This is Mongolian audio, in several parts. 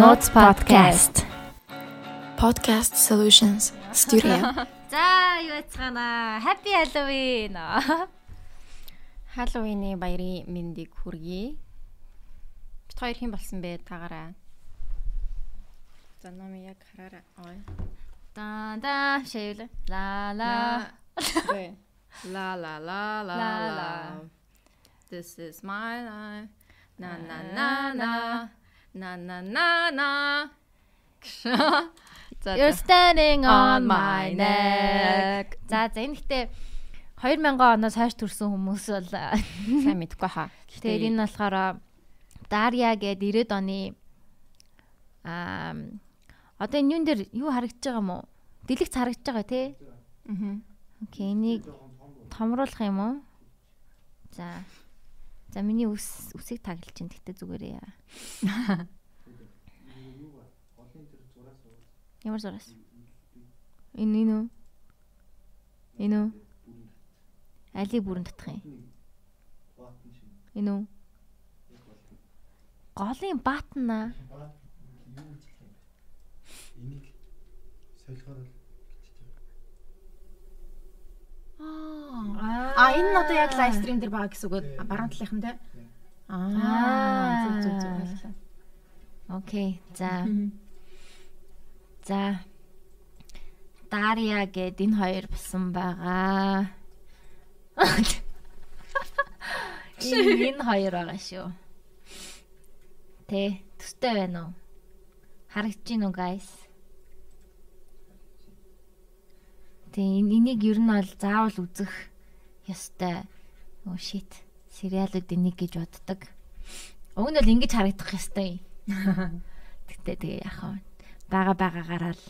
Notes podcast. Podcast Solutions Studio. За юу яцгаана. Happy Halloween. Halloween-ы баярын мэндийг хүргэе. Бид хоёр хэн болсон бэ тагаараа? За номи яг хараарай. Ой. Да да шэвэл ла ла Гэ. La la la la La, la. la. This is my life. На на на на. На на на на. За You're standing on my neck. За за энэ гэхдээ 2000 оноос хойш төрсэн хүмүүс бол сайн мэдгүй хаа. тэгэхээр энэ болохоор Дарья гээд 90-ад оны аа одоо энэ юун дээр юу харагдаж байгаа юм уу? Дэлгэц харагдаж байгаа тий? Мгм. Окей, энийг томруулах юм уу? За. За миний үс үсийг таглаж чинь гэхдээ зүгээрээ. Ямар зураас? Энэ энэ үү? Энэ үү? Али бүрэн татах юм. Энэ үү? Голын баатна. Энийг солихоор л Аа. А энэ нь одоо яг лайв стрим дээр байгаа гэсэн үг үү? Баруун талынхан те. Аа. Зүг зүг зүг ойлголоо. Окей. За. За. Дарья гэд энэ хоёр болсон байгаа. Энэ хоёр байгаа шүү. Тэ, төстэй байна уу? Харагдаж байна уу, guys? Энэ- энийг ер нь бол заавал үзэх ёстой. Оо shit. Сериалууд энийг гэж боддог. Уг нь бол ингэж харагдах ёстой. Гэтэ тэгээ яах вэ? Бага багаагаараа л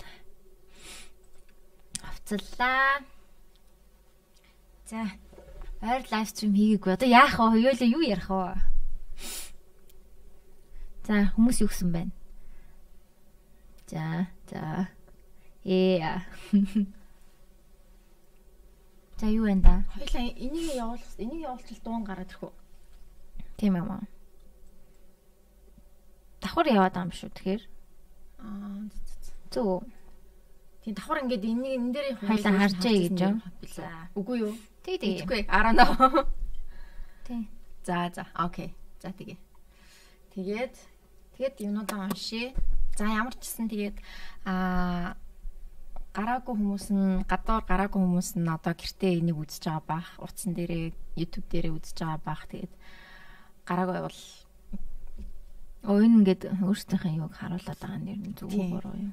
авцаллаа. За. Ойр лайв стрим хийгээгүй. Одоо яах вэ? Хоёулаа юу ярих вэ? За, хүмүүс юу гсэн байна? За, за. Ээ. За, юу байна да? Хоёлаа энийг явуул. Энийг явуулчихвал дуун гараад ирэх үү? Тийм юм аа. Давхар яваад байгаа юм шүү тэгэхээр. Аа. Зөв. Тийм давхар ингээд энийг энэ дээр Хоёлаа харжээ гэж? За. Үгүй юу? Тэг. Тэгэхгүй. Араа нөө. Тий. За за. Окей. За тэгээ. Тэгээд тэгээд юунуудаа уншия. За ямар ч гэсэн тэгээд аа гараагүй хүмүүс нь гадуур гараагүй хүмүүс нь одоо гэртээ энийг үзэж байгаа бах. Утсан дээрээ YouTube дээрээ үзэж байгаа бах. Тэгээд гараагүй бол энэ ингээд өөрсдийнхээ юуг харуулад байгаа нь зөв үү Тийм. буруу юу?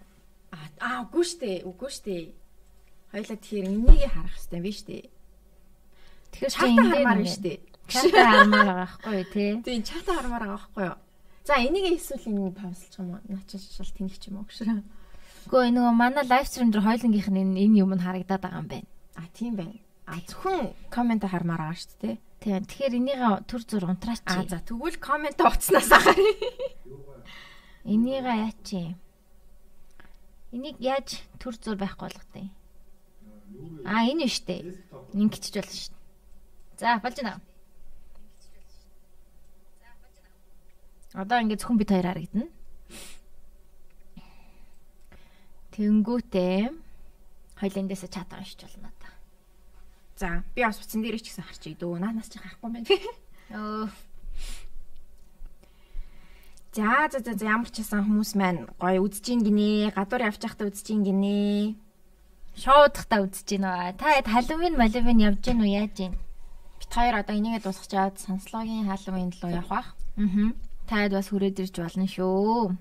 аа аа үгүй штэ. Үгүй штэ. Хоёлаа тэгэхээр энийг харах хэрэгтэй биш штэ. Тэгэхээр Чата хармаар биш штэ. Чата хармаар байгаа байхгүй тий? Тийм чата хармаар байгаа байхгүй юу? За энийг эсвэл энийг паузлчих юм уу? Начаа шал тэнэх ч юм уу гэшрэ. Гэхдээ нөгөө манай лайв стрим дээр хоёулынгийнх нь энэ юм нь харагдаад байгаа юм байна. А тийм байна. А зөвхөн комент хармаар байгаа шүү дээ. Тийм. Тэгэхээр энийг төр зур унтраач. А за тэгвэл комент уцснаас ахаа. Энийг яач юм? Энийг яаж төр зур байхгүй болготой? А энэ биш үү? Ингэчж болно шүү дээ. За болж байна. Одоо ингээд зөвхөн бид хоёр харагдана. Тэнгүүтээ хоёлындээс чат уншиж болно та. За би бас утсан дээр ч гэсэн харчих дөө. Наанаас ч харахгүй байна. Өө За за за ямар ч байсан хүмүүс маань гоё үзэж ин гинэ. Гадуур явж байхдаа үзэж ин гинэ. шоудахта үзэж байна. Та хэд халуун малвин явж гин үү яаж гин? Бит хоёр одоо энийгээ дуусгачаад санслогийн хаалгын руу явах бах. Аа. Та хэд бас хүрээд ирж болно шүү.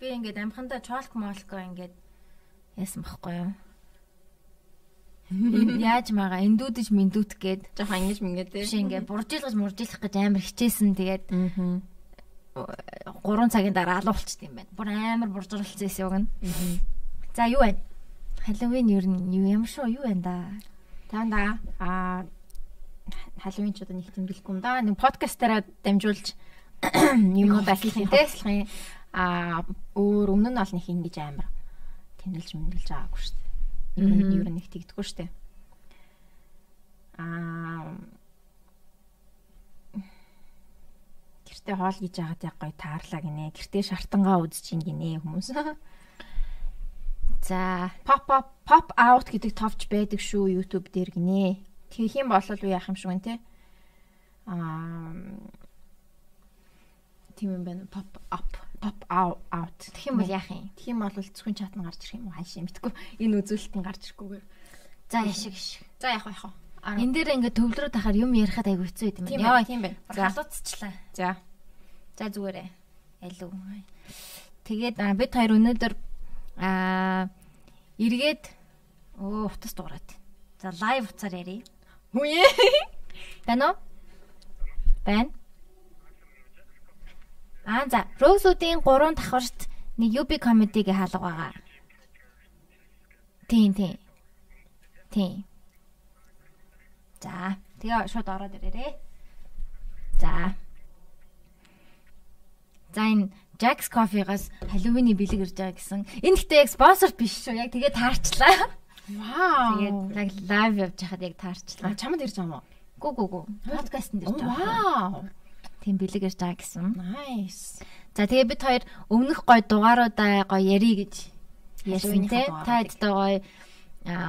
Би ингээд амхандаа чолк молко ингээд яасан баггүй юу? Яаж маага эндүүдэж мэндүүт гээд Жохон ингэж мингээд те. биш ингээд буржилгаж муржилах гэж амар хичээсэн тэгээд Аа. 3 цагийн дараа алуулчихд юм байна. Бүр амар буржралцсан юм нь. За юу байна? Халуун ер нь юу юм шүү юу байна да? Танда а халуун ч одоо нэг тэмдэглэхгүй юм да. Нэг подкастаараа дамжуулж юм баслахын те. А өөр өмнө нь бол нэг ингэж амар тэмдэглэж мэнгэлж байгаагүй шүү дээ. Ер нь нэг тэгдэггүй шүү дээ. Аа гэртээ хоол хийж яагаад яг гоё таарлаа гинэ. Гэртээ шартангаа үзэж ин гинэ хүмүүс. За Pop up pop out гэдэг товч байдаг шүү YouTube дээр гинэ. Тэгэх юм бол уу яах юм шиг вэ те? Аа тийм юм байна. Pop up, pop out тэгэх юм бол яах юм? Тэгэх юм бол зөвхөн чат нь гарч ирэх юм уу? Хаашаа мэдгүй. Энэ үзүүлэлт нь гарч ирэхгүйгээр. За яшиг шиг. За яах вэ яах вэ? Энд дээр ингээд төвлөрөө тахаар юм ярихад айгүй хэцүү юм байна. байна. Тийм байна. Халууцчлаа. За. За зүгээрээ. Алуу. Тэгээд бид хоёр өнөөдөр аа эргээд оо утас дуурайд. За лайв уцаар ярий. Үе. Байна уу? Байна. Аа за, Rose-уудын 3 давхарт нэг UB comedy-г хаалга байгаа. Тийм, тийм. Тийм. За, тэгээ шууд ороод ирээрээ. За. За энэ Jack's Coffee-гаас Halloween-ий бэлэг ирж байгаа гэсэн. Энэ гэхдээ яг спонсор биш шүү. Яг тэгээ таарчлаа. Вау. Тэгээд яг лайв явж хахад яг таарчлаа. Чамд ирж байгаа юм уу? Гү гү гү. Подкастт ирж байгаа. Вау. Тийм бэлэг ирж байгаа гэсэн. Nice. За тэгээ бид хоёр өмнөх гой дугааруудаа гой ярий гэж ярьсан дугааруудыг. Та хэд гой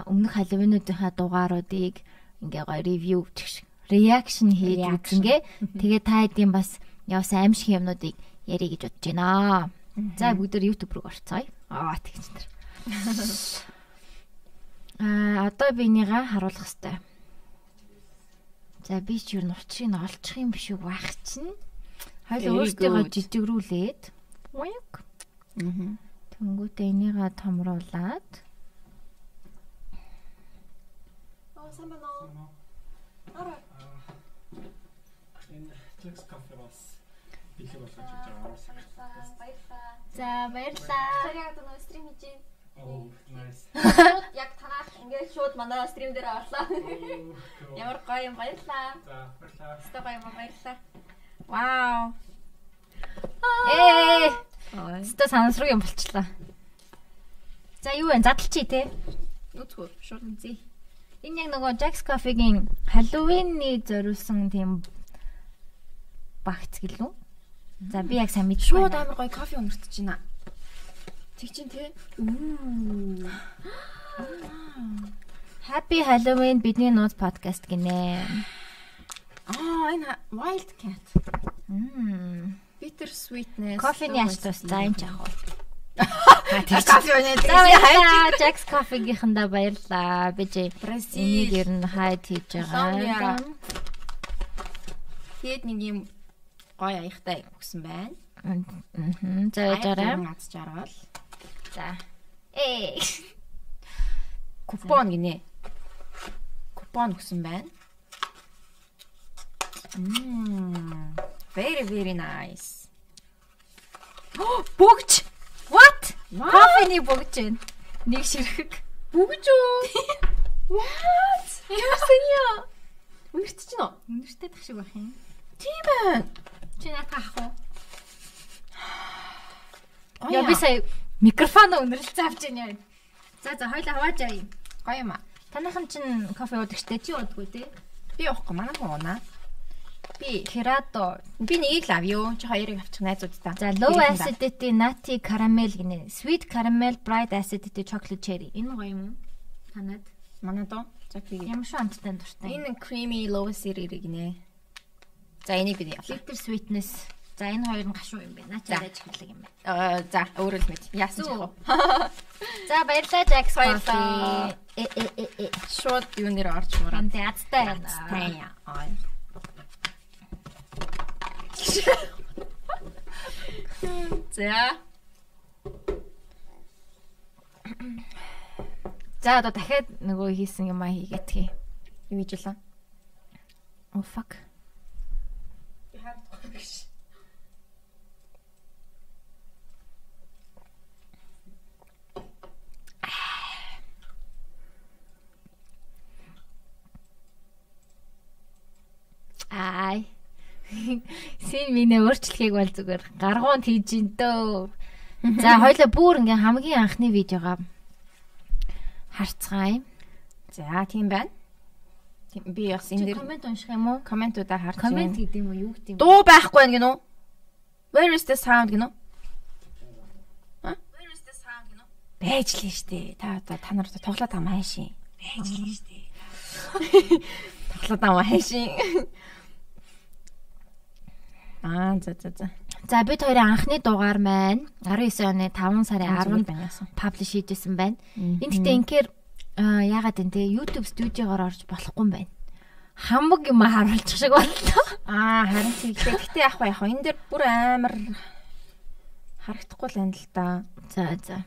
өмнөх халуунуудынхаа дугааруудыг ингээ гой ревю чигш реакшн хийж үзэнгээ. Тэгээ та хэдийн бас явсан аимшиг юмнуудыг ярий гэж бодож байна. За бүгд YouTube руу орцгоё. Аа тэгч тэр. Аа одоо би энийгээ харуулах хэвээр. За би ч юу н учрыг нь олчих юм биш үү байх чинь. Very өөртөө жижигрүүлээд. Уяг. Мгм. Тэнгүүтээ энийгээ томруулаад. Байна уу? Араа. Энэ Coffee бас бэлэг болгож байгаа. За баярлаа. Тэрийг одоо стрим хийж байна. Oh, nice. Яг танаас ингээд шууд манай стрим дээр орлоо. Ямар гоё юм баярлаа. За, баярлалаа. Өстой гоё юм баярлаа. Вау. Ээ. Өстө санамсруу юм болчлаа. За юу вэ? Задлчи те. Нүцгөө шууд үзье. Энэ яг нөгөө Jack's Coffee-гийн Halloween-ний зориулсан тийм багц гэлүү. За би яг сайн мэдгүй. Шууд амар гоё кофе өнөртөж байна. Тэг чин. Үу. Happy Halloween бидний нууц подкаст гинэ. Аа энэ ха- Wild Cat. Мм. Bitter sweetness. Кофений ач тус за энэ жаах уу. Кофе өнөө. За баярлалаа. Jack's Coffee-гийнхандаа баярлалаа. Би чи энийг ер нь хайд хийж байгаа. Тэгэд нэг юм гоё аягтай өгсөн байна. Мм. За яж арай. Аз жаргал. За. Ээ. Купон гинэ. Купон өгсөн байна. Мм. Very very nice. Бүгж. What? Кофений бүгж байна. Нэг ширхэг. Бүгж үү? What? Яасан яа? Үнэрч чинь үү? Үнэртэй тах шиг байх юм. Тийм байна. Чи наатах ах уу? Яа би сая микрофон үнэрлэлцээ авч яана яа. За за хоёлаа хавааж аяа. гоё юм аа. Таныхан чинь кофе уудаг штэ чи уудаггүй те? Би явахгүй манай хүн уунаа. Би Керато. би нэгийг л авъё. Чи хоёрыг авчих найзуудтай. За low юм acidity nutty caramel гинэ. Sweet caramel bright acidity chocolate cherry. Энэ гоё юм уу? Танад Манай доо. За би ямар шүү амттай дуртай. энэ creamy low series гинэ. За энийг би явлаа. bitter sweetness. За энэ хоёр нь гашуу юм байна. За. Начаад ажиглаг юм байна. Аа за өөрөө л мэд. Яасан ч яг. За баярлалаа Jax Баярлалаа. Coffee. Э э э э. Шууд юу нэр орж мураа. Энд ядтай байна. Аа. За. За одоо дахиад нөгөө хийсэн юм аа хийгээд хий. Юу хийж лээ? Oh fuck. Ай. Син минь өөрчлөхийг бол зүгээр гаргуунд хийж ин дөө. За хоёлаа бүр ингээм хамгийн анхны видеога харцгаая. За тийм байна. Би бас энэ Чи дэр комент унших юм уу? комментуудаа харж байна. гэдэг юм уу? Юу гэдэг юм? Дуу байхгүй байх гинөө. Where is the sound гинөө? Байж лээ штэ. Та одоо та нар тоглоод байгаа маашийн. Байж лээ штэ. Тоглоод байгаа маашийн. Аа за за за. За бид хоёрын анхны дугаар маань 19 оны 5 сарын 10-нд байнасан. паблиш хийжсэн байна. Энд гэтээ инхээр аа, яагаад энэ те YouTube студиогоор орж болохгүй юм байна. Хамаг юм харуулчих шиг боллоо. Аа харин тийгтэй. Гэтэ яг ба яг энэ дэр бүр амар харагдахгүй л байна л да. За за.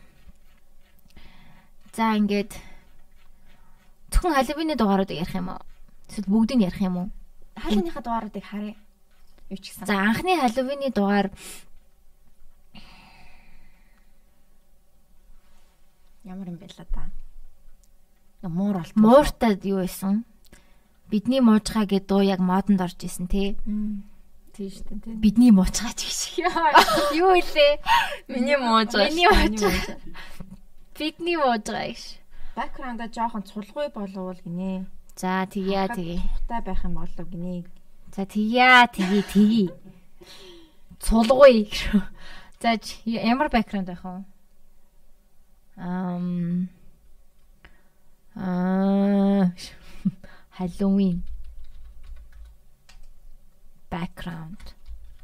За ингээд зөвхөн Halloween-ы дугааруудыг ярих юм уу? Эсвэл бүгдийг ярих юм уу? Хаалганыхаа дугааруудыг харъя. Юу ч гэсэн. За анхны Halloween-ы дугаар Ямар юм бэ л да. Муур бол. мууртад юу байсан? Бидний муужгаа гэдэг дуу яг модонд орж исэн тий. Тийм шүү дээ. Бидний муужгаа ч гэж. Юу илээ? Миний муужгаа. Миний муужгаа. Бидний муужгаа гэж. Бэкграунда жоохон цулгүй болов гинэ. За тэгье тэгье. Тухтай байх юм болов гинэ. За тэгье тэгье тэгье. Цулгүй. гэж. За ямар бэкграунд байх вэ? Ам Аа Halloween background.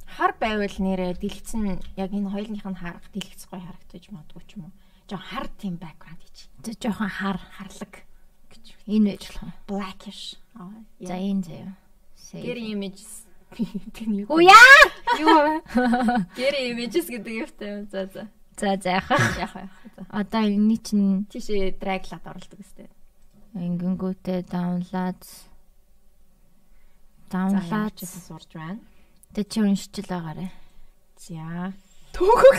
Хар байвал нэрэ дэлгэцэн яг энэ хоёулынх нь харах дэлгэцгүй харагдаж магадгүй ч юм уу. Жоо хар тийм бэкграунд хийж. За жоохон хар Харлаг гэж. энэ байж болох. Blackish. Аа. За энэ заяа. Gary images. Тэний юу? Уя! Юу? Gary images гэдэг юмтай юм. За за. За за. Яг яг. За. Одоо энэ чинь Тийшээ драглаад оруулдаг өстэй. ингэнгүүтээ За download яаж сурж байна. тэ чи уншчихл байгаарэ. За. Төөгөг.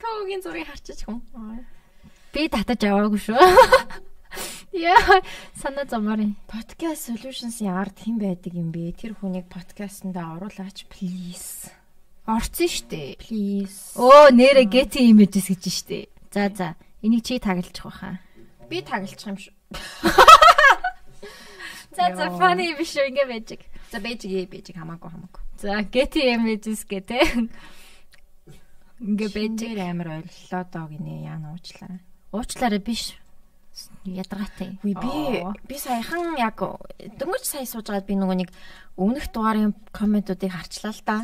Төөгийн зургийг харчих юм. Би татаж аваагүй шүү. Яа, санаа замаар юм. Podcast Solutions-ийн ард хэн байдаг юм бэ? Тэр хүнийг podcast-анда оруулаач please. Орцсон штэ. Please. Оо, нэрэ Getty Images гэж штэ. За за. Энийг чи таглчих واخа. Би таглчих юм шүү. За за funny биш үү ингэ байж. За байж гээ байж хамаагүй хамаагүй. За Getty Images гэдэг. Ингээ байж амар ойлголоо доо гинэ яа нуучлаа. Уучлаарай биш. Ядаргаатай. Үгүй би би саяхан яг дөнгөж сая суужгаад би нөгөө нэг өмнөх дугаарын комментуудыг харчлаа л да.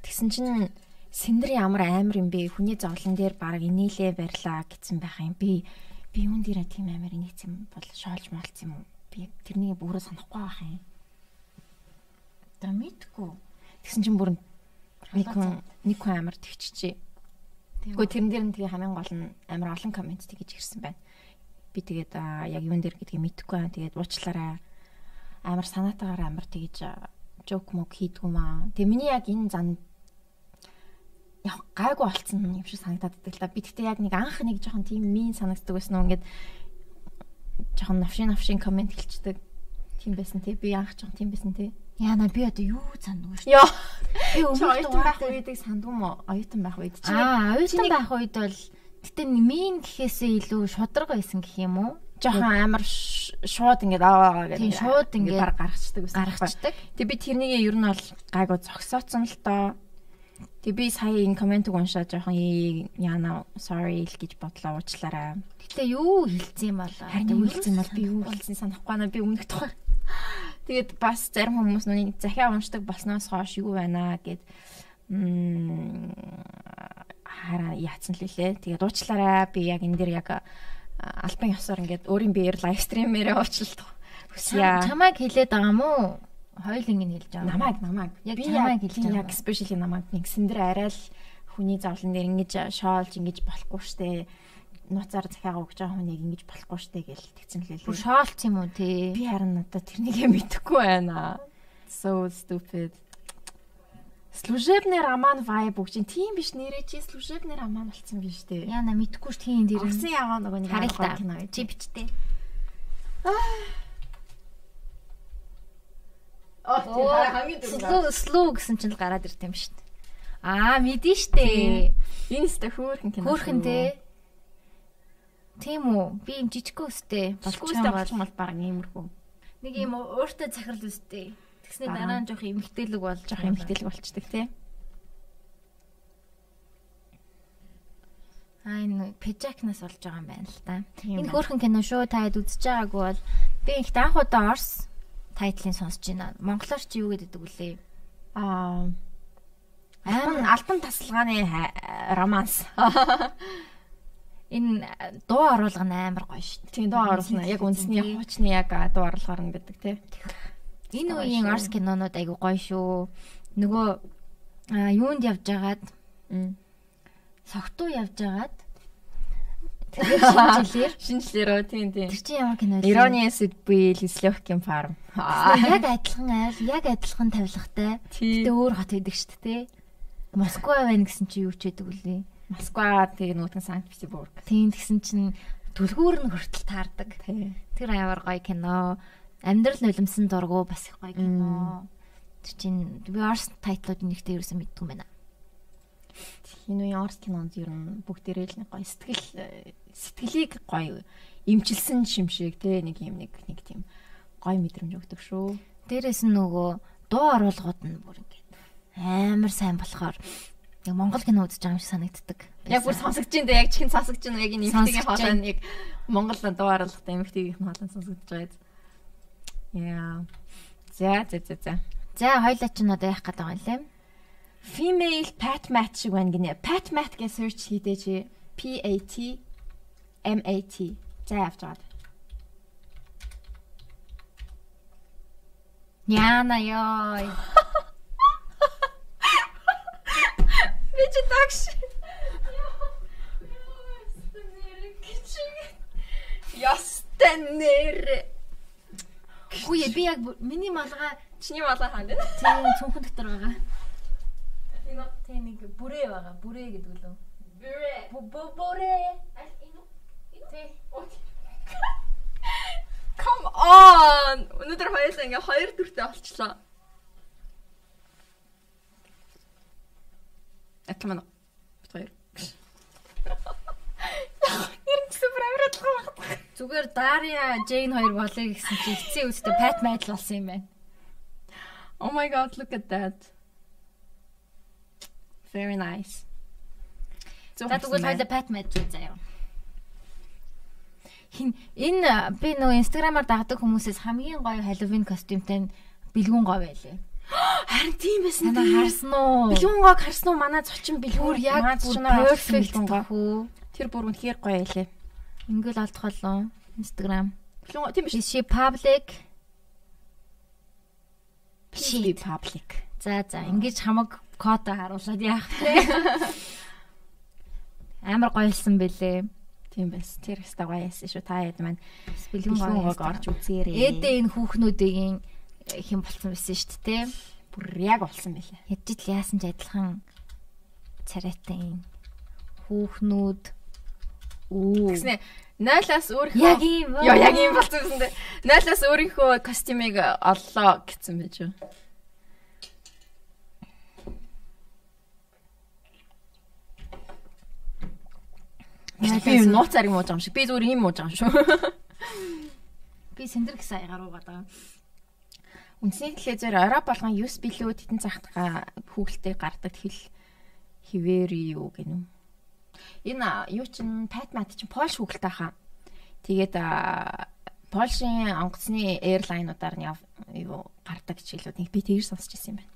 Тэгсэн чинь Синдри ямар амар юм бэ? Хүний зовлон дээр баг инээлээ барьлаа гэсэн байх юм. Би би юун дээрээ тийм амар инээц юм бол шоолж малц юм уу? Би тэрнийг бүрээ санахгүй байх юм. Да мэдгүй. Тэгсэн чинь бүр нэг нэг хүн амар тэгчжээ. Гэхдээ тэрэн дээр нь тэгээ хамгийн гол нь амар олон коммент тэгж ирсэн байна. Би тэгээд яг юун дээр гэдгийг мэдэхгүй байна. Тэгээд уучлаарай. Амар санаатаагаар амар тэгж жок мок хийдгүү маа. Тэгээ миний яг энэ зан яг гайгүй болцсон юм шиг санагдаад байдаг л та. Би тэгтээ яг нэг анх нэг жоохон тийм мин санагддаг байсан уу ингээд жоохон навшин навшин коммент хэлчихдэг. Тийм байсан тий. Би анх жоохон тийм байсан тий. Яна би одоо юу сандгүй шүү. Йоо. Би Чи өмнөх оюутан байх үедийг сандгүй мó? Оюутан байх үед чи Аа, оюутан байх үед бол гэтээ мин гэхээсээ илүү шудраг байсан гэх юм уу? жоохон амар шууд ингээд аа гэдэг. Тийм, шууд ингээд баг гаргацдаг байсан. Гаргацдаг. Тэг би тэрнийг ер нь бол гайгүй зогсооцсон л доо. Тэг би сая энэ комментиг уншаад жоохон «Ээ, яана sorry л гэж бодлоо уучлаарай. Гэтээ юу хэлсэн юм бол Харин юу хэлсэн бол би юу хэлсэн санахгүй байна. Би өмнөх тухай. Тэгээд бас зарим хүмүүс нүг захиа уншдаг болсноос хойш юу байна гэд м хараа яатсан л лээ. Тэгээд уучлаарай. Би яг энэ дээр яг альбан ёсоор ингээд өөрийн биеэр лайв стримээрээ уучлалт хүсье. чамайг хэлээд байгаа юм уу? Хоёулынг нь хэлж байгаа. намайг намайг Яг чамайг яг хэлж байгаа яг спешиали намайг нэгсэн дээр арай л хүний зовлон дээр ингэж шоолж ингэж болохгүй штэ нууцаар захиагаа өгч байгаа хүнийг ингэж болохгүй штэ гэл тэгсэн л Бүр лээ. шоолц юм уу те? Би харин надад тэрнийг мэдэхгүй байна. So stupid. Служебный роман vibe өгч ин тийм биш нэрээ чи служебный роман болцсон биш үү? Яна мэдхгүй ш тийм дээр. Орсон яваа нөгөө нэг та. кино. Чи бичтэй. Оо Слуу слуу гэсэн чинь л гараад ирд юм шүү дээ. Аа, мэдэн штэ. Энэ өстө хөөрхөн кино. Хөөхөн те. Тийм үү? Би юм жижигхэн өстэй болчихсон болчих бол бол баг иймэрхүү. нэг юм өөртөө захирал өстэй. Тэгсний дараа нь жоох эмгтээлэг болж жоох эмгтээлэг болчдаг тий. Аа энэ пежакнаас олж байгаа юм байна л та. Энэ хөөрхөн кино шүү та хэд үзэж байгаагүй бол би их анх удаа Орс тайтлын сонсож байна. Монголоор чи юу гэдэг вүлээ? Аа Айн альбан тасалгааны э, романс. Энэ э, дуу оруулга нь амар гоё шүү дээ. Тийм дуу оруулна. Яг үндэсний хуучны яг дуу оруулгаар нь гэдэг тий. Энэ үеийн. Орс кинонууд айгу гоё шүү. Нөгөө юунд явж байгаад согтуу явж байгаад шинжилээр Шинжлэрөө тийм тийм. тэр чинь ямар кино вэ? Ирони сэдвээ Лислохкин фарм. яг адилхан айл, яг адилхан тавилгатай. Гэтэ өөр хот байдаг шүү дээ. Москва байна гэсэн чи юу ч байдаг үлээ. Москва тэгээ нүүтэн Санкт Петербург. Тийм тэгсэн чинь түлхүүр нь хүртэл таардаг. Тэр амар гоё кино. Амьдрал нулимсан дургу бас их гоё кино. Тэр чинь би Орс тайтлууд нэгтэй ерөөсөө мэдгүй байна. Энэ үеийн орс кинонд ер нь бүгдээрээ л нэг гоё сэтгэл э, сэтгэлийг гоё имчилсэн шимшиг те нэг юм нэг нэг тийм гоё мэдрэмж өгдөг шүү. Дээрээс нь нөгөө дуу оруулгууд нь бүр ингээд амар сайн болохоор яг Монгол кино үзэж байгаа юм шиг санагддаг. Яг бүр сонсогдож байна яг чин сонсогдож байна яг энэ эмхтэйгийн хоолой яг Монгол дуу оруулалтаа эмхтэйгийн хоолой сонсогдож байгаа. Яа. За за за за. За хоёлаа ч нь одоо яах гээд байгаа юм лээ. Female Pat Mat шиг байна гинэ. Pat Mat гэж search хийдэй чи P A T M A T. За авч байгаа. Яна ёо. Би ч тагш. Ястай нэр. Үгүй ээ би яг миний малгай Чиний малгай хаана вэ? тийм цүнхэн дотор байгаа. Тийм нэг бүрээ байгаа. Бүрээ гэдэг лөө. Бу- Бүрээ. Тий. Come on. Өнөөдөр хоёулаа ингээ хоёр дүртэй болчлоо. Атла мана. Бит хоёр. Нэр нь супер амирал гоо. Зүгээр Дарья, Джейн хоёр болъё гэсэн чи эцсийн үстэй Pat Madel болсон юм байна. Oh my god, look at that. Very nice. За тэгвэл хоёлаа Pat Madel заяа. Хин энэ би нөгөө инстаграмаар дагдаг хүмүүсээс хамгийн гоё Halloween костюмтай бэлгүүн гоо байлээ. харин тийм байсан Танаа харсан уу? Бэлгүнгог харсан уу? Манай зочин Бүр бэлгүүр яг бүр perfect бэлгүнгоо. Тэр бүр үнэхээр гоё байлээ. Ингээл олдох болоо. Instagram. Тийм биш. She public? She public. За за ингэж хамаг кота харуулад яах вэ? Амар гоёлсон бэлээ. Тийм байс. Тэр хэвээр гоё яасан шүү. Та хэд маань Бэлгүүн бэлгүнгог гоё. орж үзээрэй. Эдээ энэ хүүхнүүдийн хэн болсон байсан шүү дээ. бүр яг болсон байлээ. Ядж л яасан ч адилхан царайтай юм. Хүүхнүүд. Тэгснэ 0-аас өөрийнхөө Яг ийм. Йоо яг ийм болсон юм дэ. 0-аас өөрийнхөө костюмыг оллоо гэсэн байж юу. Би юм нууцаар юм ууж байгаа юм шиг. Би зүгээр юм ууж байгаа юм шүү. Би сэндэр гэсэн аягаар уугаад байгаа. Үндсний хэлээ зөв Европ болгон USB лөө тетэн цагтгаа хүүхэлтэй гардаг хэл хിവэр юу гэнэ. Энэ юу чин Патмат чин Польш хүүхэлтэй хаа. Тэгээд Польшийн онгоцны эйрлайнуудаар нь юу гардаг хичээлүүд би тэгэр сонсч ирсэн юм байна.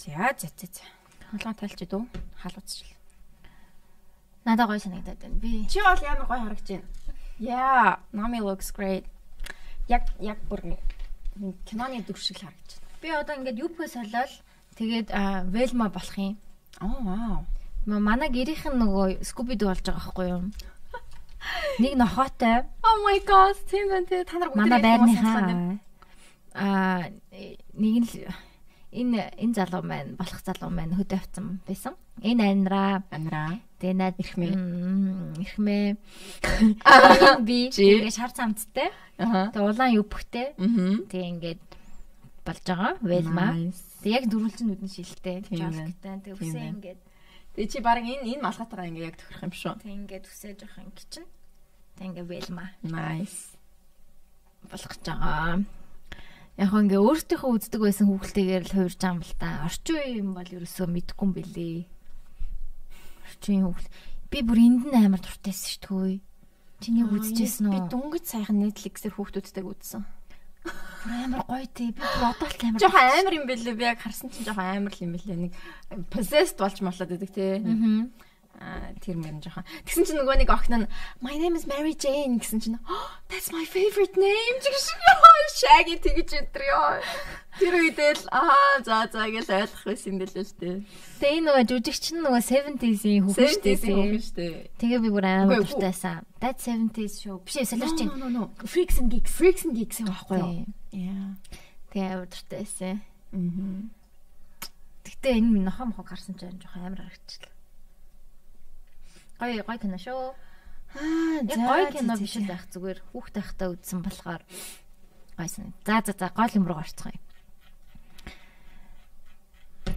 За за за за. Холгоо тайлч дөө халууцчихл. Надад гоё санагдаад байна. Би Чи бол ямар гоё харагч байна. Yeah, Nami looks great. Яг яг бүр киноны дүр шиг харагч байна. би одоо ингээд юпхэ солиол тэгээд Velma болох юм. Oh wow. М- Манай гэрийнх нь нөгөө Scooby Doo болж байгаа байхгүй юу? Нэг нохоотой Oh my god, тийм байна те. Та нар бүгд манай байрныхаа а нэг нь л энэ энэ залуу маань болох залуу маань хөдөө авцсан байсан. Энэ анираа амраа. тэгээ над Ирхмээ. Ирхмээ. Би тэгээ шар цамцтай. Тэгээ улаан юпхтэй. Мгм. Тэгээ ингээд болж байгаа. Велма. Nice. Тэгээ яг дөрвөлжин нүдэн шилтэй. Тэгээ Тийм үсээ ингээд Тэгээ чи баг энэ энэ малгайтайгаа ингээ яг тохирох юм шүү. тэг ингээд үсээ жоох ингэ чинь. Тэг ингээд Велма Nice. болгож байгаа. Яг ингээ өөртөөхөө үздэг байсан хүүхэлтэйгээр л хуурж байгаа юм л та. Орчин үеийн юм бол ерөөсөө мэдгүй юм бэлээ. орчин хүүхд. Би бүр энд нь амар дуртайсэн шүү дээ. Чиний үзчихсэн Би үү? дүнгэж сайхан Netflix-ээр хүүхдүүдтэйг үзсэн. Амар гоё тий. Би бүр одоо л амар. Жохон амар юм бэлээ. Би яг харсан чинь жохон амар л юм бэлээ. Нэг possessed болж молоод идэг те. Аа. Аа тэр мөр жохон. Тэгсэн чинь нөгөө нэг охин нь My name is Mary Jane гэсэн чинь that's my favorite name гэж яа шаги тэгж өдр ёо. Тэр үедээ л аа за за гэж ойлгох байсан юм бэлээ л те. Тэгээ энэ нөгөө жүжигч нь нөгөө 70s-ийн хүүхэн шүү дээ. тий. хүүхэн штэ. Тэгээ би бүр амар дуртайсан. That 70s show. Биш солирч чинь. Freaks and Geeks, Freaks and Geeks юм аахгүй юу? Яа. Тэгээ амар дуртайсан. Мм. Гэтэ энэ минь нохоо мохоо гарсан ч жоохон амар харагчлаа. Гоё гоё кино шүү. Аа Яг гоё кино биш л байх зүгээр хүүхд тахтаа үзсэн болохоор гойсон. За за за гол юм руу гарцгаая.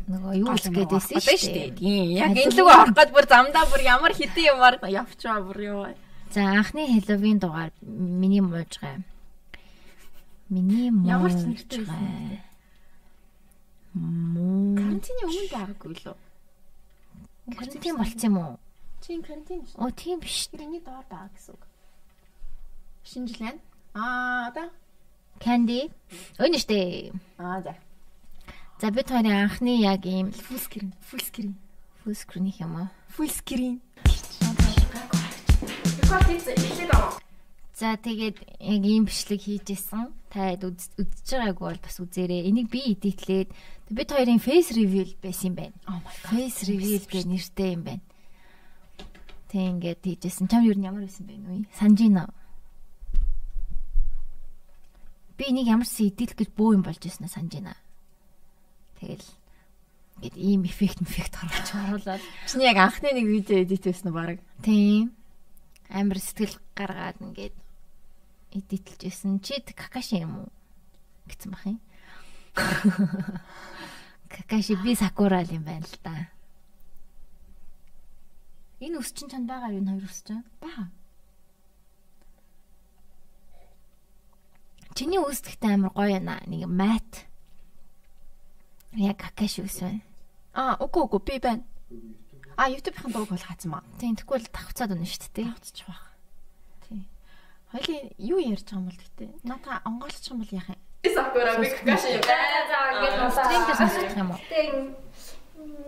Нөгөө юу ч гэдээсэн шүү дээ. Тийм. Яг энэ луг орох гээд бүр замдаа бүр ямар хитэн юмар явчаа бүр ёо. За анхны Хэллоуин дугаар миний муужгаа. Миний Ямар ч муужгаа. нэртэй? Муу. Карантины өмнө байгаагүй лөө. Карантин болцсон юм уу? Чин карантин шүү. Оо тийм биш. Тэрний доор байгаа гэсэн үг. Шинэ жил байна. Аа да. Candy. Өнө штэ. Аа за. За бид хоёрын анхны яг ийм Full screen, full screen, full screen юм уу? full screen. За тэгээд яг ийм бичлэг хийжсэн. Та үз- үзэж байгаагүй бол бас үзээрэй. Энийг би эдитлээд бид хоёрын face reveal байсан юм байна. Oh my god. Face reveal гэх нэртэй юм байна. Тэг ингээд хийжсэн. Чам юу нь ямар байсан бэ нүе? Санжина. Би энийг ямар эдитлэх гэж бөө юм болж ирсэн санжина. Тэгэл ингээд ийм эффект эффект гаргаж оруулаад Чиний яг анхны нэг видео эдит байсан уу баг? тийм амар сэтгэл гаргаад ингээд эдитлж байсан. Чи какаши юм уу? гэсэн бах юм. Какаши би сакура л юм байна л да. Энэ өсчин чанд байгаа юу энэ хоёр өсчин? Бага. Чиний өсөлттэй амар гоё байна. Нэг мат. Яг какаш үсэн. Аа, үгүй үгүй би байна. А YouTube-ийн дург бол хаацсан ба. Тийм тэгвэл давхцаад өгнө шүү дээ. Давхцчих байх. Тийм. Хоёлын юу ярьж байгаа юм бол гэтээ. Надаа онгойлчих юм бол яах юм? Сакура би какаш юм. За за ингэж хасаа. Тийм дээ юм уу? Тийм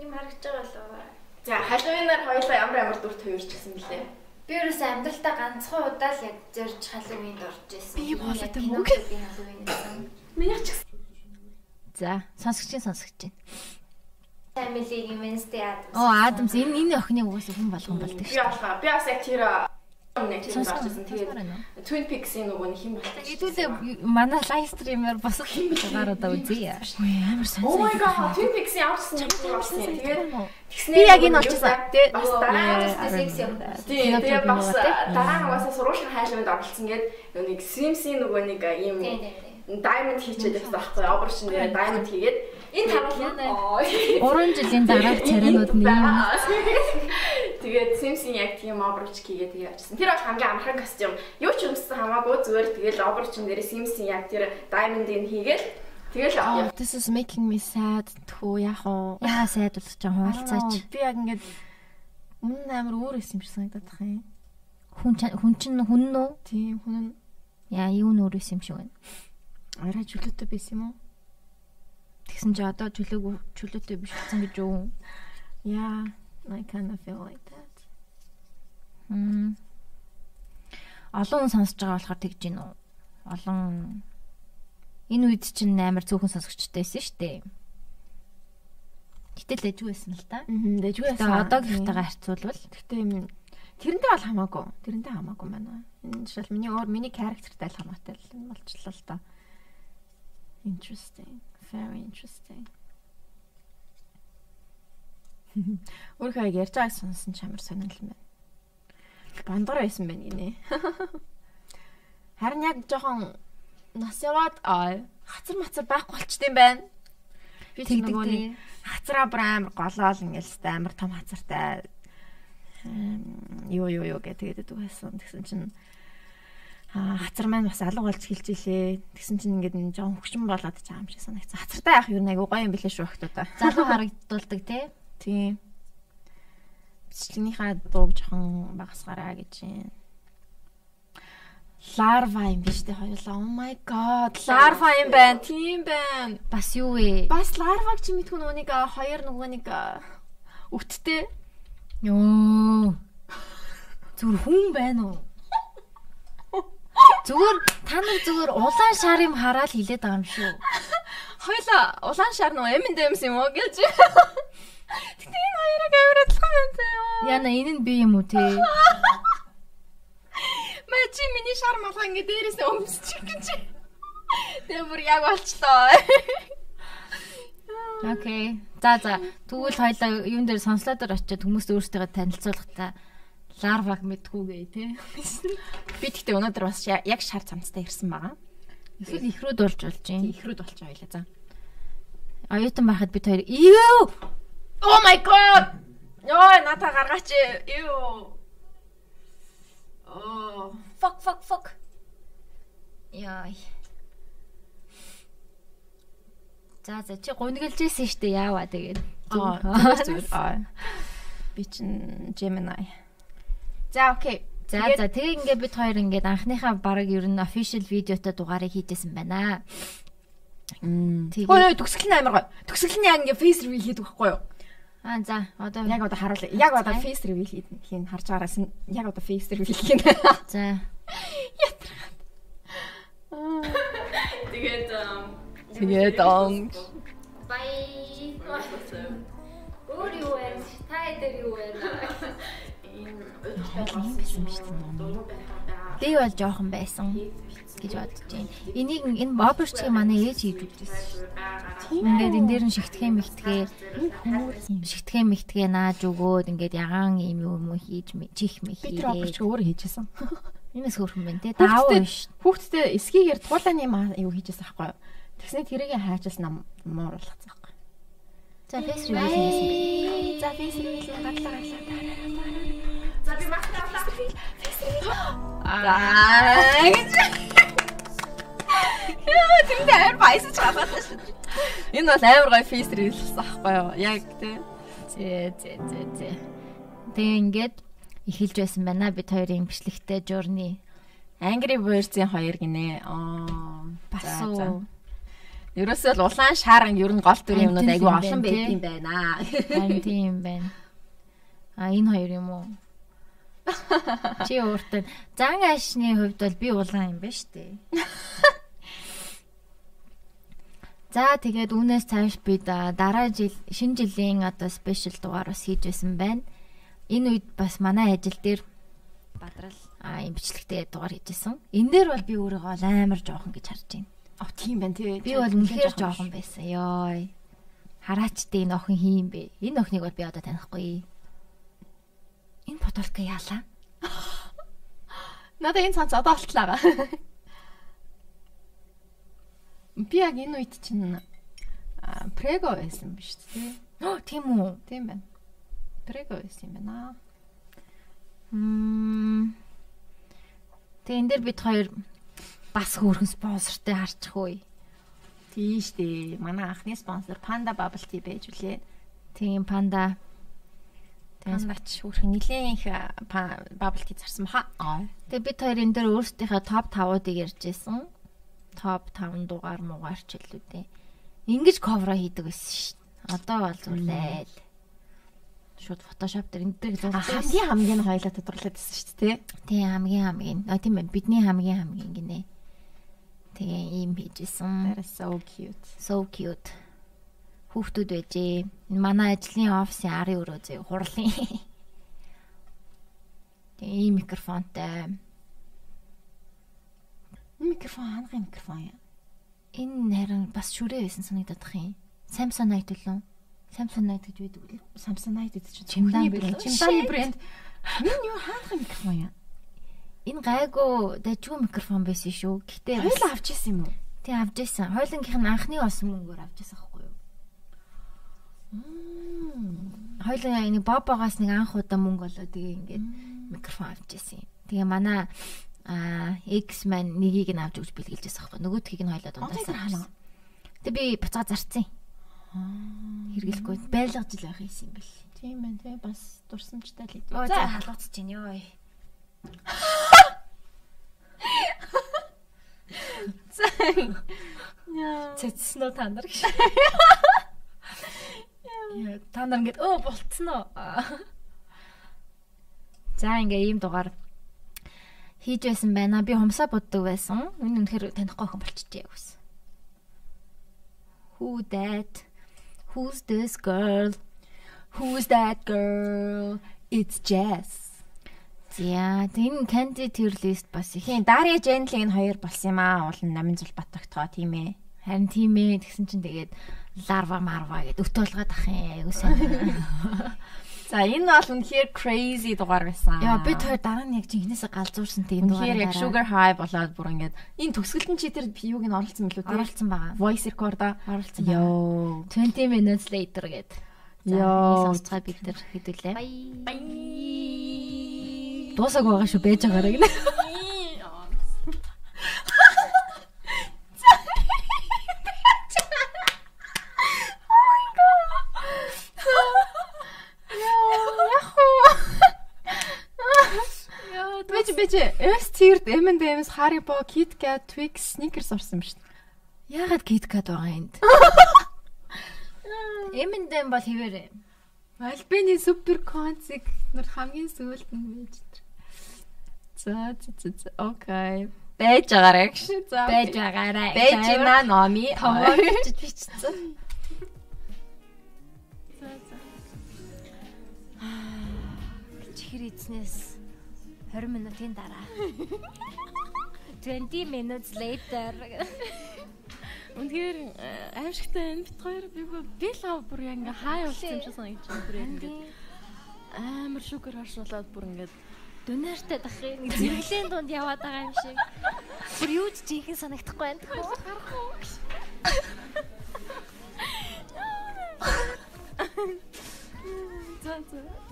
юм харагдж байгаа болоо. За, халуунаар хоёлаа ямар ямар дүр төвөрч гисэн блэ? Би ерөөс амьдралдаа ганцхан удаа л яг зорж халуунд орж ирсэн. Би болоод юм уу? киногийн халуунд гэсэн. Миний ч За, сонсогчийн сонсогчийн. Family-ийн Wednesday Addams. Оо, Адамс энэ энэ охины угаас хүн болгон болдог би шүү. болохоо. Би бас яг тэр Тэгээд Twin Peaks-ийн нөгөө нэг хин болтой. Хэдүүлээ манай лайв стримээр босох юм гаруудаа үзье. Амар сайн. Oh my god, Twin Peaks-ийн ч юм болсон. Тэгээд Би яг энэ олчихсан. Тэ- бас дараа Addams секс юм. Тийм, тэгээ Кино бас дараа нь угаасаа сургуулийн хайлуунд оролцсон гээд нэг Sims-ийн нөгөө нэг тийм. diamond хийчихэд байсан байхгүй операшн дээр diamond хийгээд энэ таруулна. Уран жилийн дараах царинууд нь юм. Тэгээд Sims-ийн яг тийм обруч хийгээд тэгээ явчихсан. Тэр бол хамгийн амархан костюм. Юу ч өмссөн хамаагүй зүгээр тэгэл обручн дээр Sims-ийн яг тэр diamond-ыг хийгээл тэгэл Oh, This is making me sad. Тхүү яах вэ? Яа сайд болох ч хуалцаач. Би яг ингээд өмнө нь амар өөр юм шиг санагдаад тах юм. Хүн хүн чинь хүн нөө? Тийм хүн Яа, юу нөрөөс юм шиг байна. арай чөлөөтэй байсан юм уу? Тэгсэн чи одоо чөлөөг чөлөөтэй биш болсон гэж юу? Yeah, I kind of feel like that. Мм. Олон сонсож байгаа болохоор тэгж гин үү? Олон энэ үед чинь амар цөөхөн сонсогчтой байсан шүү дээ. Гэтэл лэжгүй байсан л да. Мм, дэж юу Тэгээ одоогийнхтайгаа харьцуулбал Гэхдээ юм тэрнтэй бол хамаагүй. Тэрнтэй хамаагүй байна. Энэ жишээл миний өөр миний characterтай л хамаатай л юм болчлоо л да. Interesting. Very interesting. Өөрөө ярьж байгааг сонсон ч амар сонирхол байна. Бандгар байсан байна гинэ. Харин яг жоохон нас яваад аа хацар мацар байхгүй болчтой юм байна. Би ч нөгөө нэг хацраа бүр амар голоол ингээл сте амар том хацартай юу юу юу гэдэг тэгээд байсан. Тэгсэн чинь хацар маань бас алга болж хэлж илээ. Тэгсэн чинь ингээд энэ жоон хөвчмөн болоод чаам шиг санагцсан. Хацартай яах юу нэг гоё юм билээ шүү охтуудаа. залуу харагдуулдаг те. Тийм. Бичлэгнийхаа дууг жоохон багасгаараа гэж юм. Larva юм биш үү хоёулаа. Oh my god. Larva юм байна. Тийм байна. Бас юу вэ? Бас larva чи мэдхүн а, хоёр нөгөө нэг а, үттэй. Йоо. Зүгээр хүн байна уу? Зүгээр та нар зүгээр улаан шар юм хараад хилээд байгаа юм шүү. Хоёулаа улаан шар нөгөө M&M's юм уу гэж. Тэгтээ энэ хоёроо гавар адилхан байна заяа. Яна энэ нь би юм уу те? Маа чи миний шар малгай ингээ дээрээс өмсчих гэж. Тэгээ бүр яг болчлоо. Окей. За за. Тэгвэл хоёлаа юун дээр сонслоо дээр очиод хүмүүст өөрсдөө танилцуулахдаа ларваг мэдхүүгээ те. Би тэгтээ өнөөдөр бас яг шар цамцтай ирсэн байгаа. Эсвэл ихрүүд болж болж юм. ихрүүд болчих хоёлаа за. Оюутан байхад бид хоёр юу? Oh my god. Йоо надаа гаргаач. Юу. Oh. Fuck fuck fuck. Яй. За за чи гунгэлжсэн штэ яаваа тэгээд. Аа. Би чин Gemini. За окей. За за тэгээ ингээд бид хоёр ингээд анхныхаа баг ер нь official видеотой дугаарыг хийжсэн байна. Тэгээ Ой ой төгсгөл нь амар гоё. Төгсгөл нь яг ингээ face reveal хийдэг байхгүй юу? аа за одоо Яг одоо харуулъя. Яг одоо face reveal хийн харж байгаараас нь яг одоо face reveal хийн. за Тэгээд Тэгээд он Бай. Өөр юу вэ? Та эдэр юу вэ? Би бол жоохон байсан гэж бодож байна. Энийг энэ боберчиг манай ээж хийж үзсэн. Ингээд энэ дээр нь шигтгэн мэгтгээ шигтгэн мэгтгээ нааж өгөөд ингээд ягаан юм юм хийж чих мэ би тэр хийгээ. өөр хийжсэн. Энэс хөрхөн байна те. Даав биш. Хүүхдтэй эсгийгээр туулааны юу хийжсэн байхгүй юу? Тэгснэ тэрийг хаажаас нам мууруулсан байхгүй. За фейс ревю хийсэн. За гатлаа гатлаа. за би маска авлаа. Аа гэж. Яа тэр дээр баясаж байгаа шүү. Энэ бол амар гоё face reveal байхгүй юу? Яг тийм. Зэ зэ зэ зэ. Тэгээ ингээд эхэлж байсан байна бид хоёрын бичлэгтэй journey. Angry Birds-ийн хоёр гинэ. Аа Бас уу. Ерөөсөө л улаан шааран ер нь гол дүрийн юмнууд айгүй олон тий. юм байна. Харин тийм байна. А энэ хоёр юм уу? Чи өөртөө зан ашны хувьд бол би улаан юм ба штэ. За тэгээд үүнээс цааш би да- дараа жил шинэ жилийн одоо спешиал дугаар бас хийж байсан байна. Энэ үед бас манай ажил дээр бадрал а юм бичлэгтэй дугаар хийжсэн. Энэ дээр бол би өөрийгөө амар жоохон гэж харж байна. Оо тийм байна тий. Би бол үнэхээр жоохон байсан. Йой. Хараачтай энэ охин хин бэ? Энэ охиныг бол би одоо танихгүй. Энэ потолка яалаа? Надаа энэ цанц одоо болтлаа. Би яг энэ үед чинь прего байсан биз дээ. Оо, тийм үү? Тийм байна. Прего байсан юм байна. Мм. Тэгээ энэ дээр бид хоёр бас хөөрхөн спонсортой харчих үе. Тийш дээ. Манай анхны спонсор Panda Bubble Tea байж үлээ. Тийм панда. Пандач хүрхэн нилээн их Bubble Tea зарсан баха. Тэгээ бид хоёр энэ дээр өөрсдийнхөө топ 5-уудыг ярьжсэн. Топ 5 дугаар муугаар ч илүү дээ. Ингиж ковро хийдэг байсан дээ. Одоо бол зүрлээл. Шууд фотошоп дээр энэ дээр А, зурдаг. хамгийн хамгийн хоёлаа тодруулаад байсан шүү дээ. Тийм хамгийн хамгийн. А тийм ээ бидний хамгийн хамгийн гинэ. Тэгээ ийм хийжсэн. That is so cute. So cute. Хүүхдүүд байжээ. Манай ажлын офисын арын өрөө зөө хурлын. Тэгээ ийм микрофонтой. Микрофон хангай микрофон яа. Энэ харин бас шүрээ байсан санагдах юм. Samsonite үлээ. Samsonite гэж байдаг үлээ. Samsonite гэдэг чинь Чимдан брэнд. Чимданы брэнд. Энэ юу хангай микрофон яа. Энэ гайгүй дажгүй микрофон байсан шүү. Гэтэ Хоёул авч ирсэн юм уу? тий авч ирсэн. Хойлонгийнх нь анхны олсон мөнгөөр авч ирсэн? Хоёлын нэг бабагаас нэг анх удаа мөнгө олоо тэгээ ингээд микрофон авч ирсэн. юм. Тэгээ манай а X-Man нэгийг нь авч өгч бэлгэлжсэн байхгүй. Нөгөөдхийг нь хойлоо Одоо дундаас тэр хаана? Тэг би буцаа зарцсан. Хэрэглэхгүй байлгаж ил байх юм бэл. Тийм байна тий бас дурсамжтай л идэв. за халууцж чинь ёо. Яа. Цэцсэн үү та нар гэж. Та нар ингээд өө болцсон уу? За ингээ ийм дугаар хийж байсан байна. Би хумсаа боддог байсан. Энэ үнэхээр танихгүй охин болчихжээ гэсэн. Who that? Who's this girl? Who's that girl? It's Jess. За, энэ Candy tier list бас их. Тийм Женлиг нь хоёр болсон юм аа. Уул нь намын зул батагтгаа тийм ээ. Харин тийм ээ тэгсэн чинь тэгээд ларва марва гэд өтөөлгаад ах юм. Айгуу сайн. За энэ бол үнэхээр crazy дугаар байсан. Яа, бид хоёр дараа нь яг жинхнээсээ галзуурсан тийм үнэхээр яг sugar high болоод бүр ингээд энэ төгсгөлтөн чи тэр юуг нь оруулсан билүү оруулсан байгаа. Voice record-а Оруулсан байгаа. Йоо. 20 minutes later гэд. Йоо. Сонсцгаа бид нар хэдүүлээ. Дуусаг байгаа шүү байж байгаараа гинэ. Бэж бэж tier-д M&M's, Haribo, KitKat, Twix, Snickers орсон ба шүү. Яагаад KitKat байгаа энд? M&M бол хിവэрэ. Альбины супер конциг нар хамгийн сүүлд нь байж тэр. За за за за окей. Байж байгаарай гэж. За Байж байгаарай. Байж байна номи. Томооч бичсэн. Чихэр эзнээс 20 минутын дараа 20 minutes later Үнэхээр э, аимшигтай энэ бит хоёр би би л аа бүр яг ингээ хай болсон юм шиг санагдаж байна. Бүр ингээ амар шүгэр хаш болоод бүр ингээ дунаартай дахын нэг зэрэглэлийн дунд яваад байгаа юм шиг. Бүр юу ч жинхэнэ санагдахгүй байна. Тэгэхгүй. за за.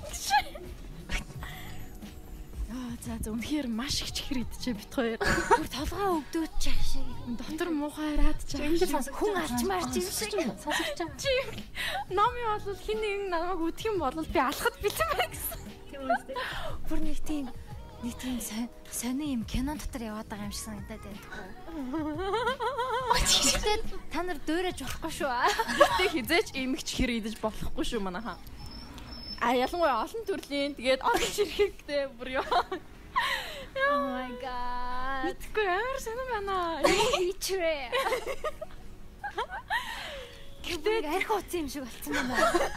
Аа за за үнэхээр маш их чихэр идчихэ бит хоёр. Бүр толгоо өвдөөч чах шиг. Дотор муухай раад чаа. Хүн арч марч юм шиг. Сонсогч байгаа. Номи бол хин нэг намайг үдэх юм бол би алхад бэлэн байх гэсэн. Бүр нэг тийм нэг тийм сони юм кинон дотор яваад байгаа юм шиг санагдаад байна. Тэгэхдээ та нар дөөрэж болохгүй шүү. Гэтэ хизээч эмх чихэр идэж болохгүй шүү манайхаа. А ялангуяа олон төрлийн тэгээд орж ирэхтэй бүр ёо. Oh my god. Мэдгүй амар сонир байна. Ичрэ. Гэтэ арх утсан юм шиг болцсон байна.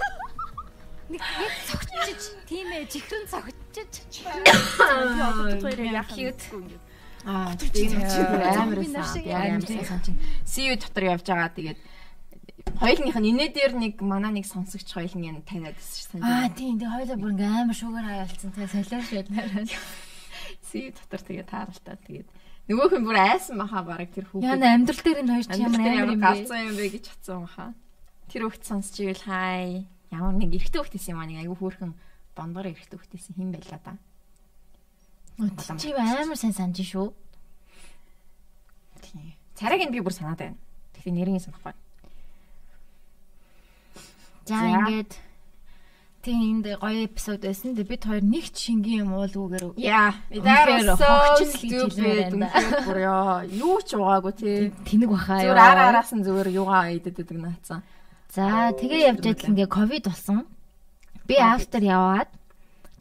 Нэг яг цогцож тийм ээ чихрэн цогцож. Би одоо хоёрыг яах юм бэ? Аа тийм амар Би амар сайн чинь. CU дотор явж байгаа тэгээд хоёулынх нь инээ дээр нэг манай нэг сонсогч хоёулын нь таниад байсан шүү Аа дээ. тийм тэг хоёлаа бүр ингээм амар шугар хаялцсан тэгээ солиош байлаа. CU дотор тэгээд тааралтай тэгээд нөгөөх нь бүр айсан баха бараг тэр хүүхэд. Яна амьдрал дээр энэ хоёр ч ямар амар юм бэ? галзуу юм бэ гэж бодсон баха. Тэр хүүхэд сонсч ивэл хай. Ямар нэг эрэгтэй хүүхдээс юм аа нэг айгүй хөөрхөн бондгор эрэгтэй хүүхдээс хэн байлаа да. Чи амар сайн санаж шүү. Тийм. Царайг нь би бүр санаад байна. Тэгэхээр нэрийн санахгүй. За ингээд тийм энд гоё эпизод байсан. Тэг бид хоёр нэг ч шингийн юм уулгүйгээр Яа. Үнэхээр бүр ёо, юу ч угаагүй тий. тэнэг баха Зүгээр ара араас нь зүгээр юугаа идэдэг наацсан. За тэгээ явж байдлаа ингээ ковид болсон. Би after яваад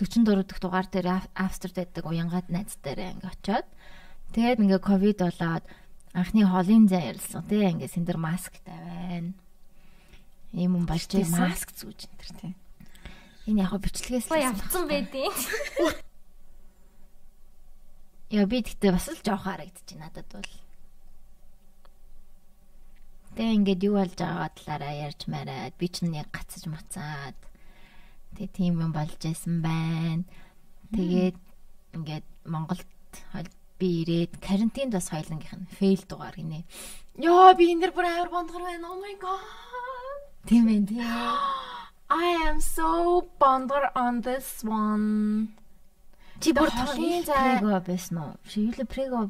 44 дахь дугаар дээр after дэдэг уянгаад найз дээр ингээ очиод тэгээд ингээ ковид болоод анхны холын зай ярилсан. Тэгээ ингээ сэндэр масктай байна. Ийм юм болж байсан. маск зүүж энэ төр тий. Энэ яг бичлэгээс л явцсан байдیں۔ Яа би тэгтээ бас л жоох харагдчих надад бол. Тэгээ ингээд юу болж байгаа талаараа ярьж мараад би ч нэг гацж мацаад тэгээ тийм юм болж байсан байна. Тэгээд ингээд Монголд би ирээд карантинд бас хоёлынгийнх нь фейл дугаар гинэ. Йоо, би энэ дэр бүр амар бондгор байна. Oh my god. Тийм ээ тийм. I am so bonder on this one. Чи бүр толын зай- байсан уу? Шивлэ прего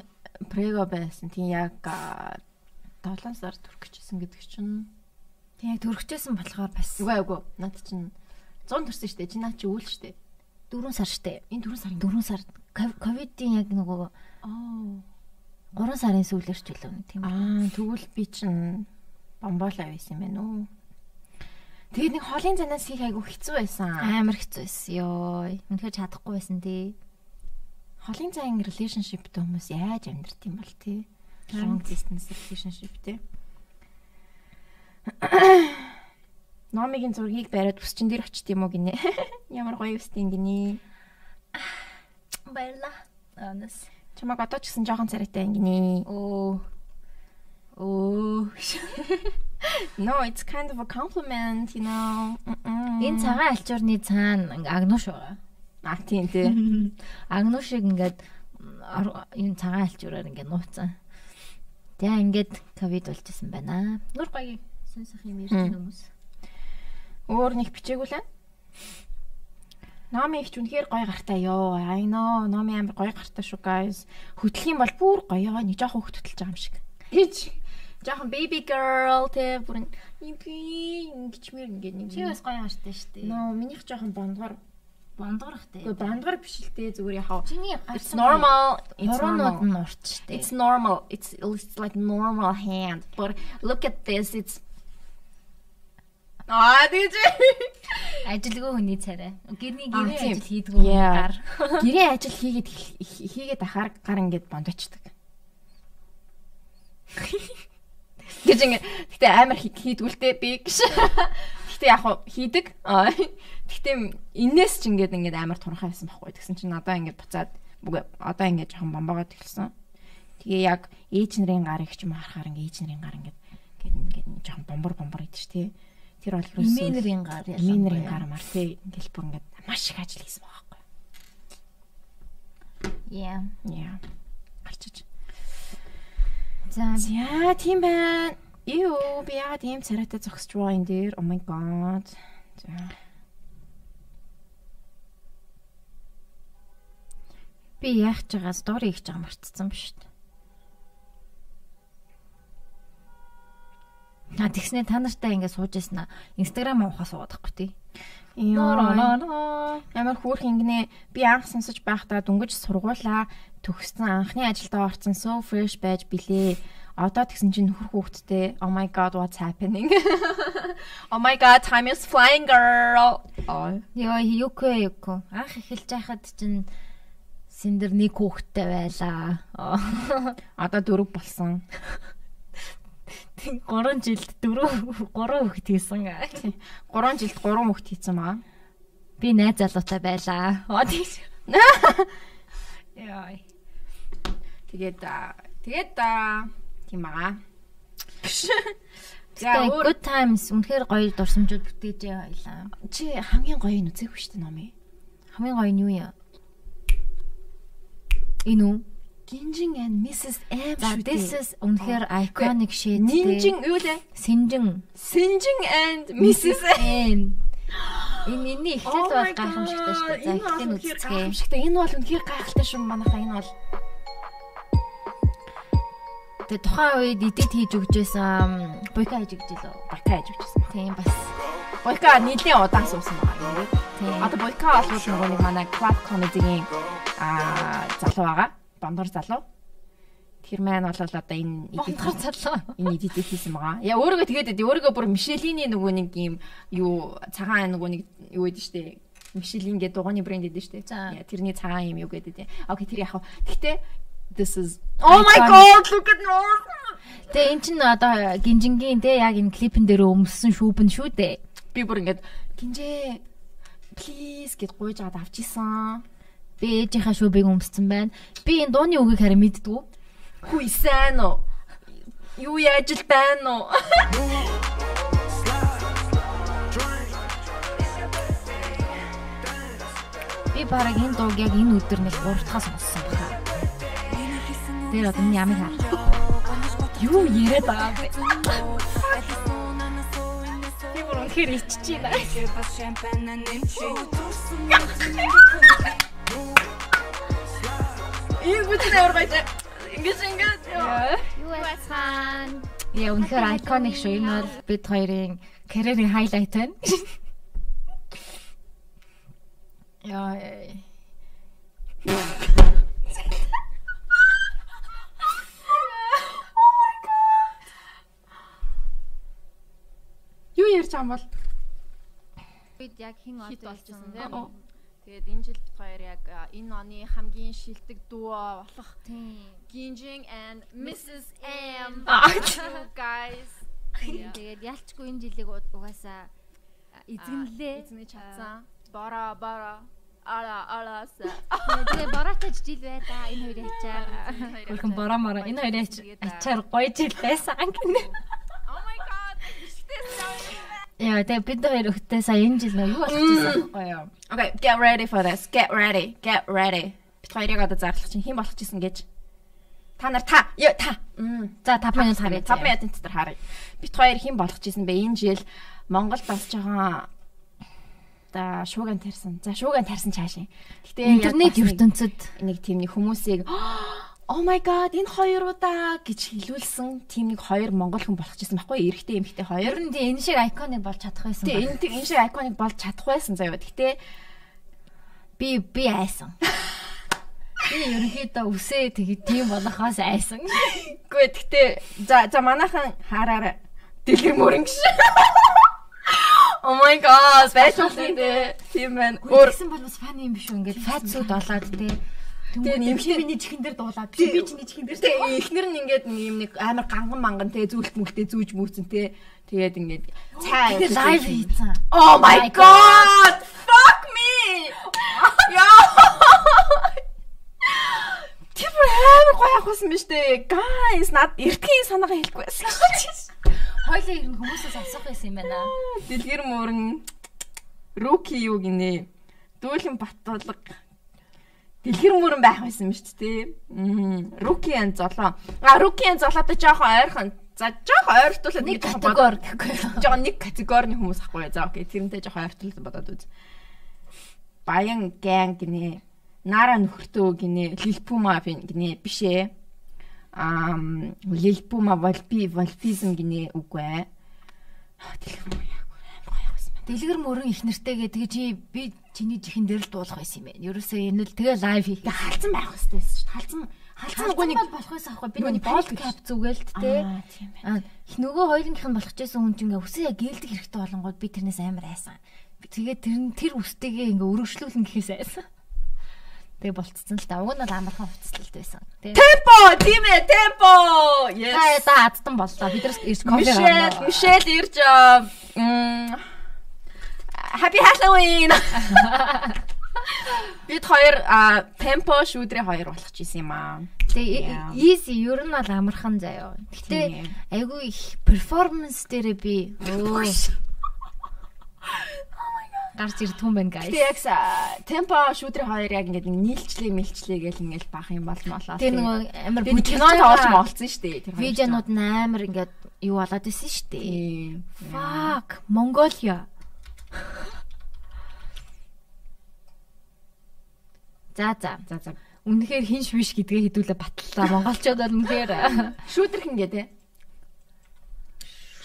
Прего байсан. Тийм яг 7 сар төрөх гэжсэн гэдэг чинь Тэг яг төрөгчөөсөн болохоор бас. Үгүй үгүй. Наад чинь 100 төрсөн штэ. Чи наа чи үйл штэ. 4 сар штэ. Энэ 4 сарын 4 сар ков- ковидын яг нөгөө Аа. 3 сарын сүүлээр ч үлээ тийм. Аа, тэгвэл би чинь бомбола байсан юм байна уу? Тэгээд нэг хоолын занаас хийх айгу хэцүү байсан. Амар хэцүү байсан ёо. Үнэхээр чадахгүй байсан тий. Хоолын зан relationshipтэй хүмүүс яаж амьдрт юм бол тий. Long distance relationship тий. Номигийн зургийг бариад бүсчин дээр очт юм уу гинэ. Ямар гоё үстийн гинэ. Баярлаа. Анас. Чамаг одоо ч гэсэн жоохон царайтай гинэ. Оо. Оо. No, it's kind of a compliment, you know. Энэ цагаан альчуурны цаана агнууш байгаа. А тийм тий. Агнуушиг ингээд энэ цагаан альчуураар ингээ нууцсан. Тэгээ ингээд ковид болчихсон байна. Нур гоё сонсох юм ярьж хүмүүс. Өөр нэг бичээгүй л байна. Номи их ч үнэхээр гоё гартай ёо. I know. Номи амар гоё гартай шүү guys. Хөтлөх юм бол бүр гоё. Нэг жоохон хөтлөж байгаа юм шиг. Гэж жоохон baby girl те бүр ингэчмэр ингээд нэг. Чи бас гоё гартай шүү дээ. No, минийх жоохон бондгор. бондгорхтэй. Гэхдээ бондгор биш л те зүгээр яхаа. Чиний It's normal. It's Хоронууд normal. нь шүү дээ. It's normal. It's it's like normal hand. But look at this. It's Аа тийж. ажилгүй хүний царай. Гэрний гэрээ ажил Yeah. гар. Гэрээ ажил хийгээд хий- хийгээд ахаар гар ингээд бондочдөг. Гэж ингээд гэтээ амар хий- хийдгүүлтэй би гэж. Гэтээ яг хийдэг. Гэтээ энээс ч ингээд ингээд амар турхаа байсан байхгүй. Тэгсэн чинь одоо ингээд буцаад одоо ингээд жоохон бомбогоод эхэлсэн. Тэгээ яг ээж нарын гарыг ч юм харахаар ингээд ээж нарын гар ингээд ингээд ингээд жоохон бомбор бомбор идэв ч тий. Тэр бол ерөөсөө Имэнэрийн гар Минерийн гар мар тий ингээл бүр ингээд маш их ажил хийсэн байгаа байхгүй. Яа. Яа. Гарчиж. За За тийм байна. Юу би яагаад ийм царайтай зогсож байгаа энэ дээр? Oh my god. За. би яах ч байгаа стори хийж байгаа мартцсан ба шүү дээ. А тэгснэ та нартай ингэ сууж яснаа. Инстаграм ухаа суугаад байхгүй тий. Ямар хөөх ингэнэ би анх сонсож байхдаа дүнгэж сургуулаа төгссөн анхны ажилдаа орсон so fresh байж билээ. Одоо тэгсэн чинь нөхөр хүүхэдтэй oh my god what's happening? oh my god time is flying girl. Йоо юко юко. Анх эхэлж байхад чинь синдер нэг хүүхэдтэй байлаа. Одоо дөрөв болсон. 3 жилд 4 3 хүүхэд хийсэн. 3 жилд 3 хүүхэд хийсэн маа. Би найз залуутай байлаа. Яа. Тэгээд тэгээд тийм байгаа. За good times үнэхээр гоё дурсамжууд бүтээж байлаа. чи хамгийн гоё нь үзээгүй шүү дээ номи. Хамгийн гоё нь юу юм? Энэ үү? Гинжин and Mrs. M шүү this дээ. is үнэхээр iconic shit. Нинжин юу лээ? Синжин. Синжин and Mrs. Эн. Энэ энэний эхлэл Oh бол гайхамшигтай шүү дээ. За энэ эхлэн. Гайхамшигтай. Энэ бол үнэхээр гайхалтай шүү манайхаа энэ бол. Тэгээ тухайн үед эдит хийж өгчээсэн буйка хийж өгч илүү. Бака яж өгчсэн. Тийм бас. Бойка нийлэн удаан суусан байгаа юм. Тийм. Одоо Бойка бол нөгөө нэг манай club comedy-гийн аа залуу байгаа. Бондор залуу. Тэр маань бол одоо энэ Бондгор залуу. энэ эдит хийсэн байгаа. Яа өөрийгөө тэгээд. Өөрийгөө бүр Мишелийн нөгөө нэг юм юу цагаан нөгөө нэг юу гэдэг штэ. Мишелин гэдэг дугааны брэнд гэдэг. За. Яа, тэрний цагаан юм юу гэдэг. Окей тэр яг. Гэхдээ this is Oh my god, look at nose. Тэгээ эн чинь одоо гинжингийн те яг энэ клипэн дээр өмссөн шүүбэн шүү дээ. Би бүр ингэж гинжээ please гэд гуйж аваад авчихсан. Би ээжийнхаа шүүбийг өмссөн байна. Би энэ дууны үгийг харин мэддгүү. Хүй сайн уу? Юу яаж л байна уу? Би бараг энэ дууг яг энэ өдөр нэг 3 дахь сонссон баха. Тэр одоо ямиг хаа. Юу яриад байгаа бэ? Бүр үнэхээр иччихэж байна. Энэ бүтээн амар байж. Ингэж ингэж. Юу яцхан? Яа үнэхээр iconic шүү. Энэ бол бид хоёрын карьерийн highlight байна. Яа. Юу ярьж байгаа юм бол? Бид яг хин хит болчихсон тийм. Тэгээд энэ жил бит хоёр яг энэ оны хамгийн шилдэг дуу болох Тийм. Ginjing and Mrs. M. Guys. Тэгээд ялчгүй энэ жилиг уг- угаасаа эзэгнэлээ. Эзний чадсан. Бара бара ара араса. Тэгээ борооч жил байдаа энэ хоёр ячаар. Хөрхөн бороо мороо энэ хоёр ач- ачаар гоё жил байсан гэнэ. Oh my god. Ихтэй Яа тэгээ бид хоёр өгтөө сая энэ жил нөө юу гэсэн гоё юу? Okay, get ready for this. Get ready. Get ready. Бид хоёрыг одоо зарлах чинь хэн болох гэсэн гэж. Та нар та, ёо та. За 5 минут харъя. 5 минутын дотор харъя. Бид хоёр хэн болох гэсэн бэ? Энэ жил Монгол бас жоохон та шууган тарьсан. За шууган тарьсан цаашаа. Гэтэ интернет ертөнцид нэг тийм нэг хүмүүсийг Oh my god энэ хоёр удаа гэж хэлүүлсэн тийм нэг хоёр монгол хүн болох гэсэн байхгүй эрэгтэй эмэгтэй хоёр. ер нь тийм энэ шиг iconic болж чадах байсан. Ба. энэ энэ шиг iconic болж чадах байсан заяа. Гэтэ би би айсан. Би ерөнхийдөө үсээ тэгээ тийм болохоос айсан. үгүй гэтэ за за манайхан хараарай. Дэлгэр мөрөнгө ш. Oh my god special. Тийм байна. Өөр Өөрсөн бол бас фан юм биш үү? Ингээд фатсууд болоод тий. Тэгээ Тэгээ нэмшээ- нэмшээ миний чихэн дээр дуулаад би би чиний чихэн дээр Тэгээ эхнэр нь ингээд юм нэг амар ганган манган те зүйлт мүлтээ зүүж мүүцэн те тэгээд ингээд цай тэгээ лайв хийцэн. Oh my god fuck me Яа Тэр амар гоё ахсан биз дээ. Guys над эртгийн санаагаа хэлэхгүй байсан. Хойлоо ирнэ хүмүүсээс асуух байсан юм байна. Дэлгэр мөрөн руки юу гинэ? Дүүлэн Батболго Дэлгэр мөрөн байх байсан дээ. Мм. Рукиан золоо. А рукиан золоотой жоохон ойрхон. За жоохон ойртуулаад Нэг категори гэхгүй. жоохон нэг категорийн хүмүүс ахгүй. За окей. Тэрнтэй жоохон ойртуулаад бодоод үз. Баян гэнг гинэ. Нара нөхөртөө гинэ. Лилпума гинэ. Биш ээ. Ам лилпума валпи валфизм гинэ үгүй ээ. Аа, Дэлгэр мөрөн Дэлгэр мөрөн их нэртэйгээ чи би чиний чихэн дээр л дуулах байсан юм байна. Ерөөсөө энэ л тэгээ лайв хийх. Тэгээ халдсан байх хэрэгтэй байсан шүү дээ. Халдсан Халдсан үгүй нэг бол болох байсан аахгүй. Би нэг паник кап зүгээл л тээ. Аа, нөгөө хоёрынх нь болох гэсэн хүн чинь ингээ үсээ яг гэлдэг хэрэгтэй болонгууд би тэрнээс амар айсан. Тэгээ тэр нь тэр үстэйгээ ингээ өргөжлүүлэн гэхээс айсан. Тэгээ болцсон л та. Уг нь бол амархан хувцлалт байсан. Темпо, тийм ээ, темпо. та Yes. та адтан боллоо. Бид нар ирж кофе Мишель, гарнаа. Мишель ирж аа, Happy Halloween. Бид хоёр а, темпо шүүдрээ хоёр болох ч юм аа. Тэгээ easy ер нь бол амархан заяа. Гэтэ айгүй их перформанс дээрээ би өө гарч ирд хүн байна guys. Тэгээ яг темпо шүүдрээ хоёр яг ингээд нийлчлээ мэлчлээ гэл ингээд бах юм бол молоо. Тэр нөгөө амар бүжиглж кино тоолж молцсон шүү дээ. Видеонууд амар ингээд юу болоод исэн шүү дээ. Fuck, Mongolia. За за. За за. Үнэхээр хинш биш гэдгээ хэдүүлээ батлаа. Монголчууд бол үнэхээр Шүүдэр хин гээ те.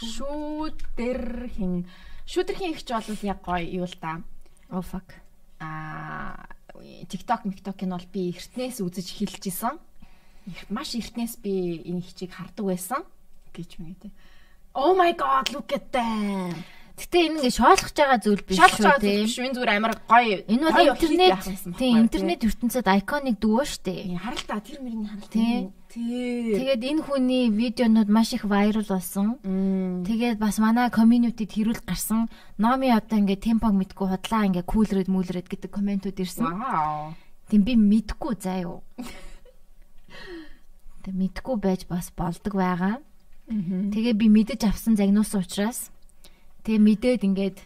Шүүдэр хин. Шүүдэр хин ихч бол яг гоё юу л та. oh fuck. Аа TikTok, TikTok нь бол би эртнээс үзэж эхэлж исэн. Маш эртнээс би энэ хичийг хардаг байсан гэж мэгтэй. Oh my god, look at them. Гэтэ энэ ингээ шоолгож байгаа зүйл биш шүү байгаа тийм. биш энэ зүгээр амар гоё. Энэ бол интернет тийм интернет ертөнцид iconic дүү штэ. тий. Харал та тэр мөрний харал. Тий. Тий. Тэгээд энэ хүний видеонууд маш их viral болсон. Тэгээд бас манай community-д хэрүүл гарсан. Номи одоо ингээ темпог мэдгүй худлаа ингээ кулрээд мүлрээд гэдэг комментууд ирсэн. Тийм би мэдгүй заа юу. Тэг мэдгүй байж бас болдог байгаа. Тэгээ би мэдэж авсан загнуус учраас тэгээ мэдээд ингээд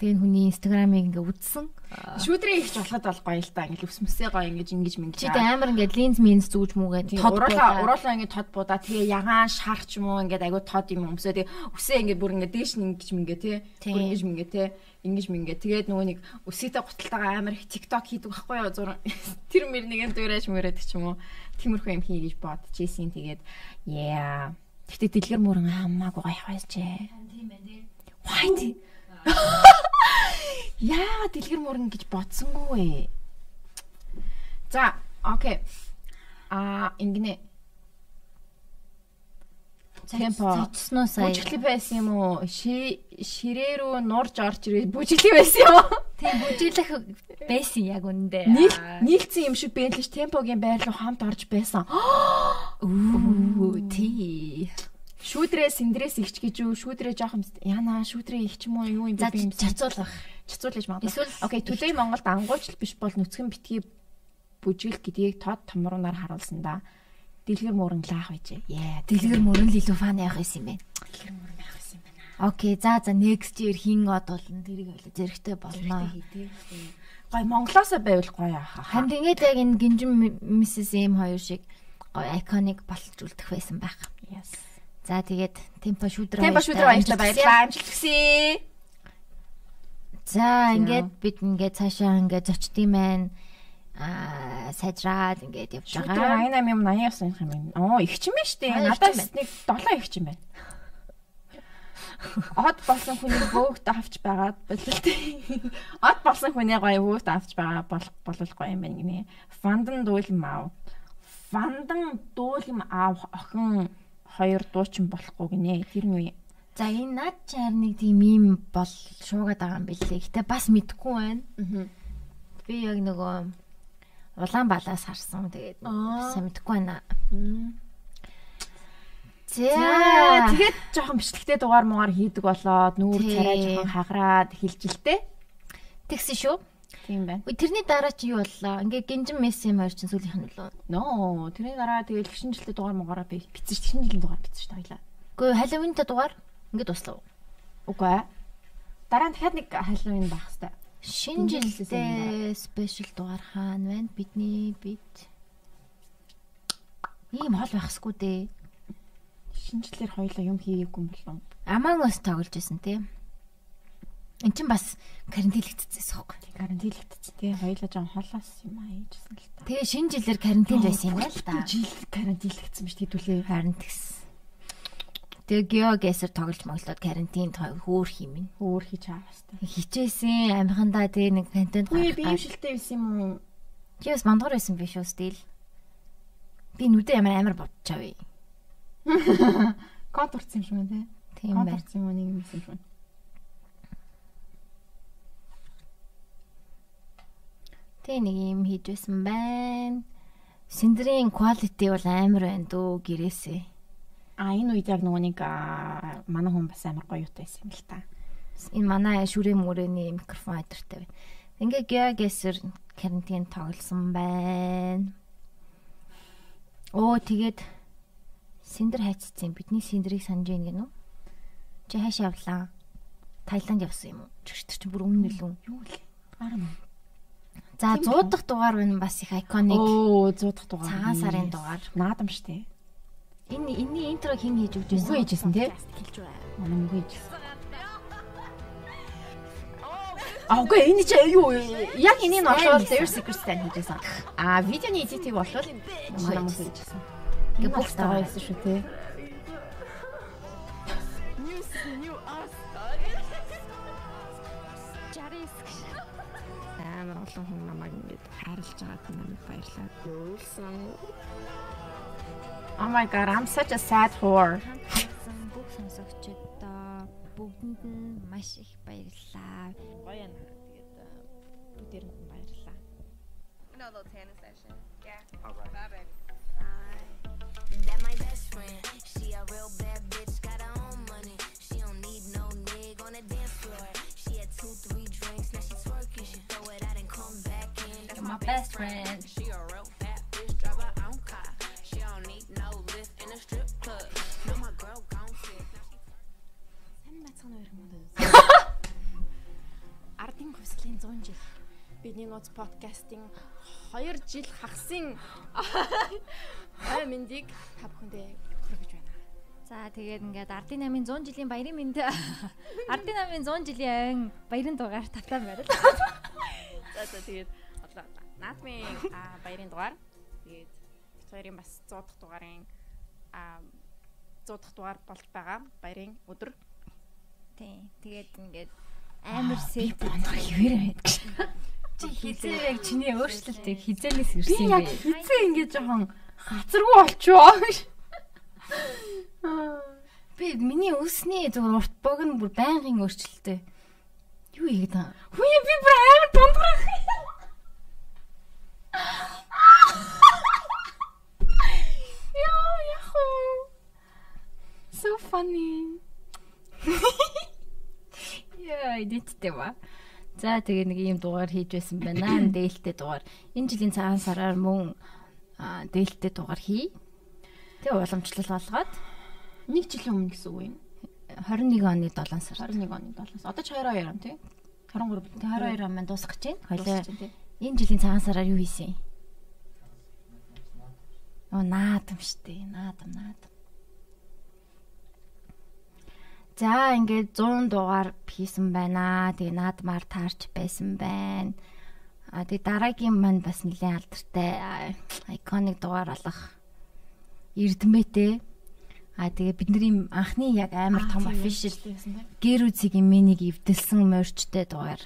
тэгээ энэ хүний инстаграмыг ингээ үзсэн. Шүүдрээ ихч болоход бол гоё л та. Ингээл өвс мөсөө гоё ингэж ингэж мингэж. Чи тэ амар ингээд линз минз зүүж тод уруулаа буудаа. уруулаа ингэ тод будаа тэгээ ягаан шарч юм уу? Ингээд айгу тод юм өмсөө тэгээ үсээ ингээд бүр ингээд дээш нь ингэж мингээ те бүр ингэж мингээ те ингэж мингээ тэгээд нөгөө нэг үсээтэй гуталтайгаа амар их TikTok хийдэг байхгүй юу? Зур тэр мэр нэгэн дуурайж мөрөөд ч юм уу? Тиймэрхүү юм хий гэж бодчихсэн тэгээд yeah. Гэтэ дэлгэр мөрөн хамаагүй гоё хайжээ. Тийм байна White. Яа дэлгэр мөрөн гэж бодсонгүй. За, окей. А ингэнэ. Темпо. Цочсноо сая. Бүжиглэг байсан юм уу? Ши ширээ рүү нурж орж ирээ бүжиглэг байсан юм уу? Тийм бүжиглэх байсан яг үндэ. Нийл нийлцсэн юм шиг бэнтлэж темпогийн байр руу хамт орж байсан. Үу тий. Шүүдрээ сэндрээс ихч гэж юу? Шүүдрээ жоох юм. Яна шүүдрээ ихч юм уу? Юу юм бэ би чацуулах. Чацуулж магадгүй. Эсвэл- Окей, төлөө Монголд ангуйчл биш бол нүцгэн битгий бүжиглэх гэдгийг тод томрунаар харуулсан да. Дэлгэр мөрөн лаах байжээ. Яа, Дэлгэр мөрөн л илүү фан явах юм байна. дэлгэр мөрөн байх юм байна. Окей, за за next year хин од болно. Тэрийг ойлоо зэрэгтэй болно. Гой Монголоосоо байвал гоё аах. Хамт ингээд яг энэ гинжин Mrs. M хоёр шиг гоё iconic болж үлдэх байсан байх. Yes. За тэгээд темпо шүдрэ Темпо шүдрэ баярлалаа баярлалаа. Амжилт хүсье. За ингээд бид ингээд цаашаа ингээд зочдсон маань аа сайжраад ингээд явж байгаа. 88 юм 80 явсан юм юм. Оо, их ч юм байна штэ. Юм Надаас байна. нэг 7 их ч юм байна. Од болсон хүний бөөгт авч байгаад болов тий. Од болсон хүний гоё бөөгт авч байгаа болох болов гоё юм байна гинэ. Фандан дуулам аав. Фандан дуулам аав охин хоёр дуучин болохгүй гинэ. Тэр нь юу юм? За энэ над чаар нэг тийм юм бол шуугаад байгаа юм билээ. Гэтэ бас мэдхгүй байна. Би яг нөгөө улаан балаас харсан. Тэгээд сайн мэдхгүй байна. За тэгээд жоохон бичлэгтэй дугаар муугаар хийдэг болоод нүүр царай жоохон хагараад хилжилтэй. тэгсэн шүү. Тийм байна. Тэрний дараа чи юу боллоо? Ингээ гинжин мессеж хоёр чинь сүүлийнх нь лөө. Ноо, тэрний дараа тэгээд гişin жилтэй дугаар муугаараа би ш гişin жилийн дугаар бицэн ш таглаа. Үгүй халуунтай дугаар ингээ дуслав. Үгүй. Дараа нь дахиад нэг халуун байх хэвээр. Шинэ жилдээ спешиал дугаар хаана байна? Бидний бид ийм хол байхсгүй дээ. Гişin жилээр хоёлоо юм хийгээгүй юм болов. Among Us тоглож байсан тийм. Эн чин бас карантинлэгдсэн байхгүй. Карантинлэгдсэн тий. Хоёлоо жоо холоос юм аа хийжсэн л та. Тэгээ шинэ жилээр карантин байсан юм байна л да. Жил карантинлэгдсэн биш хэдүүлээ. Харин тэгс. Тэгээ геогесер тоглож моглоод карантинд хөөр химэн. Өөр хийж авах хэвээр. Хичээсэн амхандаа тэгээ нэг контент Үгүй би гаргах. шилтэй байсан юм уу? Чи бас мандгар байсан биш үү стил. Би нүдэ ямар амар бодчихав. Код урцсан юм байна тий. Тийм Код байна. урцсан юм уу нэг юм байсан юм Тэгээ нэг юм хийж байсан байна. Синдрийн quality бол амар байна дөө гэрээсээ. А энэ үед яг нөгөө нэг манай хүн бас амар гоё юутай байсан юм л та. Энэ манай шүрээ мүрэний микрофон айдартай байна. Ингээ геогесер карантин тоглосон байна. Оо тэгээд Синдер хайцсан бидний Синдрийг санаж байна гэнэ үү? Чи хаашаа явлаа? Таиланд явсан юм уу? Чигч чи бүр өмнө нөлөө. Юу л. Арам. За 100 дахь дугаар байна бас их iconic. Оо 100 дахь дугаар. Цагаан сарын дугаар. Наадам штэ. Энэ энэний интро хэн хийж өгч байсан? Үгүй хийжсэн тий. Хэлж байна. Манай үгүй хийжсэн. А үгүй энэ чи юу яг энийг олвол Their Secret Stand хийжсэн. А видеоны эдитийг олвол манай үгүй хийжсэн. Ингээ бүх таа байсан шүү тий. олон хүн намайг ингэж хайрлаж байгааг намайг баярлалаа. Нүүлсэн. Oh my god, I'm such a sad whore. Бүх сонсогчдоо бүгдэнд нь маш их баярлалаа. Гоё юм. Тэгээд бүгдээрэнд нь баярлалаа. Another 10 My best friend. She a real fat bitch, drive her own car. She don't need no lift in a strip club. No, my girl gon' sit. Сайн бацхан хоёр юм даа. Ардын хүслийн 100 жил. Бидний нууц подкастын 2 жил хагсын хай мэндийг та бүхэндээ хүргэж байна. За тэгээд ингээд Ардын намын 100 жилийн баярын мэнд Ардын намын 100 жилийн баярын дугаар тавтан байрал. За за тэгээд одоо наадмын баярын дугаар тэгээд хоёрын бас 100 дахь дугаарын а 100 дахь дугаар болж байгаа. Баярын өдөр. Тий. Тэгээд ингээд амар сет Бонор хിവэр байд. чи хизээ яг чиний өөрчлөлтийг хизээнээс Би ирсэн яг бэ? хизээ ингээд жоохон хацаргүй болчихоо. Би миний өсний зүгээр урт бог нь бүр байнгын өөрчлөлттэй. Юу ийгээд байгаа? Хүйе би бүр амар дундгар. Яа яхоо. So funny. Яа, идэттэй ба. За тэгээ нэг ийм дугаар хийж байсан байна. Дээлтэй дугаар. Энэ жилийн цагаан сараар мөн дээлтэй дугаар хий. Тэгээ уламжлал болгоод Нэг жилийн өмнө гэсэн үг юм. 21 оны 7 сар. 21 оны 7-аас. Одоо ч 22 он тий. 23 Тэгээ 22 он маань дуусах гэж байна. Хоёлаа энэ жилийн цагаан сараар юу хийсэн? Оо наадам штэ. Наадам наадам. За ингээд 100 дугаар хийсэн байна. Тэгээ наадмаар таарч байсан байна. А тэгээ дараагийн маань бас нэлийн алдартай iconic дугаар болох Эрдмэтэй. А тэгээ бидний анхны яг амар том official гэр үзигийн менийг эвдэлсэн морчтой дугаар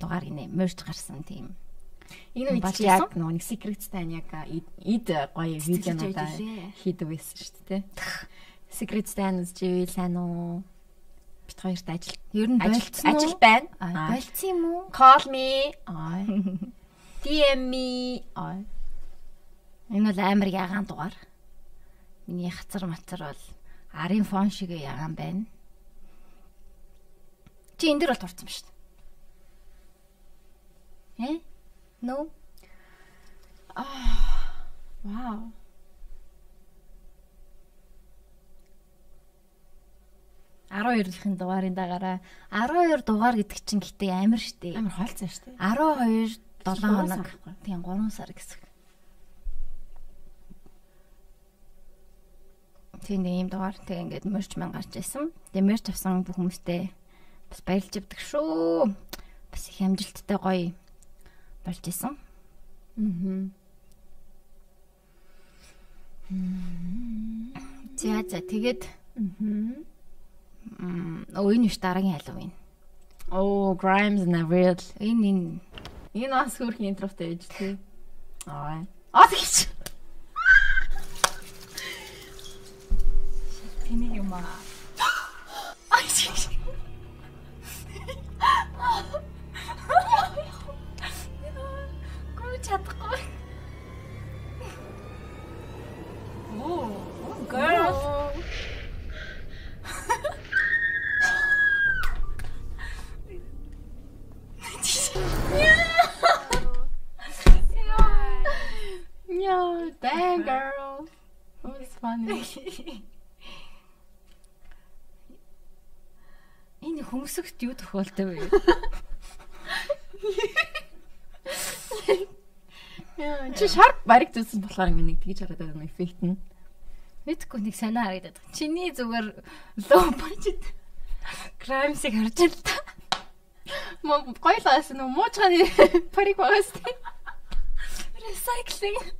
дугаар гинэ морч гарсан тийм. Энэ үед яг нэг secret stand яг ид гоё видеонуудаа хийдэг байсан шүү дээ. Secret stand үзчихвэл сайн уу? Бит хоёрт ажил Ер нь болцсон уу? ажил байна. Болцсон юм уу? Call me. Ай. DM me. Ай. Энэ бол амар ягаан дугаар. Миний хацар мацар бол арын фон шиг ягаан байна. Чи энэ дэр бол турцсан ба шүү дээ. Э? No. Вау. 12-ийн дугаарын дагаараа 12 дугаар гэдэг чинь гэтээ амар штэ. Амар хоолцсон дээ. 12 7 Гурван сар хоног. Тийм 3 сар гэсэн. Тийм юм дугаар тэг ингээд мөрч маань гарч ирсэн. Тэгээ мөрч авсан бүх хүмүүстээ бас баярлж авдаг шүү. Бас их амжилттай гоё болж исэн. Аа. За за тэгээд Аа. Оо энэ биш дараагийн Halloween. Oh, Grimes and Avril. Энэ энэ Энэ бас хөрхийн интротой ээж тий. Аа. Аа тэгч. тэнийг юм аа. Funny. Энэ хөмсөгт юу тохиолдов вэ? Яа, чи шарп бариг зүсэн болохоор ингэ нэг тэгж хараад байгаа юм эффект нь. Мэдгүй нэг санаа харагдаад. Чиний зүгээр low budget crime-сыг харж л та. Мо гойлаас нөө муучгааны парик байгаас тий. Recycling.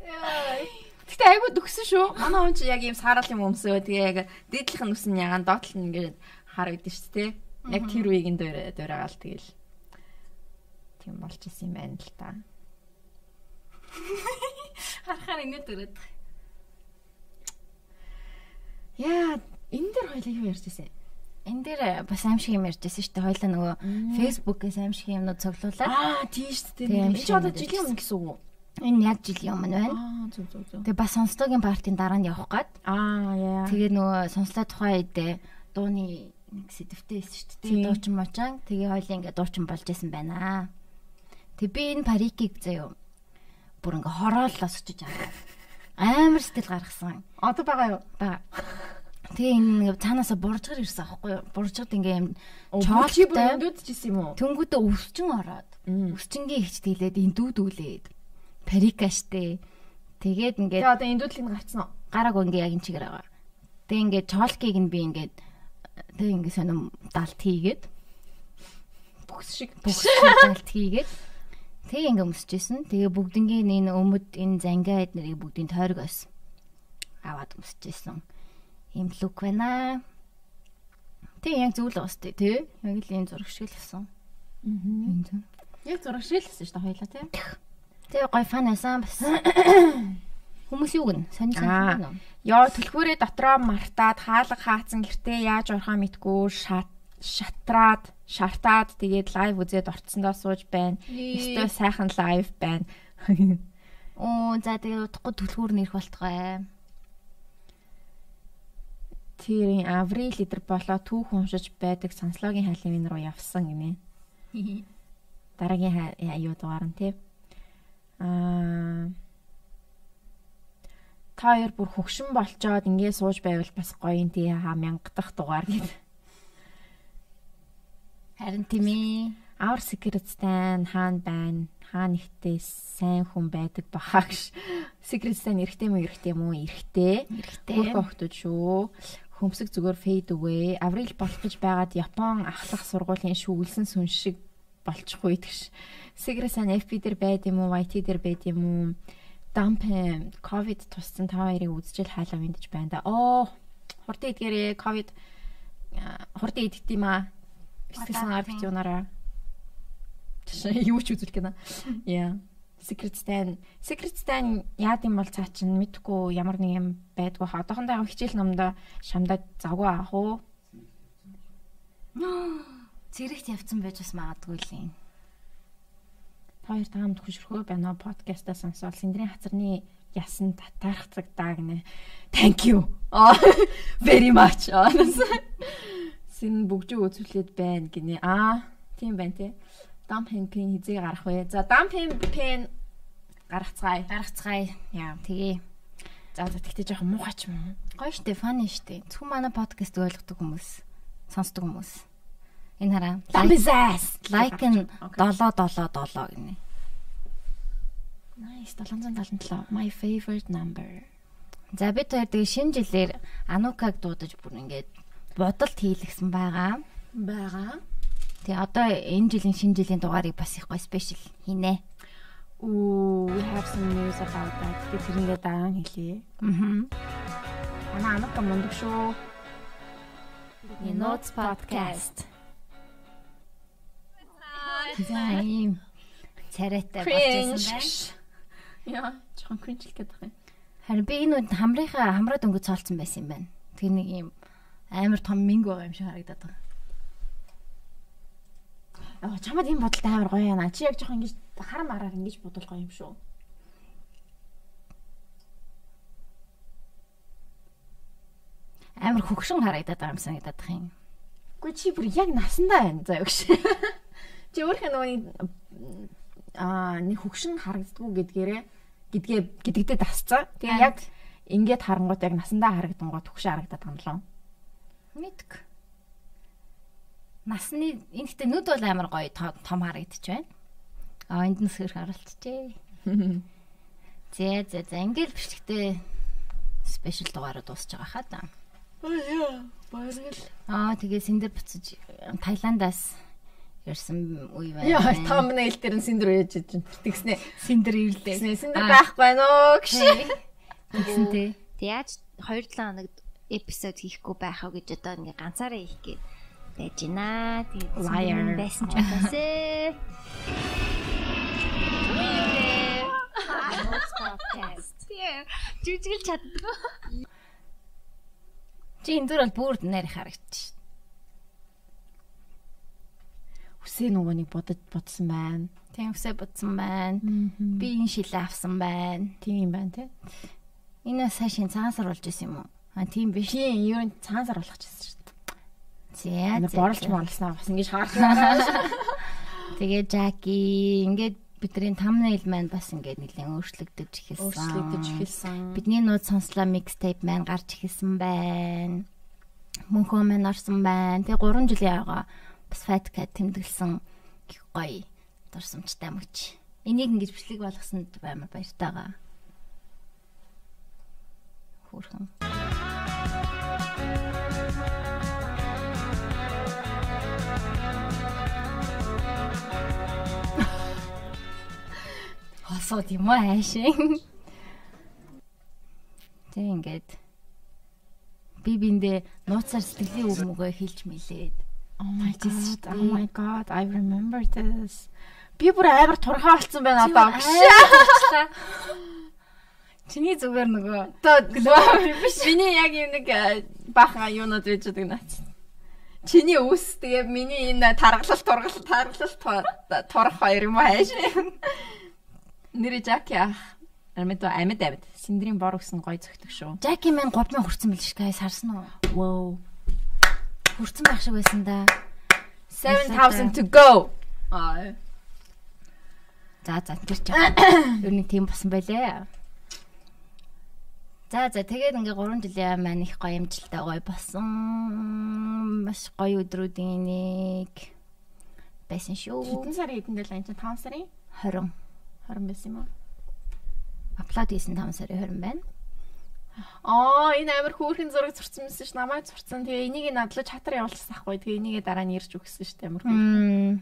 Яа. Гэтэ айгу дөгсөн шүү. Манай хүн чи яг ийм саарал юм өмсөө. Тэгээ яг дээдлийнх нь үсэн ягаан доотлол нь ингээд хар өгдөн шүү дээ. Яг тэр үеийн дээр дөрөгаал тэгэл. Тийм болж исэн юм байна л та. Харахаар инээд өрөөд. Яа, энэ дээр хоёлаа юу ярьж ирсэн? Энэ дээр бас аимшиг юм ярьжсэн шүү дээ. Хойлоо нөгөө Facebook-ээс аимшиг юмнууд цуглуулад. Аа, тийм шүү дээ. Тийм, Энэ ч одоо жилийн өмнө гэсэн үг үү? Энэ яг жилийн өмнө байна. Аа, зүг зүг зүг. Тэгээ бас сонслогийн партийн дараа нь явах гээд. Аа, яа. Тэгээ нөгөө сонслоо тухайн үед дууны нэг сэдвтэй байсан шүү дээ. Дуучин мочаан. Тэгээ хоёлын ингээ дуучин болж исэн байна. Тэг би энэ парикийг заяа бүр ингээ хороол осчиж аваад амар сэтгэл гаргасан. Одоо байгаа юу? Бага. Тэгээ энэ цаанаасаа буржгар ирсэн аахгүй юу? Буржгад ингээ юм чоолтой өндөөдчихсэн юм уу? Тэнгүүдээ өвсчин ороод өвсчингийн хичтгэлээд индүүдүүлээд парика штэ. Тэгээд ингээд Тэгээ одоо эндүүдлийг нь гавцсан уу? гараг ингээ яг энэ чигээр байгаа. Тэгээ ингээд чоолкийг нь би ингээд тэгээ ингээ сонирм далт хийгээд Бүхс шиг. бүгд далт хийгээд тэгээ ингээ өмсөжсэн. Тэгээ бүгднгийн энэ өмд энэ зангиа эднэрийг бүгдийн тойрог ос аваад өмсөжсэн. Ийм лук байна. Тэг яг зүйл сте тий. Яг л ийм зураг шиг л байсан. Аа. Яг зураг шиг л хэлсэн шүү дээ хоёлаа тий. Тэг гой фан байсан бас. Хүмүүс юу гэн? Аа. сонь. Яа түлхүүрээ дотроо мартаад хаалга хаацсан гэртээ яаж орохоо мэдгүй шат шатраад шартаад тэгээд лайв үзээд орцсондоо сууж байна. Өстой сайхан лайв байна. Оо за тэгээ удахгүй түлхүүр нэрх болтгой. Тэрийн Аврил лидер болоо түүх уншиж байдаг сонслогийн халимын руу явсан гинэ. Дараагийн аюу дугаар нь тий. Аа та хоёр бүр хөгшин болчоод ингэ сууж байвал бас гоё юм тий хаа мянга дахь дугаар гэд. Харин тийм ээ. Our secret stand хаана байна? Хаана ихтэй сайн хүн байдаг бахаа гэж. Secret stand эрэгтэй мүү эрэгтэй мүү эрэгтэй. Эрэгтэй. Хөрхөн охтууд шүү. Хөмсөг зүгээр fade away. Аврил болчихж байгаад Япон ахлах сургуулийн шүглсэн сүн шиг болчих үед гэж. Secret stand FB дээр байд юм уу? YT дээр байд юм уу? Dump ковид туссан та хоёрыг үзчихэл хаалаа мэдэж байна да. Оо хурдан идгээрээ ковид хурдан идэх юм аа. Сэтгэлсэн арт юунаараа. Тэшээ юу ч үзүүлэх гэнэ. Яа. Secret Stand. Secret Stand яад юм бол цаа чин мэдхгүй ямар нэг юм байдгүй хаа. Одоохондоо хичээл номдоо шамдаад завгүй аах уу. Зэрэгт явцсан байж бас магадгүй л юм. Хоёр таамд хөшөрхөө байна уу подкастаа сонсоод Синдрийн хацарны ясан татаарх цагтаа гинэ. Thank you. Oh, very much. Син бүгжиг үзүүлээд байна гинэ. Аа, тийм байна те. Pen pen хизээ гарах вэ? За, pen pen гаргацгаая. Гаргацгаая. Яа. Тэгээ. За, за тэгтээ жоохон муухайч юм. Гоё штэ, фаны штэ. Зөвхөн манай подкаст ойлгодог хүмүүс, сонсдог хүмүүс. Энэ хараа. Лайк нь Окей. 777 гинэ. Nice 777 my favorite number. За бид хоёр тэгээ шинэ жилээр Анукаг дуудаж бүр ингээд бодолт хийлгсэн байгаа. Бага. Тэгээ одоо энэ жилийн шинэ жилийн дугаарыг бас их гоё спешиал хийнэ. Ooh, we have some news about that. Тэгээ тэрнгээ дараа нь хэлье. Аа. Манай анука мундаг шүү. The Notes podcast. За ийм царайтай болж байсан байна. Яа, жоохон кринжл гэдэг юм. Харин би энэ үед хамрынхаа хамраа дөнгөж цаалцсан байсан юм байна. Тэгээ нэг ийм амар том минг байгаа юм шиг харагдаад байгаа. Аа, чамд энэ бодолтой амар гоё яана. Чи яг жоохон ингэж хар мараар ингэж бодвол гоё юм шүү. Амар хөгшин харагдаад байгаа юм санагдаад байгаа юм. Гэхдээ чи бүр яг насандаа байна заа өгш. Чи өөрхөн нөгөө аа нэг хөгшин харагддггүй гэдгээрээ гэдгээ гэдэгдээ тасцаа. Тэгээ яг ингээд харангуут яг насандаа харагдангуут хөгшин харагдаад байгаа юм лөө. Мэдг. Насны энэ ихтэй нүд бол амар гоё то- том харагдчих байна. Аа энд нь сэр харалтчээ. Зэ зэ зэ ингээл бичлэгтэй спешиал дугаараа дуусч байгаа хаа да. Аа тэгээ сэндэр буцаж Таиландаас ирсэн үе байна. Яа, thumbnail дээр нь синдэр ээж чинь тэгснэ. сэндэр ирлээ. Тэгснэ синдэр байхгүй байна уу гэж. Тэгсэн тий. Тэг яаж 2-7 хоног эпизод хийхгүй байх уу гэж одоо ингээ ганцаараа хийх гээд байж байна. Тэгээд байсан ч удаасээ. Тий. Жүжиглж чаддгүй. Чи энэ дөр бол бүр нэр харагдчих. Үсээ нөгөө нэг бодож бодсон байна. Тийм үсээ бодсон байна. Би энэ шилээ авсан байна. Тийм байна те. Энэ бас хашийн цагаансар болж исэн юм уу? А тийм биш. Тийм ер нь цаансар болгочихсон шүү дээ. За. Амар за, борлж морлснаа бас ингэж харж байгаа. Тэгээ Жаки ингээд бидний thumbnail маань бас ингээд нэлээд өөрчлөгдөж эхэлсэн. Өөрчлөгдөж эхэлсэн. Бидний нууд сонслоо mixtape маань гарч эхэлсэн байна. Мөнхөө маань орсон байна. Тэгээ 3 жилийн ага бас Fat Cat тэмдэглэсэн их гоё дурсамжтай мөч. Энийг ингэж бичлэг болгосонд баймар баяртай байгаа. Хөөрхөн. Хосоо тийм үү хайшин. Тэг ингээд би биндээ нууцаар сэтгэлийн үг мөгөө хэлж мэлээд. Oh my god. Oh my god. I remember this. Би бүр амар турхаа болсон байна одоо. Чиний зүгээр нөгөө биш. Миний яг юм нэг э, баахан юунод байж байгаа наац. Чиний үс тэгээ миний энэ таргалал тургалал таргалал тур- турах хоёр юм хайш. Нэр Жаки ах. Амьд амьд амьд. Синдрийн бор өгсөн гой зөгтөг шүү. Жаки мэн 3000 хүрсэн мэл шиг гайс харсан уу? Wow. Хүрсэн байх шиг байсан да. 7000 to go. Аа. За за тэр ч. Ер нь тийм болсон байлээ. За за тэгээд ингээ 3 жилийн маань их гоё амжилттай гоё болсон. Маш гоё өдрүүдийн нэг байсан шүү. Хэдэн сарын хэдэн дээр энэ 5 сарын 20 20 байсан юм уу? апплод хийсэн 5 сарын 20 байна. Аа энэ амар хөөрхөн зураг зурцсан юмсэн ш намайг зурцсан. Тэгээ энийг надлаа чатар явуулсан ахгүй. Тэгээ энийг дараа нь ирж өгсөн ш амар хөөрхөн.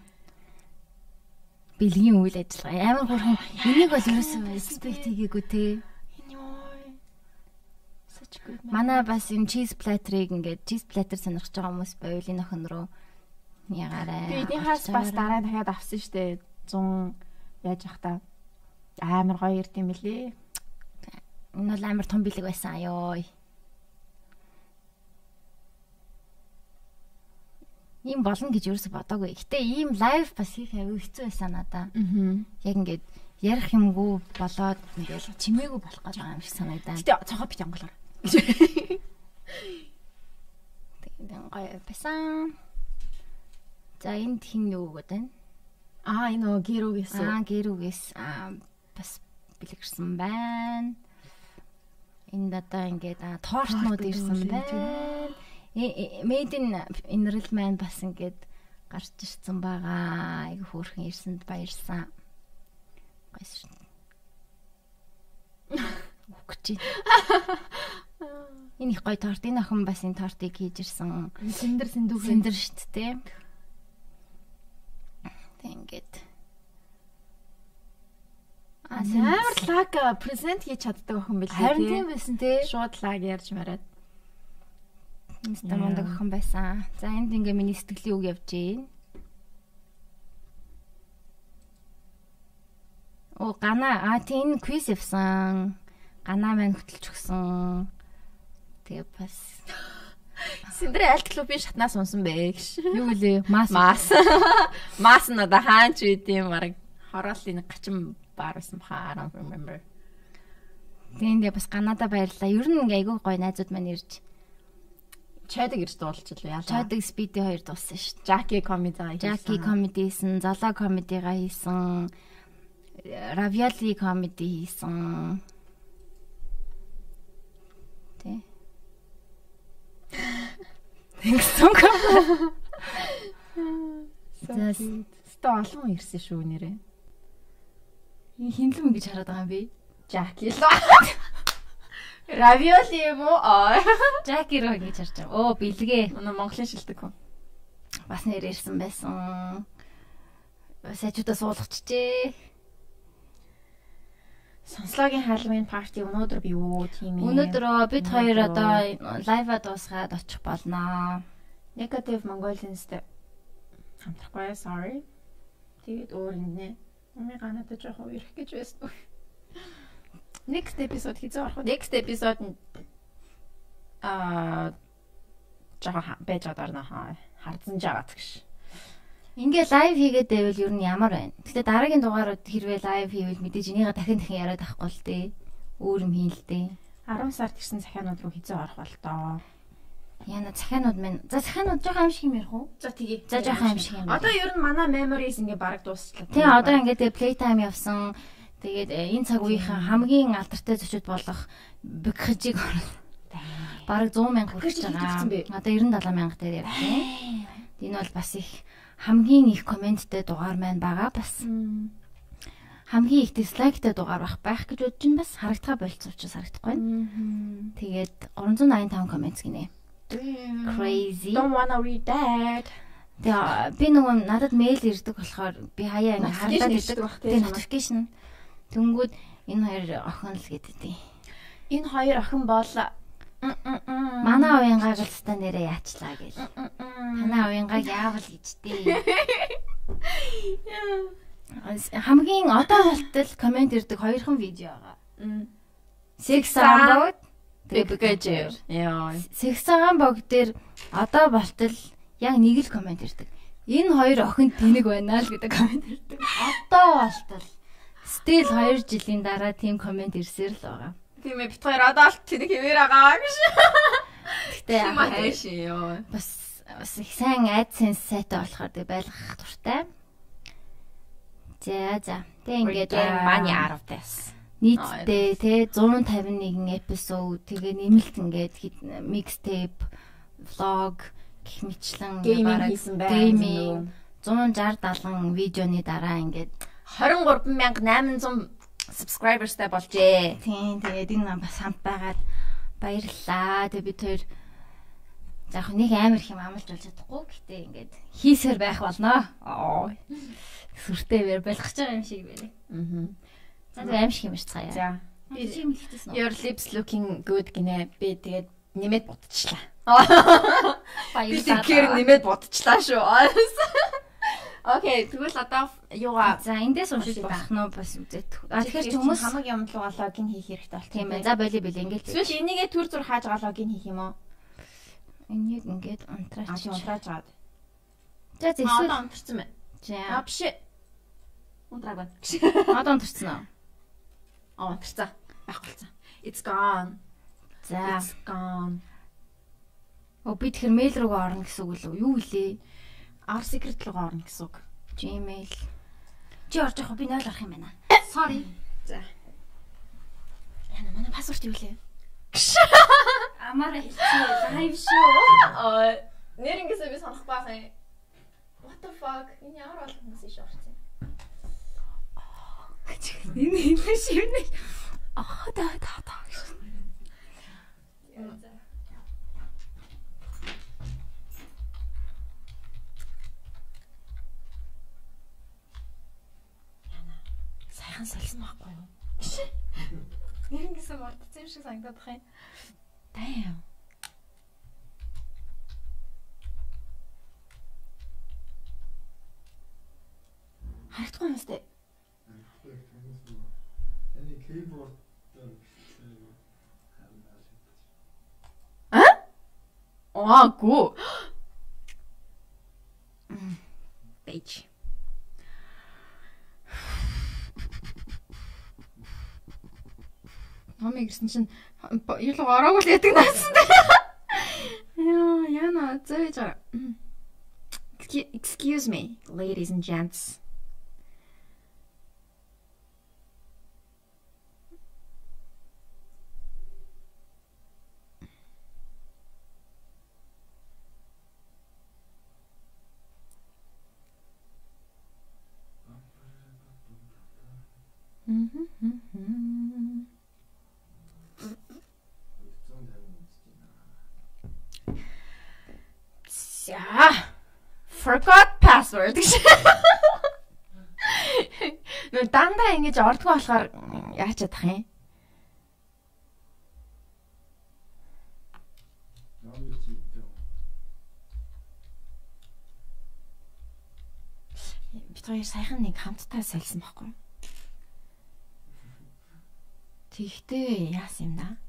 Бэлгийн үйл ажиллагаа амар хурхан. Энийг бол ерөөсөө expect хийгээгүй те. Энэ. Манай бас энэ cheese platter-ыг ингээд cheese platter сонирхож байгаа хүмүүс байвал энэ охин руу ягаарай. Би эднийхээс бас дараа дахиад авсан штэ 100 яаж явах та амар гоё ирд юм билий. Энэ бол амар том бэлэг байсан аяа. Ийм болно гэж ерөөсө бодоагүй. Гэтэ ийм лайв бас хийх аягүй хэцүү байсан надаа. Аа. Яг ингээд ярих юмгүй болоод ингээд чимээгүй болох гэж байгаа юм шиг санагдаа. Гэтэ цогоо бит янгалаар. Тэгээд гоё байсан. За энд хин юу гэдэг вэ? Аа энэ гэрүүгээс үү? Аа гэрүүгээс аа бас бэлгэрсэн байна. Энд одоо ингээд тортнууд ирсэн байна. Made in Inril маань бас ингээд гарч ирсэн байгаа. Айгу хөөрхөн ирсэнд баярсан. Гайс шүү. Үгч. Энэ их гоё торт. Энэ охин бас энэ тортыг хийж ирсэн. Синдэр сэндүүх. Синдэр шүү дээ. Тэг ингээд амар лаг презент хийж чаддаг охин билээ. Харин тийм байсан тий. Шууд лаг ярьж мараад. Инста мундаг охин байсан. За энд ингээ миний сэтгэлийн үг явж гин. Оо гана а тийм квиз явсан. Гана маань хөтөлж өгсөн. Тэгээ бас Синдэр аль клубын шатнаас унсан бэ гэж. юу гэлээ мас Мас. Мас одоо хаач үдийн баг хороолын гачин байсан баха. I don't remember. тэндээ бас ганада баярлаа. Ер нь ингээ айгүй гоё найзууд маань ирж Чайдаг ирж дуулчихлаа яа. чадаг спиди хоёр дууссан шүү дээ. Жаки комеди. Жаки комеди хийсэн, Золо комедига хийсэн, Равиоли комеди хийсэн. Тэ. Тэгсэн юм. За Ста олон ирсэн шүү нэрээ. Хинлэм гэж хараад байгаа юм би. Жаки л. Равиоли юм уу? Жаки руу ингэж харж байгаа. Оо бэлгээ. Манай Монголын шилдэг хүн. Бас нэр ирсэн байсан. Сайжуудаа суулгачжээ. Сонслогийн Halloween party өнөөдөр би юу тийм ээ. Өнөөдөр бид хоёр одоо лайва дуусгаад очих болноо. Negative Mongolians-тэй хамтрахгүй sorry. Тэгээд өөр нэ. Умиг ганаад жоох уурах гэж байсан. Next episode хийzээ орох. Next episode нь аа жоох байж байгаа хаа хардсан жагаад гэж. Ингээ лайв хийгээд байвал ер нь ямар байна. Гэтэ дараагийн дугаарууд хэрвээ лайв хийвэл мэдээж энийгээ дахин дахин яриад авахгүй л дээ. Өөр юм хийн л дээ. 10 сард ирсэн захианууд руу хийzээ орох бол тоо. Яна захианууд минь. За захианууд жоохон аим шиг юм ярих уу? За тгий. За жоохон аим шиг юм. Одоо ер нь манай memories ингээ баг дуусчлаа. Тий одоо ингээд playtime явсан. Тэгээд э, энэ цаг үеийнхэн хамгийн алдартай зочид болох Бэкхэжиг бараг 100 мянга хүрч байгаа. Одоо 97 мянга дээр явсан. Энэ бол бас их хамгийн их комменттэй дугаар маань байгаа бас. Хамгийн их дизлайктай дугаар байх байх гэж бодож байна бас харагдгаа болцсон учраас харагдахгүй байна. Тэгээд 385 коммент гинэ. Crazy. Don't wanna read that. Тэгээ би нөгөө надад мэйл ирдэг болохоор би хаяа ингэ хардаад ирдэг. Тэгээ notification. Тэнгүүд энэ хоёр охин л гэдэг. Энэ хоёр охин бол Манай уянгааг л ста нэрээ яачлаа гэл. Танай уянгааг яавал гэжтэй. Хамгийн одоо болтол комент ирдэг хоёрхан видео байгаа. Sex Sambog Тэгэж. Яа. Sex Sambog дээр одоо болтол яг нэг л комент ирдэг. Энэ хоёр охин тэнэг байна л гэдэг комент ирдэг. Одоо болтол Still 2 жилийн дараа тийм комент ирсээр л байгаа. Тийм ээ бит хоёр одоо л тэнэг хэмээр байгаа гэж. Гэтэ хайш ёо. бас бас их сайн AdSense сайтай болохоор тэг байлгах дуртай. За за. Тэг ингээд out of this. Нийтдээ те 151 эпизод тэгээ нэмэлт ингээд mixtape, vlog гэх мэтлэн бараг. Gaming 160 70 видеоны дараа ингээд 23800 subscribersтай болжээ. тийм тэгээд энэ нам бас хамт байгаад баярлалаа. Тэгээ бид хоёр яг нэг амар их юм амлаж болж чадахгүй. Гэтэ ингээд хийсээр байх болно. Сүртэй бэр болгож байгаа юм шиг байна. Аа. За аим шиг юм шиг цаая. За. Би үү? Your lips looking good гинэ. Би тэгээд нэмээд бодчихлаа. Би тэгэхээр нэмээд бодчихлаа шүү. Окей, тэгвэл одоо юугаа За эндээс уншиж болох нь бас үзээд. А тэгэхээр ч хүмүүс хамаг юм руу логин хийх хэрэгтэй болт тийм ээ. За боли ингээд. Эсвэл энийгээ төр зур хааж байгаа логин хийх юм уу? энийг ингээд унтраач. Аа унтраач гаад. За Аа, эсвэл Одоо унтарсан байна. Аа за биш. Унтрааг байна. одоо унтрцсан уу? Аа унтарсан. Байхгүй болсон. It's gone. За. It's gone. Оо би тэгэхээр мэйл рүүгээ орно гэсэн үг л үү? Юу илээ? Our secret руу орно гэсэн үг. Gmail. Чи орж явах уу? Би 0 орох юм байна. Sorry. Яна манай пассворд юу лээ? Амаараа хэлчихээ. Live шүү. Аа нэр ингэсээ би санах байх юм. What the fuck? Энэ ямар болгоноос иш орсон юм? Энэ хэлсэн шивнэ. Аа да да да. Сайхан салсан байхгүй юу? Нэр ингэсээ мартсан юм шиг санагдаад байна. Damn. Харагдахгүй юм keyboard дээр Аа гүү. Бэж. Номыг ирсэн чинь юу л ороогүй л яадаг наасан дээ. Яа, яна зөөж. Excuse me, ladies and gents. Forgot password гэж. Нөө дандаа ингэж ордгоо болохоор яаж чадах юм? Бид хоёр саяхан нэг хамтдаа сольсон байхгүй юу? Тэгтээ яасан юм да?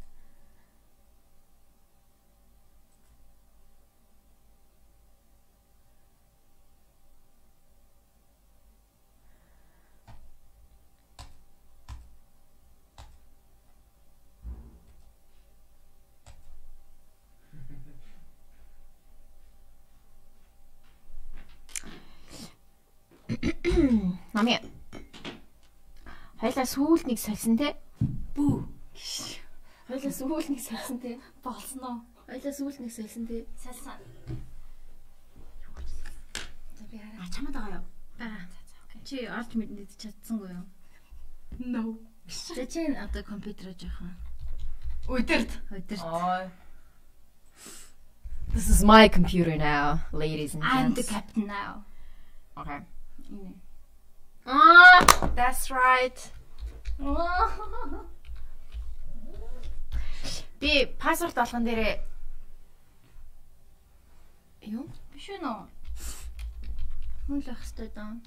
Нами. Хоёлаа сүүлд нэг сольсон те. Бүү. Хоёлаа сүүлд нэг сольсон те. Болсон уу? Хоёлаа сүүлд нэг сольсон те. Салсан. А чамд байгаа юу? Аа. Чи олж мэдээд чадсангүй юу? No. За чи одоо компьютероо жоохон Өдөрт. өдөрт. This is my computer now, ladies and I'm the gents. captain now. Okay. Энэ. Ah, that's right. Би пассворд болгон дээрээ юу? Биш үү нөө? Хүн л ах хэвээр даа.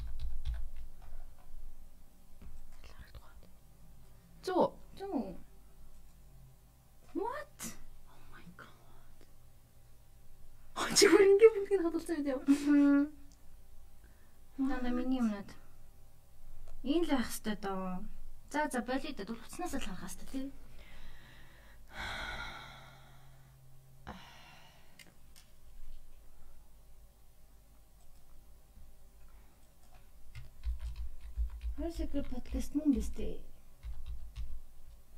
Зүү. Зүү. What? Чи бүр ингэ бүгдийг хадгалсан үү? Мм. Наа миний юмнууд. Энэ л ах хэвээр даа. За за болио да дурцснаас л харах хэвээр тий. Хөөсөг подкаст мөн биз дээ.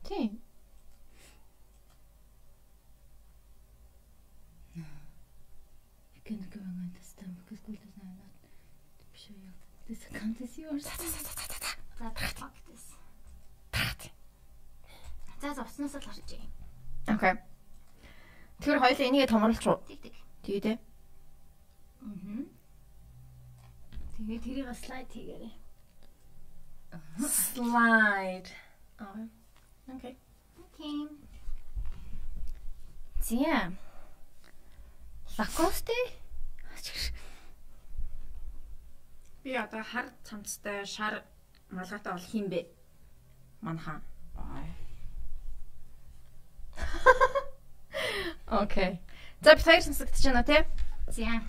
Тийм. Gold is not not to show you. This account is yours. За fuck this. Уснаас л харж юм. Окей. Тэгэхээр хоёулаа энийгээ томруулч уу? Тиг тиг. Тэгээ дээ. Аа. Тэгээ тэрийг слайд хийгээрэй. Slide. Аа. Окей. Окей. Зя. Лакосте? Би одоо хар цамцтай шар малгайтай болох юм бэ? Манхан. Окей. За би хоёр сонсогдож байна тий? За.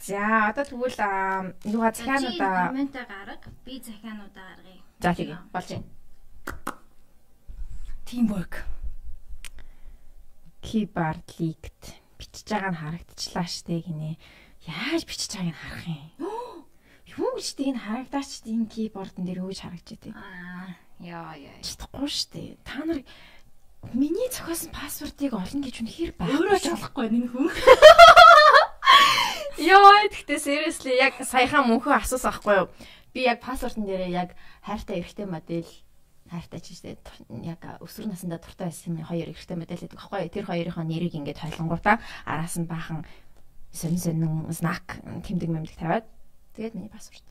За одоо тэгвэл аа, юугаа захиануудаа комментаа гарга. Би захиануудаа гаргая. За тэгээ болж байна. Teamwork. Keyboard leaked. Бичиж байгаа нь харагдчихлаа штэ гинэ. Яаж бичиж байгааг нь харах юм? Юу гэж тийг нь харагдаач энэ keyboard-ын дээр гэж харагдаж дээ. Аа, яа яа. Чадахгүй штэ. Та нар миний зохиосон пассвордыг олно гэж үнэхээр байхгүй. Өөрөө ч олохгүй энэ хүн. Йоо, тэгтээ seriously яг саяхан мөнхөө асуусан байхгүй юу? Би яг пассвортын дээрээ яг хайртай эрэгтэй модель хайртай ч штэ яг өсвөр насндаа дуртай байсан хоёр эрэгтэй модель гэдэг байхгүй юу? Тэр хоёрынхоо нэрийг ингээд тойлонгуудаа араас нь баахан сонин сонин знак тэмдэг мэмдэг тавиад тэгээд миний пассворт.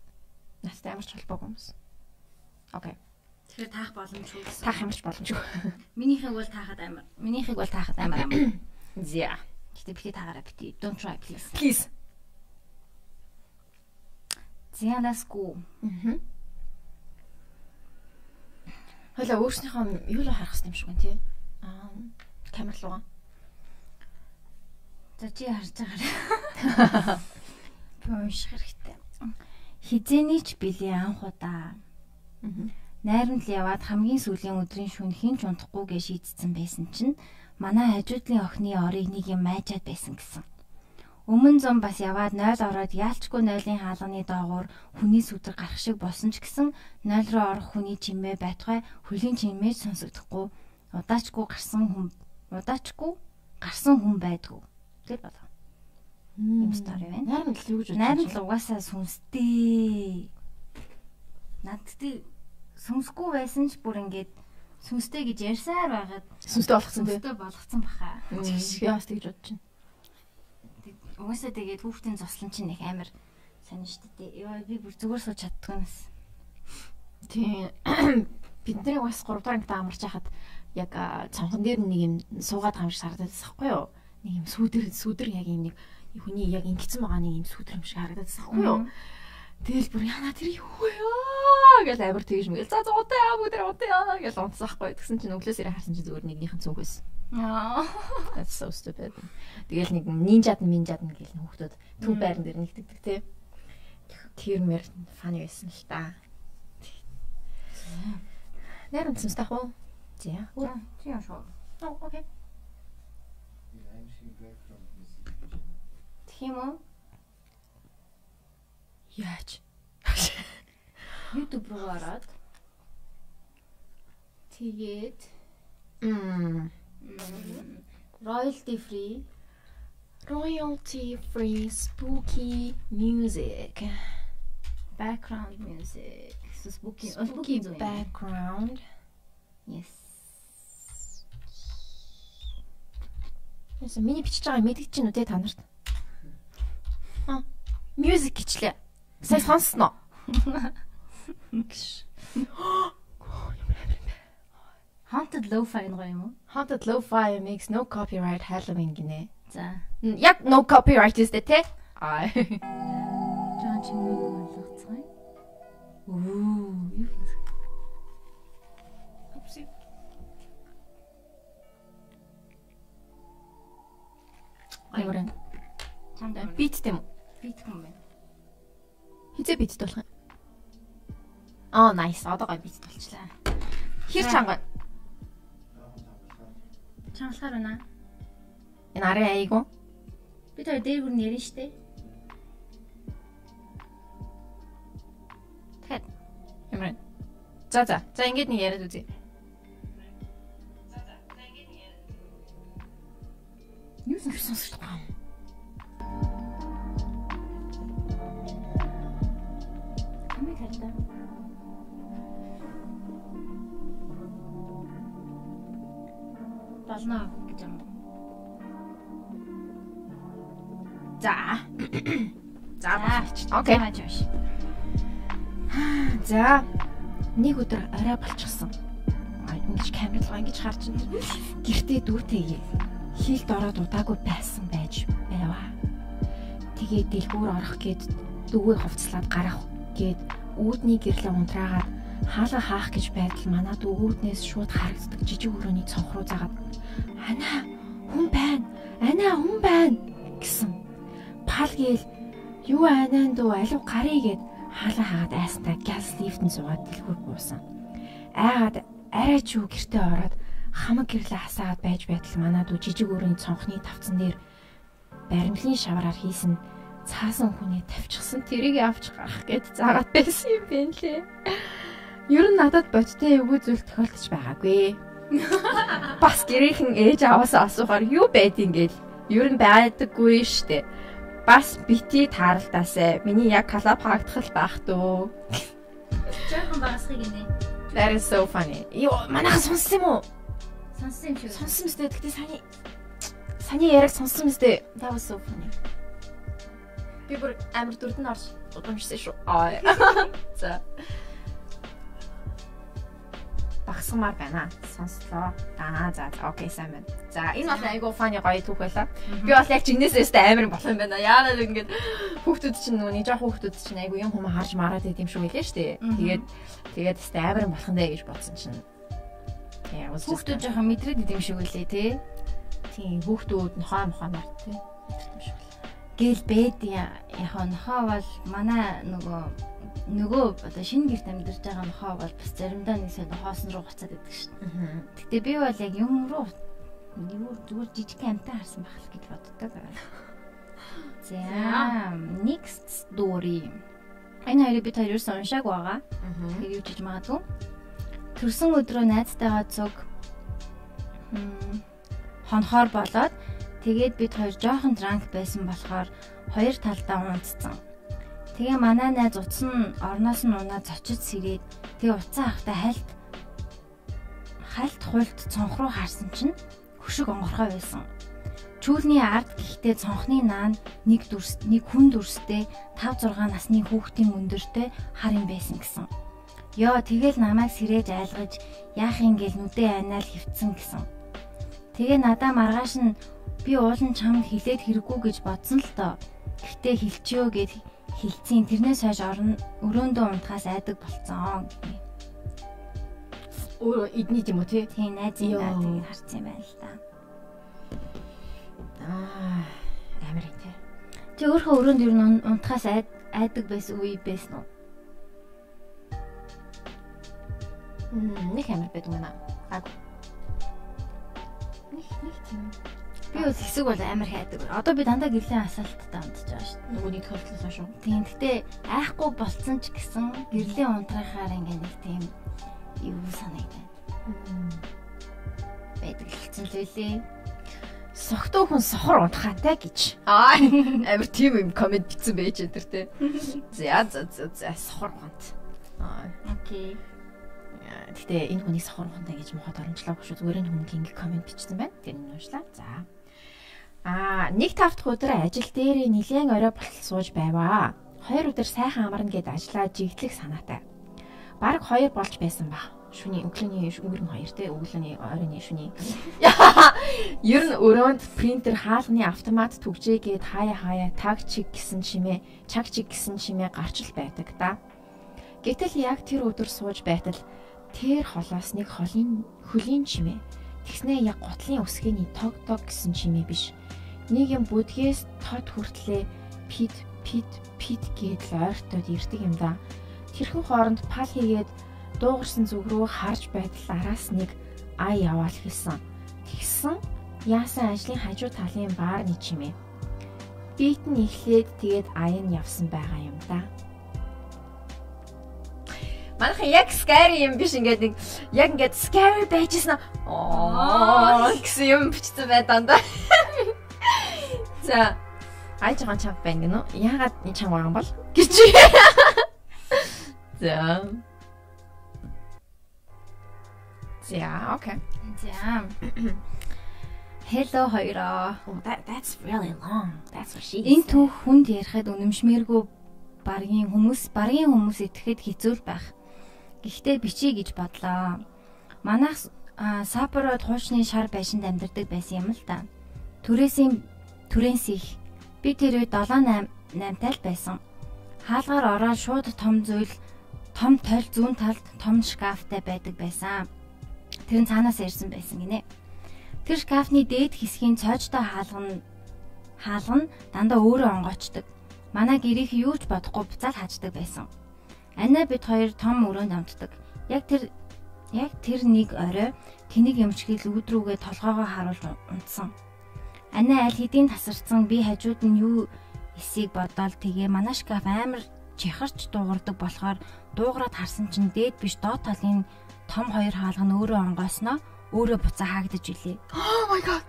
Настай ямар ч холбоогүй хүмүүс. Окей. Тэгэхээр таах боломжгүй. Таах ямар ч боломжгүй. Минийхийг бол таахад амар. Минийхийг бол таахад амар амар. За. Гэтэ бити таагаараа бити. Don't try please. Please. За let's go. Мгм. Хойлоо өөрснийхөө юу л харах хэрэгтэй юм шиг байна тий. Аа камер руугаа. За чи харж байгаарай. Унших хэрэгтэй. Хизээний ч били анх удаа. Найрамд л яваад хамгийн сүүлийн өдрийн шөнө хин ч унтахгүйгээ шийдсэн байсан чинь манай хажуудлын охины орыг нэг юм майжаад байсан гэсэн. Өмнө зам бас яваад 0 ороод яалчгүй 0-ын хаалганы доогуур хүний сүдэр гарах шиг болсон ч гэсэн 0 руу орох хүний чимээ байтугай хөлийн чимээж сонсогдохгүй удаачгүй гарсан хүн удаачгүй гарсан хүн байдгүй. Тэгэл бодлоо. Ийм стори байна. Найрамд л юу гэж Найран л угаасаа сүнстэй. Надтай сүнсгүй байсан ч бүр ингээд сүнстэй гэж ярьсаар байгаад Сүнстэй болгосон тий. сүнстэй болгоцсон баха. Яас тэгж бодож байна. Угаасаа тэгээд хүүхдийн зослон чинь их амар сонь штэ тий. Йоо би бүр зүгээр сууж чаддгүй нас. Тийм. Бидний бас 3 дахь ангид амарч хахад яг цонхон дээр нэг юм суугаад харагдаад байсан байхгүй юу? Нэг юм сүдэр сүдэр яг юм нэг хүний яг ингэсэн байгаа нэг юм сүдэр юм шиг харагдаад байсан байхгүй юу? Тэгэл бүр яна тэр юу вэ аа гэж амар тэгж мэгэл за зуутай аа бүгд уутай аа гэж унтсан байхгүй. Тэгсэн чинь өглөөс ирээ харсан чинь зүгээр нэгнийхэн цүнх байсан. Аа. That's so stupid. Тэгэл нэг нинжад минжад гэл хүүхдүүд төв байран дээр нэгтгэдэг те. Тэр мэр фаны байсан л та. Нэрэн цэстах уу? За. За чи яа шоо. Oh, okay. Тийм үү? Яаж? YouTube руу ороод тэгээд royalty free Royalty free spooky music. background music. Spooky Spooky background. Yes. Яса миний бичиж байгаа мэдгэж чинь үү те та нарт. Аа, music гэчлээ. Сайн сонсноо. Haunted Haunted Lo-Fi нь гоё юм уу? Haunted Lo-Fi makes no copyright Halloween гинэ. За. М, Яг no copyright үстэй те. Аа. Жон чимээг болгоцгоё. Оо, юу вэ? Upsi. Аймараа. Чамд Биттэй юм уу? битхэн байна. Хизээ биттэй болох юм. Аа, nice. Одоо гоё биттэй болчлаа. Хэр чанга. Чангалахаар байна. Энэ арын айгу. Бид хоёр дээр бүр нэрэн штэ. Тэгэхэд ямар. За за. За ингэж нэг яриад үзье. Юу сонсож байгаа юм? Камиг хараа. Болно гэж юм. За. За. Окей. За. Нэг өдөр орой болчихсон. Ингэж камер руу ингэж харж ин гэртээ дүүтэйгээ хийлд ороод удаагүй байсан байж байваа. Тэгээ дэлгүүр орох гээд дүүгээ хувцлаад гарах гээд үүдний гэрлээ унтраагаад хаалга хаах гэж байтал манай дүү үүднээс шууд харагддаг жижиг өрөөний цонх руу загаад "Ана, хүн байна. Ана, хүн байна" гэсэн. Пал гээл юу анаа дүү алив гарыг гээд хаалга хаагаад айстай газ лифтэн суугаад дэлгүүр буусан. Айгаад арай ч юу гэртээ ороод хамаг гэрлээ хасаагаад байж байтал манай дүү жижиг өрөөний цонхны тавцан дээр баримлын шавраар хийсэн цаасан хүнээ тавьчихсан тэрийг авч гарах гэд заагаад байсан юм байна лээ. Ер нь надад бодтой эвгүй зүйл тохиолдож байгаагүй. Бас гэрийнхэн ээж аваасаа асуухаар юу байдин гээл ер нь байдаггүй штэ. Бас бити тааралдаасаа миний яг калап хаагдах л байх дөө. Жохон багасхыг гинэ. That is so funny. Йоо, манайхан сонссон юм уу? Сонссон юм шүү. Сонссон мэт гэхдээ саны саны яриг сонссон мэт that was so funny. Би бүр амар дүрдэн орж удамжсан шүү. Аа. За. Багсмаар байна. Сонслоо. Аа за за окей сайн байна. За энэ бол айгуу фаны гоё түүх байлаа. Би бол яг чинээсээ өстэй амар болох юм байна. Яагаад ингэж хүүхдүүд чинь нүуний жоох хүүхдүүд чинь айгуу юм хүмүүс харж мараад идэм шүү гэлээ штэ. Тэгээд тэгээд өстэй амар болох нь дээ гэж бодсон чинь. Was just Хүүхдүүд жоохон мэдрээд идэм шиг үлээ те. тийм хүүхдүүд нохоо мохооноор тий. Гэл бэд яг нохоо бол манай нөгөө нөгөө одоо шинэ гэрт амьдарч байгаа нохоо бол бас заримдаа нэг сайн хоосон руу буцаад идэг шин. Гэтэ би бол яг юм руу юу зүгээр жижиг амтаа харсан байх л гэж боддог. За next story. Энэ хоёрыг бид хоёр ерөөсөн уншааг байгаа. Тэр юу жиж магадгүй. Төрсөн өдрөө найзтайгаа цуг хонхоор болоод тэгээд бид хоёр жоохон дранк байсан болохоор хоёр талдаа унтцсан. Тэгээ манай найз утсан орноос нь унаад зочид сэрээд тэгээ утсан ахтай хальт хальт хуйлт цонх руу харсан чинь хөшиг онгорхой байсан. Чүүлний ард гэхдээ цонхны наан нэг дүрс нэг хүн дүрстэй 5 6 насны хүүхдийн өндөртэй хар юм байсан гэсэн. Йоо тэгэл намайг сэрээж айлгаж яах юм гээл нүдээ айнаал хөвцөн гэсэн. Тэгээ надаа маргааш нь би уулын чам хилээд хэрэггүй гэж бодсон л доо. Гэхдээ хилчиё гэд хилцэн тэрнээс хойш орон өрөөндөө унтахаас айдаг болцсон. Өөр эдний юм уу тий? Йоо. даа тэгээд харсан юм байна л да. Аа, амар юм тий. Чи өөрөө өрөөнд ер нь ун- унтахаас айд- айдаг байсан үе байсан уу? Мм, нэг амар байдаг мана. Гаг. Нэг нэг тийм. Би бол хэсэг бол амар хайдаг. Одоо би дандаа гэрлийн асаалттай унтж байгаа шүү дээ. Нөгөөний тохиолдлоос шүү. Тийм. Гэтэ айхгүй болцсон ч гэсэн гэрлийн унтрахаар ингээ нэг тийм юу санагдаад байдаг хэлсэн л үлээ. Согтуу хүн сохор унтахаатай гэж. Аа, амар тийм юм комент бичсэн байж энэ тий. За за за за сохор унт. Аа, Окей. гэтээ энэ хүний сохор унтаа гэж мохот оромжлоогүй шүү. Зүгээр энэ хүн ингээ комент бичсэн байна. Тэр нь уншлаа. За. Аа, нэг тавт өдөр ажил дээр нилээн орой болтол сууж байваа. Хоёр өдөр сайхан амарна гэд ажиллаа жигдлэх санаатай. Бараг хоёр болж байсан ба. шүний өглөөний өнгөрн хоёр те өглөөний ойрын шүний ер нь өрөөнд принтер хаалганы автомат түгжээгээд хаяа хаяа таг чиг гэсэн чимээ чаг чиг гэсэн чимээ гарч л байдаг да. Гэтэл яг тэр өдөр сууж байтал тэр холоос нэг холын хөлийн чимээ тэгснээ яг готлын өсгөөний тог тог гэсэн чимээ биш. Нэг юм бүдгээс тод хүртлээ пит пит пит гэдэл ойртоод ирдэг юм да. Тэрхэн хооронд пал хийгээд дуугарсан зүг рүү харж байтал араас нэг ай яваал хэлсэн. Тэгсэн яасан ажлын хажуу талын баарны чимээ. Бит нь эхлээд тэгээд ай нь явсан байгаа юм да. Манайхан яг scary юм биш ингээд нэг яг ингээд scary байжсэн аа гэсэн юм бичсэн байдаг да. За ай жоохон чам байна үү? Яагаад энэ чам байгаа юм бол гэж. За За, окей. За. Hello хоёроо. That that's really long. That's what she Энэ түүх хүнд ярихад үнэмшмээргүй баргийн хүмүүс баргийн хүмүүс итгэхэд хэцүү л байх. Гэхдээ бичиж гэж бодлоо. Манайх Сапород хуучны шар байшинд амьдардаг байсан юм л да. Түрээсийн түрээс их би тэр үед 7 8 8 тал байсан. Хаалгаар ороод шууд том зүйл том тойл зүүн талд том шкафтай байдаг байсан. Тэр нь цаанаас ирсэн байсан гинэ. Тэр шкафны дээд хэсгийн цоочтой хаалган хаалга нь дандаа өөрөө онгоочдөг. Манай гэрийнх юу ч бодохгүй буцаал хааждаг байсан. Анаа бид хоёр том өрөөнд амтдаг. Яг тэр яг тэр нэг орой тэнийг эмчгэл өөдрүүгээ толгоогоо харуулж унтсан. Анаа аль хэдийн тасарсан би хажууд нь юу эсийг бодоол тэгээ манай шкаф амар чихарч дуугардаг болохоор дуугараад харсан чинь дээд биш доод талын том хоёр хаалга нь өөрөө онгоосноо өөрөө буцаа хаагдаж илээ. Oh my god.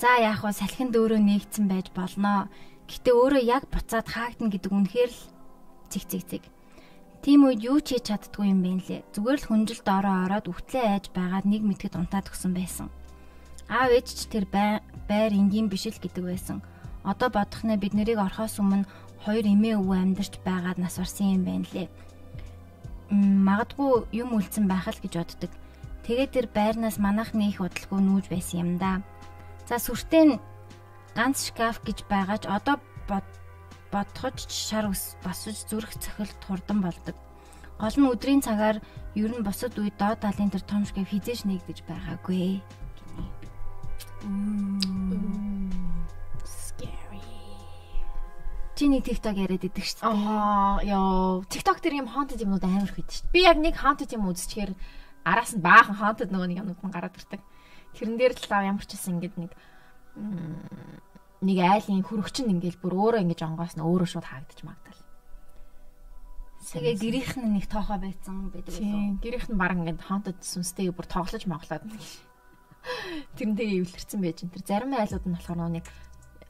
За яах вэ салхинд өөрөө нээгдсэн байж болноо. Гэтэ өөрөө яг буцаад хаагдана гэдэг үнэхээр л цэг цэг цэг. Тийм үед юу ч хийж чаддгүй юм бэ лээ. Зүгээр л хүнжилт ороо ороод өвтлээ айж байгаад нэг мэтгэд унтаад өгсөн байсан. Аав ээж ч тэр байр энгийн биш л гэдэг байсан. Одоо бодох нэ бид нарыг орхоос өмнө хоёр эмээ өвөө амьдарч байгаад нас барсан юм байна лээ магадгүй юм үлдсэн байх л гэж боддог. Тэгээд тэр байрнаас манайхны их удалгүй нүүж байсан юм да. За сүртэй ганц шкаф гэж байгаа ч одоо бодхож шар ус босож зүрх цохилт хурдан болдог. Гол нь өдрийн цагаар ер нь босод үед доод талын тэр том шкаф хизээж нэгдэж байгаагүй. Чи нэг TikTok яриад идэг шүү дээ. Аа, ёо. TikTok дээр юм haunted юмнууд амар их байдаг шүү дээ. Би яг нэг haunted юм үзчихээр араас нь баахан haunted нөгөө нэг юмнууд нь гараад ирдэг. Тэрэн дээр л ямар ч гэсэн ингэдэг нэг нэг айлын хөрөгчин ингээл бүр өөрөө ингэж онгоос нь өөрөө шууд хаагдаж магадал. Тэгээ гэрийнх нь нэг тоохоо байцсан байдаг үү? Гэрийнх нь баг ингээд haunted сүнстэй бүр тоглож моглоод тэрнтэйгээ эвлэрсэн байж энэ. Тэр зарим айлууд нь болохоор нэг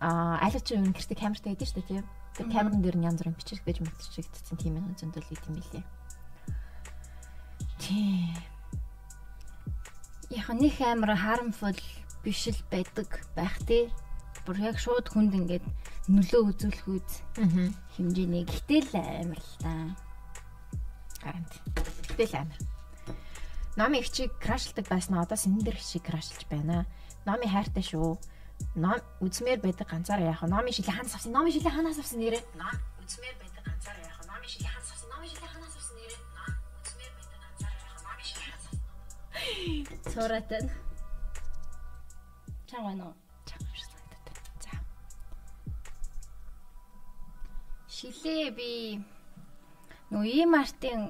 а аль ч юм гэртээ камертай байдаг шүү дээ тийм. Тэр камерын дээр нь янз бүрийн бичиг гэж мэдчихэгдсэн тийм юм зөндөл идэм билээ. Тийм. Яг нэг амар harmful биш л байдаг байх тий. Бүр яг шууд хүнд ингээд нөлөө үзүүлэх үз хэмжээний гэтэл амар л та. Гарант. Гэтэл амар. Номи хчиг крашлдаг байснаа одоо сэнэн дээр хчиг крашлж байна. Номи хайртай шүү ном үзмээр байдаг ганцаараа яах вэ? Номын шилээ ханаас авсан? Номын шилээ ханаас авсан нэрээ? Ном үзмээр байдаг ганцаараа яах вэ? Номын шилээ ханаас авсан? Номын шилээ ханаас авсан нэрээ? Ном үзмээр байдаг ганцаараа яах вэ? Номын шилээ ханаас авсан? Нөө. Чамаа шиг санагдаад. За. Шилээ би нөө E-Mart-ын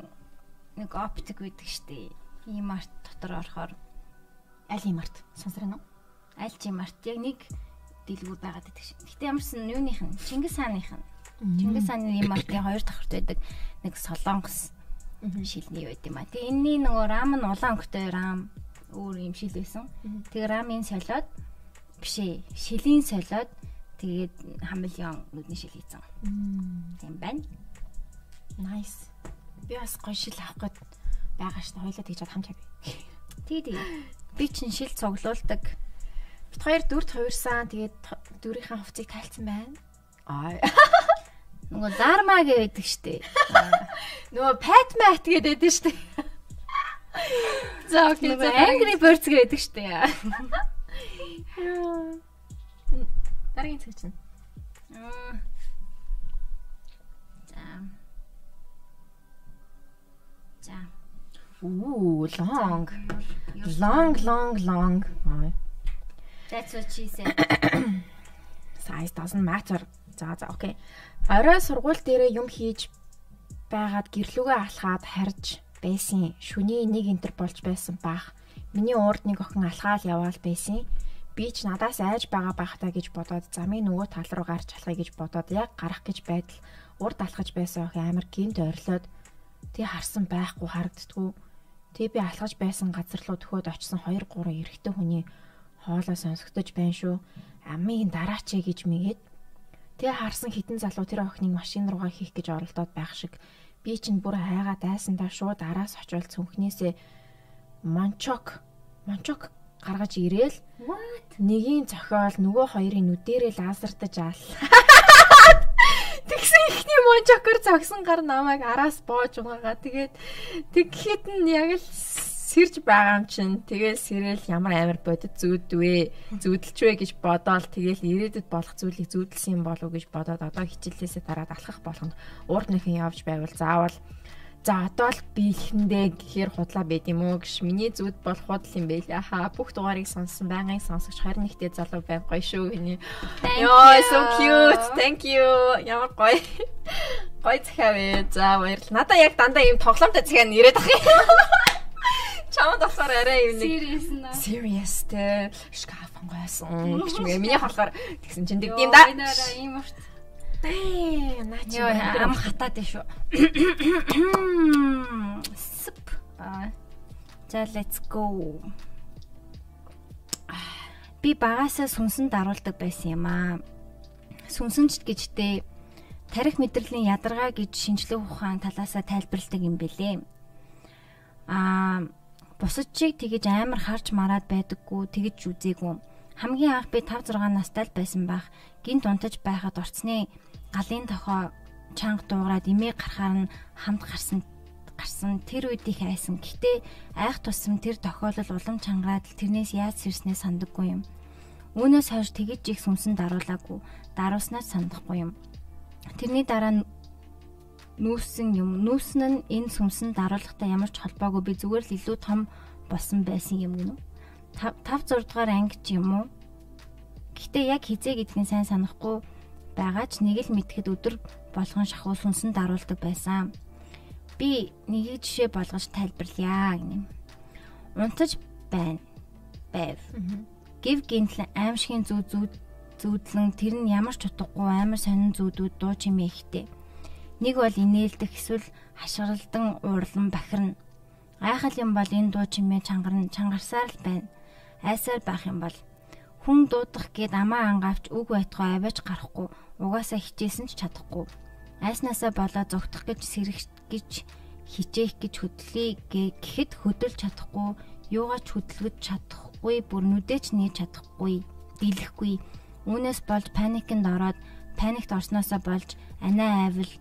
нэг оптик байдаг штэ. E-Mart дотор орохоор аль E-Mart сонсроо нөө? аль арт яг нэг дэлгүүр байгаад байдаг шин. Гэтэ ямарсан юуных нь Чингис хааных нь. Чингис хааны артын хоёр давхарт байдаг нэг солонгос шилний байд юм а. Тэгээ энэний нөгөө рам нь улаан өнгөтэй рам өөр юм шил байсан. Тэгээ рамын солиод биш ээ шилийн солиод тэгээд хамилион нүдний шил хийсэн. Тийм байна. Nice. Би бас гоё шил авах гээд байгаа шүү дээ. Хойлоо тэгж хамт авъя. Тий, тий. Би чинь шил цуглуулдаг Бит хоёр дүрд хувирсан. Тэгээд дүрийнхээ хувцсыг тайлцсан байна. Аа. Нөгөө зармаа гэдэг штэ. Нөгөө патмат гэдэг штэ. За окей. Нөгөө Angry Birds гэдэг штэ. Дараагийн цаг чинь. За. Ooh, long. Long, long, long. That's what she said. Size doesn't matter. За за окей. Орой сургууль дээрээ юм хийж байгаад гэрлүүгээ алхаад харж байсан. Шүний нэг энтер болж байсан бах. Миний уурд нэг охин алхаал яваал байсан. Би ч надаас айж байгаа бахтаа гэж бодоод замын нөгөө тал руу гарч алхахыг гэж бодоод яг гарах гэж байтал урд алхаж байсан охин амар гинт ойрлоод тий харсан байхгүй харагддгүү. Тий би алхаж байсан газар руу төхөөд очсон 2 3 эрэгтэй хүний хоолоо сонсогдож байна шүү. Амийн дараач ээ гэж мэгээд Тэгээ харсан хитэн залуу тэр охиныг машин руугаа хийх гэж оролдоод байх шиг би чинь бүр хайгаа дайсандаа шууд араас очивол цүнхнээсээ мончок мончок гаргаж ирээл нэгийн зохиол нөгөө хоёрын нүдэрээ лазертаж аал. Тэгсэн ихний мончокор зогсон гар намайг араас боож угаагаа. Тэгээд тэгэхэд нь яг л сэрж байгаа юм чинь. Тэгэл сэрэл ямар амар бодит зүүдвэ зүүдэлч вэ гэж бодоол. Тэгэл ирээдүйд болох зүйлийг зүүдэлсэн болов уу гэж бодоод одоо хичээлээсээ дараад алхах болгонд урд нэхэн явж байвал заавал За одоо л биелхэндээ гэхээр худлаа байд юм уу гэж миний зүуд бол худал юм байлаа. Хаа бүх дугаарыг сонссон байнгын сонсогч 21-т залуу байв гоё шүү гинэ. Йоо so cute. Thank you. Ямар гоё. Гоё захиа вэ. За баярлалаа. Надаа яг дандаа ийм тоглоомтой захиа нэрэд ах юм. Чамд болохоор арай юм нэг Serious те шкаф гоёсон гэж мгээ. Миний болохоор тэгсэн чинь дэгдэм да. Энээрээ ийм урт. Дээ наа чи ам хатаад дээ шүү. Аа. За let's go. Би багасаа сүнсэн даруулдаг байсан юм аа. Сүнсэнч гэжтэй тарих мэдрэлийн ядаргаа гэж шинжлэх ухаан талаасаа тайлбарладаг юм бэлээ. Аа бусад чиг тэгэж амар харж мараад байдаггүй тэгэж үзээгүй. Хамгийн анх би 5 6 настай л байсан байх. Гинт унтаж байхад орцны галын тохоо чанга дуугараад имээ гарахаар нь хамт гарсан гарсан тэр үед их айсан. Гэхдээ айх тусам тэр тохиолдол улам чангараад тэрнээс яаж сэрснээ сандаггүй юм. Үүнээс хойш тэгэж их сүмсэн даруулаагүй. Дарууснаас сандахгүй юм. Тэрний дараа нь нүүсэн юм. Нүүсэн нь энэ сүмсэн даруулгатай ямар ч холбоогүй би зүгээр л илүү том болсон байсан юм гинэ. 5 6 дугаар анги ч юм уу. Гэхдээ яг хизээ гэдгийг сайн санахгүй байгаа ч нэг л мэдхэд өдөр болгон шахуу сүнсэн даруулдаг байсан. Би нэг жишээ болгож тайлбарлая гинэ. Унтаж байна. Байв. Гив гинтл аимшигын зүү зүү зүүдлэн тэр нь ямар ч утгагүй амар сонин зүүдүүд дуу чимээ ихтэй. Нэг бол инээлдэх эсвэл хашгиралдан уурлан бахирна. Айхал юм бол энэ дуу чимээ чангарна чангарсаар л байна. Айсаар байх юм бол хүн дуудах гээд амаа ангавч үг байтгай аваач гарахгүй угаасаа хичээсэн ч чадахгүй. Айснаасаа болоо зогтох гэж сэрэх гэж хичээх гэж хөдлөе гэхэд хөдөлж чадахгүй, юугаач хөдөлгөж чадахгүй, бүр нүдээч нээж чадахгүй, дийлэхгүй. Үүнээс болж паникнд ороод паникт орсноосоо болж анаа айвал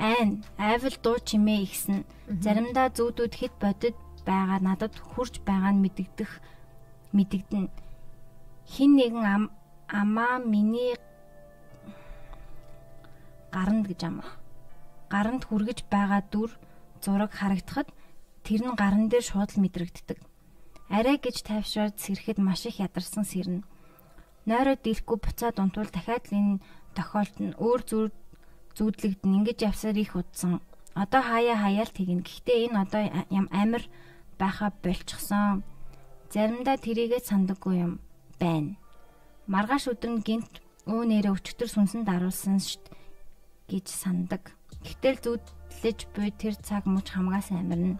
айн айвал дуу чимээ ихсэн. Заримдаа зүүдүүд хэд бодит байгаа надад хурж байгаа нь мэдэгдэх мэдэгдэн. Хин нэгэн ам амаа миний гаранд гэж ам. Гаранд хүргэж байгаа дүр зураг харагдахад тэр нь гаран дээр шууд л мэдрэгддэг. Арай гэж тайвшраад сэрэхэд маш их ядарсан сэрнэ. Нойроо дийлэхгүй буцаад унтвал дахиад л энэ тохиолдол нь өөр зүр зүүдлэгдэн ингэж явсаар их удсан. Одоо хаяа хаяал тэгнэ. Гэхдээ энэ одоо ям амир байха болчихсон. Заримдаа тэрийгэ сандаггүй юм байна. Маргааш өдөр нь гинт өө нэрэ өчтөр сүнсэн даруулсан шít гэж сандаг. Гэтэл зүудлэж буй тэр цаг мөч хамгаас амирна.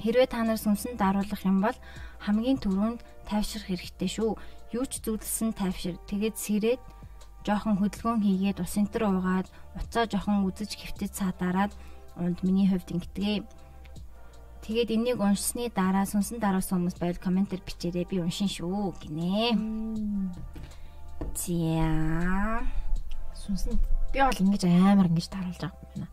Хэрвээ та нар сүнсэн даруулах юм бол хамгийн түрүүнд тайвшрах хэрэгтэй шүү. Юу ч зүудэлсэн тайвшир. Тэгээд сэрээд жоохон хөдөлгөөн хийгээд ус энтер уугаад уцаа жоохон үзэж хөвтөж цаадараад унд миний хувьд ингэдэг. Тэгээд энийг уншсны дараа сүнсэн дараасан хүмүүс байвал комментээр бичээрэй. Би уншин шүү гинэ. За. Сүнсэн би бол ингэж амар ингэж даруулж байгаа юм байна.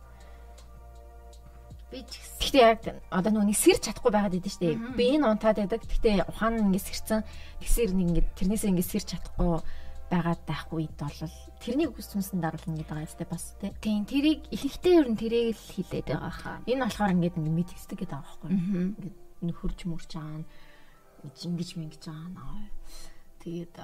Би ч. Гэхдээ яг одоо нүг сэрч чадахгүй байгаад идэв штэ. Би энэ унтаад байдаг. Гэхдээ ухаан нь ингээд сэрцэн тэгсэр нэг ингээд тэрнээсээ ингээд сэрч чадахгүй байгаад байхгүй үед бол тэрнийг үс сүнсэн даруулна гэдэг байгаа юм бас тий. Тийм тэрийг ихэнхдээ ер нь тэрийг л хилээд байгаа хаа. Энэ болохоор ингээд ингээд мэдгэсдэг гэдэг байгаа байхгүй. Ингээд нөхөрж мөрч байгаа нь ингэж мингэж байгаа наа. Тэгээд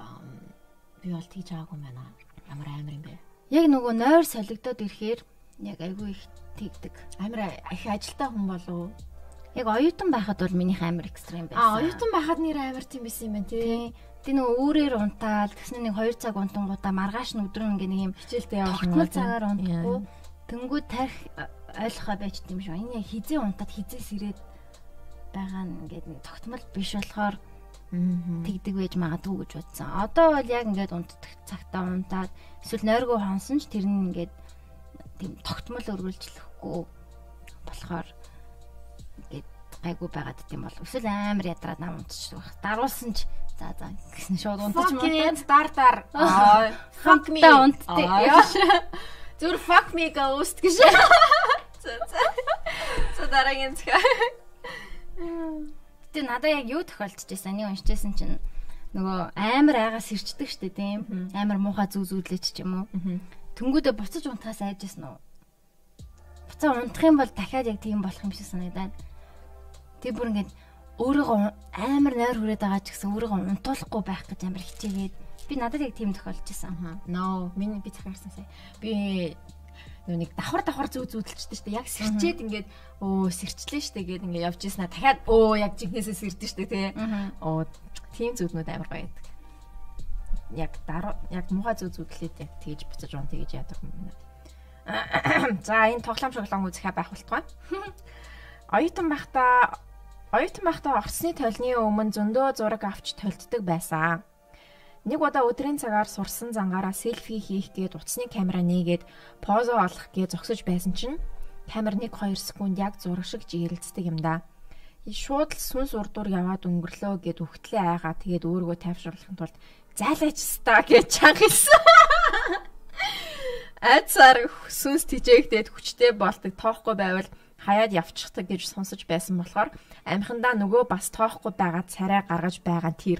би бол тэгж байгаагүй байна. Ямар амар юм бэ? Яг нөгөө нойр солигдоод ирэхээр яг айгүй их тэгдэг. Амар их ажилтаа хүн болов Яг оюутан байхад бол минийх амар экстрим байсан. А оюутан байхад нэр амар тийм байсан юм байна тий. Тэг нөгөө өөрөөр унтаал тэгснэ нэг 2 цаг унтангуудаа маргааш нь өдрөө ингээ нэг юм хичээлдээ явах тогтмол цагаар унтахгүй. Тэнгүүд тарих ойлгохоо байж тийм шүү. Энэ яг хизээ унтаад хизээ сэрээд байгаа нь ингээд нэг тогтмол биш болохоор тэгдэг байж магадгүй гэж бодсон. Одоо бол яг ингээд унтдаг цагтаа унтаад эсвэл нойргоо хонсон ч тэр нь ингээд тийм тогтмол өргөлжлөхгүй болохоор ингээд гайгүй байгаад тийм бол эсвэл амар ядраад нам унтчих байх. Даруулсан ч за за гэсэн шууд унтаж мөн дар дар. Fuck me унтдаг. Зүр fuck me ghost гэж. За за. За дараагийн зэх. Гэтэ надад яг юу тохиолдож байсан нэг уншижсэн чинь нөгөө амар айгаас ирчдэг штэ тийм амар муухай зүү зүүдлээч ч юм уу. Тэнгүүдээ буцаж унтахаас айжсэн үү? Буцаа унтах юм бол дахиад яг тийм болох юм шиг санагдаад. Тэг бүр ингээд өөрийгөө амар нойр хүрээд байгаа ч гэсэн өөрийгөө унтуулахгүй байх гэж амар хичээгээд би надад яг тийм тохиолдож байсан. Ноо миний би захаарсан сая. Би нэг давхар давхар зүү зүүдэлчтэй штэ яг сэрчээд ингээд өө сэрчлээ штэ гээд ингээд явж ийснаа дахиад өө яг жинхнээсээ сэрдэн штэ тий. Оо тийм зүуднүүд амар гоё байдаг. Яг дараа яг муухай зүү зүүдлээд яг тэгж буцаж уун тэгж яадаг юм байна. За энэ тоглоом шоглон үзэхэ байх болтугай. Оюутан байхдаа оюутан байхдаа орсны толны өмнө зөндөө зураг авч толддог байсан. Нэг удаа өдрийн цагаар сурсан зангаараа селфи хийх гээд утасны камера нээгээд позо олох гээд зогсож байсан чинь камер 1 2 секунд яг зураг шиг жирэлцдэг юм да. Шууд л сүнс урдуур яваад өнгөрлөө гэд өгтлээ айгаа тэгээд өөрийгөө тайвшруулахын тулд зайлаач ста гэж чангалсан. Айцаар сүнс тижээгдээд хүчтэй болдог тоохгүй байвал хаяад явчихдаг гэж сонсож байсан болохоор амхандаа нөгөө бас тоохгүй байгаа царай гаргаж байгаа тэр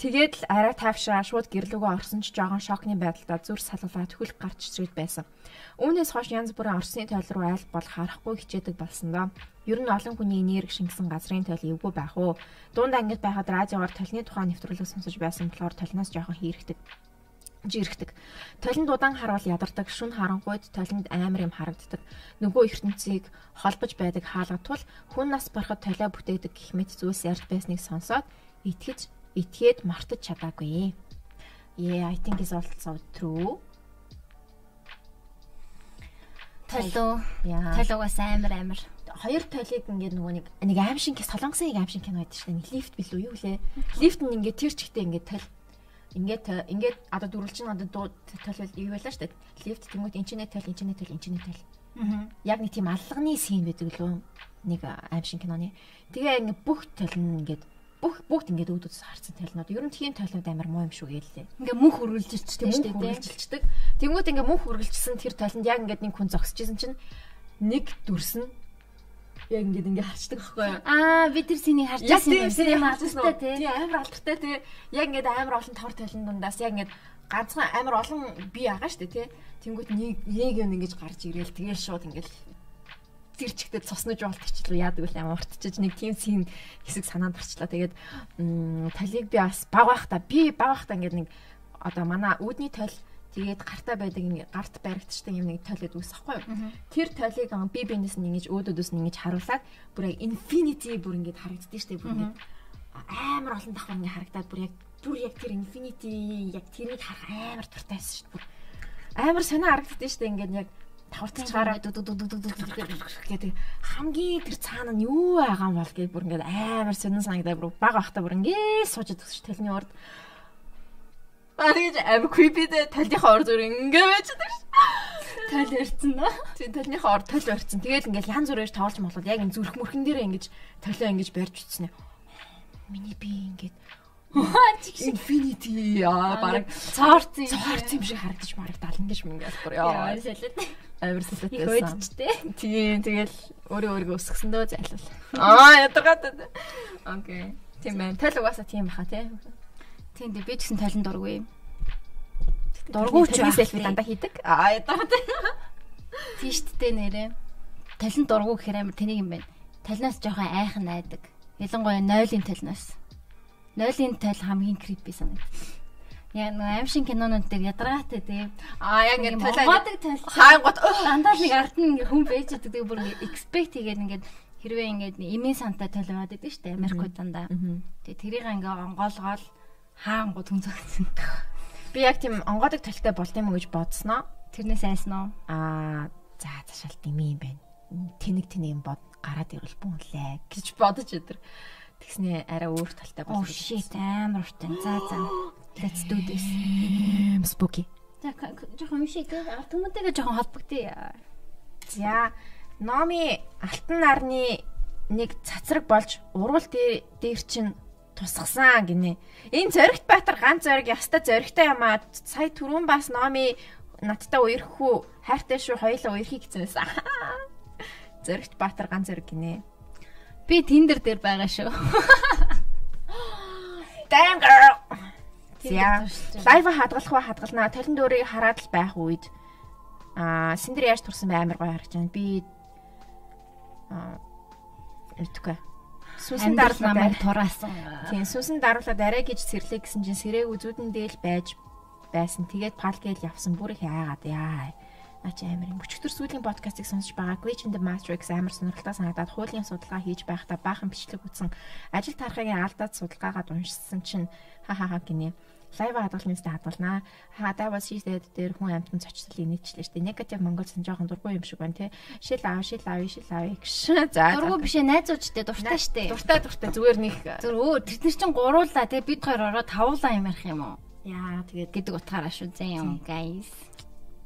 Тэгээд л арай тавшаа шууд гэрлүүгөө орсон ч жоохон шокны байдалтай зүр салгалаа төхөлх гарч ирээд байсан. Үүнээс хойш янз бүрийн орсны тойл руу айл бол харахгүй хичээдэг болсон доо. Ер нь олон хүний энерги шингэсэн газрын тойл эвгүй байх уу? Дунд ангид байхад радиогоор толны тухай нэвтрүүлэг сонсож байсан болохоор толноос жоохон хийрэгдэг жирэгдэг. Толинд удаан харуул ядардаг, шүн харангуйд толинд амар юм харагддаг. Нөгөө ертөнцийг холбож байдаг хаалгад тул хүн нас барахад толио бүтээдэг гэх мэт зүйлс ярьж байсныг сонсоод итгэж итгээд мартаж чадаагүй. Yeah, I think is also true. Толоо. Толоогоос амар амар. Хоёр толыг ингээд нөгөө нэг нэг аим шиг солонгосын нэг аим шиг кино байдаг шүү дээ. Лифт билүү юу лээ. Лифт нь ингээд тэр чигтээ ингээд тол ингээд ингээд одоо дөрвөл чинь одоо тол юу байлаа шүү дээ. Лифт тэмүүт интернет тол интернет тол интернет тол. Аа. Яг нэг тийм аллагны син байдаг лөө. Нэг аим шиг киноны. Тэгээ ингээд бүх тол нь ингээд бүх бүгд ингээд өөдөөс харсан талнууд. Ер нь тийм талнууд амар муу юм шүү гэлээ. Ингээ мөнх хөргөлжилчтэй шүү дээ. Хөргөлжилчдэг. Тэнгүүт ингээ мөнх хөргөлжсэн тэр таланд яг ингээд нэг хүн зогсчихсэн чинь нэг дүрс нь яг ингээд ингээ харчдаг байхгүй юу? Аа би тэр синий харж байсан юм тийм алдартай тий. Амар алдартай тий. Яг ингээд амар олон тор талын дундаас яг ингээд ганцхан амар олон бие агаа штэ тий. Тэнгүүт нэг нэг юм ингэж гарч ирээл тэгээ шууд ингээд тэр чигтээ цуснаж болтчихлоо яадаг үл амар уртчиж нэг тийм син хэсэг санаанд орчлоо. Тэгээд талийг би бас баг байхдаа би баг байхдаа ингээд нэг одоо манай үүдний тойл тэгээд гартаа байдаг ингээд гарт баригдчихдаг юм нэг тойлод үүсэхгүй юу. Тэр тойлыг би бинес нь ингэж өөдөөдөөс нь ингэж харуулад бүр яг infinity бүр ингэж харагддаг штеп бүр ингэж. Амар олон давхар ингэ харагдаад бүр яг бүр яг тэр infinity яг тэрийг харах амар туртайсэн шүү дээ. Амар сонио харагддаг штеп ингээд яг тавталцгаараа гэдэг хамгийн тэр цаана нь юу байгаа юм бол гэж бүр ингээд амар сонин санагдаа бүр баг бахта бүр ингээд сууждаг ш талны урд Бариж амар creepy дэ талийнхаа ор зүр ингээд байждаг ш тал өрцөн нөө тий талийнхаа ор тал өрцөн тэгэл ингээд янз бүрээр тоолж молоод яг энэ зүрх мөрхөн дээр ингээд толио ингээд барьж утсан миний би ингээд Infinity яа баг цаарц юм цаарц юм шиг харагдаж марагдал ингэж мингээс бүр яа. Амар сүлэт Их байсан. Тийм тэгэл өөрөө өөрийгөө өсгсөндөө зайлуул. Аа ядаргаад. Окей. Тийм байна. Тэл угаасаа тийм баха тий. Тийм дээ би ч гэсэн талент дургүй. Дургуй ч ч байх селфи дандаа хийдэг. Аа ядаргаад. Тийм шүү дээ нэрээ. Талент дургүй гэхээр амар тэнийг юм байна. Талнаас жоохон айхан найдаг. Ялангуяа нойлын талнаас. Нойлын тал хамгийн creepy санагдав. Яа нэг аимшиг кинонууд дээр ядаргаатай тий. Аа яг ингэ талаадаг тал. хаангот Дандаа нэг ард нь ингээ хүн байж байгаа тэгээ бүр ингээ expect хийгээд ингээд хэрвээ ингээд эмийн сантай толгойд байдаг шүү дээ Америкууд дандаа. Тэгээ тэрийг ингээ онгоолгоол хаангууд хүн зогцсон. би яг тийм онгодог талтай болт юм уу гэж бодсноо. Тэрнээс айсан уу? Аа за цаашаал дими юм байна. Тэнэг тэнэг юм бод гараад ирвэл бүнлээ гэж бодож өдр. Тэгснээ арай өөр талтай болох. shit амар уртан. За за. Let's do this. Спуки. За жоохон шиг тий. Ард хүмүүтэйгээ жоохон холбогдъё. За номи алтан нарны нэг цацраг болж урвал дээр дээр чин тусгасан гинэ. Энэ зоригт баатар ганц зориг яста зоригтой юм аа. Сая түрүүн бас номи надтай уярхүү хайртай шүү хоёулаа уярхийг гэсэн байсан. Зоригт баатар ганц зориг гинэ. Би Tinder дээр байгаа шүү. Damn girl. Туршиж лайв хадгалах ба хадгалнаа. Толон дөрийг хараад л байх үед аа синдэр яаж турсан бай амар гоё харагдаж байна. Би аа этгэе. Сүнсэн даруулаад намайг тураасан. Тийм сүнсэн даруулаад арай гэж сэрлээ гэсэн чинь сэрэг үзүүдэн дээл байж байсан. Тэгээд палкэл явсан. Бүр их айгаад яа. Наа чи амар юм. Өчигдөр сүүлийн подкастыг сонсож байгаа. Glitch in the Matrix амар сонирхолтой санагдаад хуулийн судалгаа хийж байхдаа баахан бичлэг үзсэн. Ажил тархагийн алдаад судалгаагаад уншсан чинь ха ха ха гинэ. Лайв хадгалны сте хадгалнаа. Ха that was she said дээр хүн амтан цочцлыг нийтлээ штэ. Негатив монголсон жоохон дургүй юм шиг байна те. Шил аав, шил аав, шил аав гэж. За. Дургу бишээ найзуучтэй дуртай штэ. Дуртай дуртай зүгээр нэг Зүр өө тэд нар чинь гуруулаа тэгээ бид хоёр ороод тавуулаа юм ярих юм уу? яа тэгээд гэдэг утгаараа шүү зэн guys.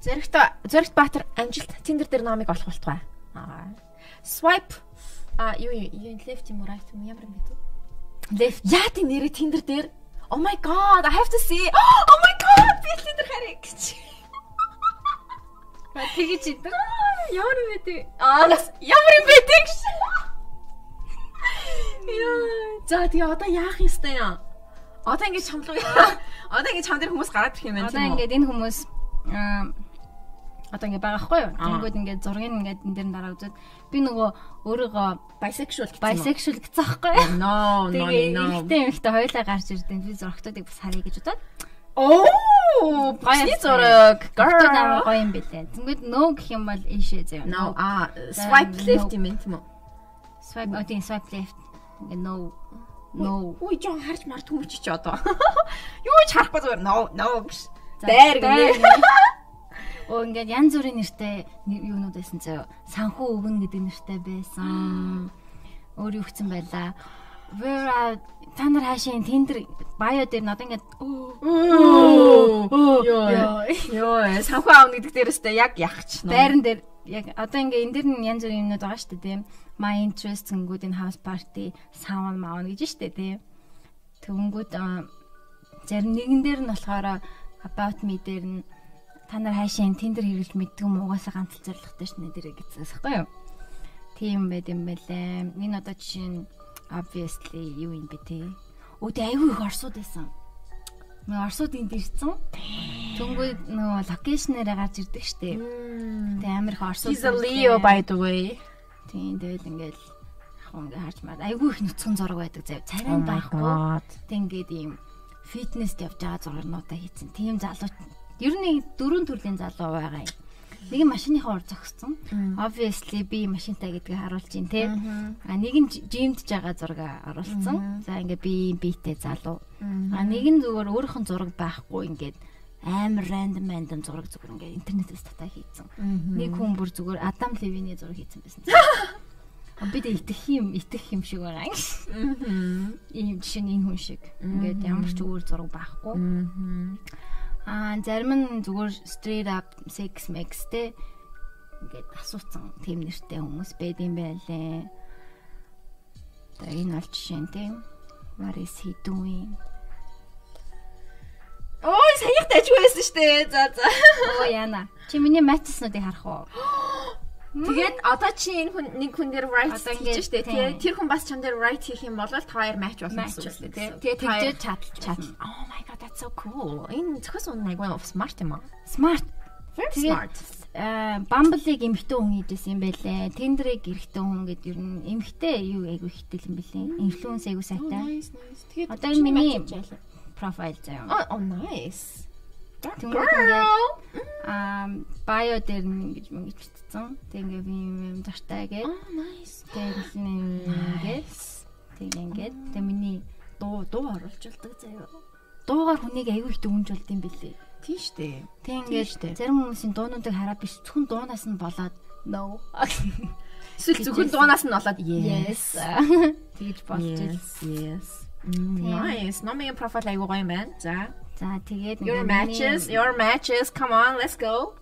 Зоригт Зоригт Баатар амжилт Tinder дээр номыг олох болтугай. Аа. Swipe а юу юу left юм right юм ямар юм бэ? Left. Яа тий нэрээ Tinder дээр Oh my god, I have to see. Oh my god, би Tinder харъя гэж. Ба тэгэж идэг. Ямар юм бэ тий? Аа ямар юм бэ тий. Яа. За тий одоо яах юм? Одоо ингэж чамлуу. Одоо ингэж дээр хүмүүс гараад ирэх юм байна Одоо ингээд энэ хүмүүс аа одоо ингээд байгаа хгүй юу? Тэнгүүд ингээд зургийг ингээд энэ дээр дараа үзээд би нөгөө өөрийгөө bisexual гэсэн. bisexual гэсэн аахгүй юу? No, no, no. ихтэй ихтэй хоёлаа гарч ирдیں۔ Би зургтуудыг бас харъя гэж бодоод. Оо, гоё зураг. Girl Girl. гоё юм бэлээ. Тэнгүүд no гэх юм бол ийшээ заяа. No, а swipe left юм тийм үү? Swipe oh тийм swipe left. Ингээд no no. Үй жоо харж мар түмч чи одоо. Юу ч харахгүй зүгээр no, no Дайр гинэ. Оо ингээд янз бүрийн нэртэй нэр- юунууд байсан заяа. Санхүү өвгөн гэдэг нэртэй байсан. Өөр юу гэсэн байлаа. Vera та нар хаашаа Tinder bio дээр надад ингээд. Йоо. Йоо, санхүү аав гэдэг дээрээс яг ягч. байран дээр яг одоо ингээ энэ дэр нь янз бүрийн юмнууд байгаа шүү дээ тийм. My interest зэнгүүд энэ house party, sound maun гэж шүү дээ тийм. Аа, зарим нэгэн дээр нь болохоор about me дээр нь та нар хаашаа энэ Tinder хэрэглэж мэддэг юм угаасаа ганц л зоригтой шнэ дээрээ гэсэн байхгүй юу? Тийм байд юм байлээ. Энэ одоо жишээ нь obviously юу юм бэ те? Өөдөө айгүй их орсууд байсан. Нөгөө орсууд энд ирсэн. Тэнгүүд нөгөө локейшнээрээ гарч ирдэг штеп. Тэ амар их орсууд. He's a Leo by the way. Тийм тэгэл ингээл яг ингээ харж маад айгүй их нүцгэн зураг байдаг зав. Oh Царайн my байхгүй. Тэг ингээд ийм фитнест явж байгаа зургуудаа хийцэн. Тийм залуу ер нь дөрвөн төрлийн залуу байгаа юм. Нэг нь машиныхаа ур зогссон. Obviously би машинтай гэдгийг харуулж байна те. А нэг нь жимдж байгаа зураг оруулсан. За ингээ би биетэй залуу. А нэг нь зүгээр өөрийнх нь зураг байхгүй ингээд амар рандом рандом зураг зүгээр ингээ интернетээс татаа хийцэн. Нэг хүн бүр зүгээр Адам Левиний зураг хийцэн байсан. А би дэ итгэх юм, итгэх юм шиг байгаа юм. Ийм жишээ нь энэ хүн шиг. Ингээд ямар ч өөр зураг байхгүй. Аа зарим нь зүгээр straight up sex max те ингээд асууцсан тийм нэртэй хүмүүс байд юм байлээ. Тэгээ энэ бол жишээ нь тийм. What is he doing? Ой, саяхан тажгүй байсан штэ. За за. Оо яана. Чи миний матчснуудыг харах уу? Тэгээд одоо чи энэ хүн нэг хүн дээр Одоо хийж штэ. Тэгээ тэр хүн бас чам дээр right хийх юм бол та хоёр match болно гэсэн үг тий. гэсэн. Тэгээ та хоёр Тэгжээ чадал чадал. Oh my god, that's so cool. Энэ зөвхөн ун айгүй smart юм аа. Smart. Very Тэгээд smart. аа Bumble-ыг эмхтэн хүн хийжсэн юм байлээ. Tinder-ыг эрэгтэн хүн гэдэг ер нь эмхтэй юу айгүй ихтэй юм бэлээ. Influence айгүй сайтай. Тэгээд Одоо миний профайл заяа. Oh, oh nice. Тэнгүүд girl. Аа bio дээр нь ингэж мөнгө бичсэн. Тэг ингээ би юм юм дуртай гэж. Oh, nice. Тэг ингээд тэг ингээд тэг миний дуу дуу оруулж болдог заяа. Дуугаар хүнийг аягүй их дүнж болд юм бэлээ. Тийм штэ. Тэг Тийм ингээд зарим хүмүүсийн дуунуудыг хараад биш зөвхөн дуунаас нь болоод no. Эсвэл зөвхөн дуунаас нь болоод yes. Тэгж болж ил. Yes. Nice. Номын профайл айгүй гоё юм байна. За. За тэгээд Your matches, your matches. Come on, let's go.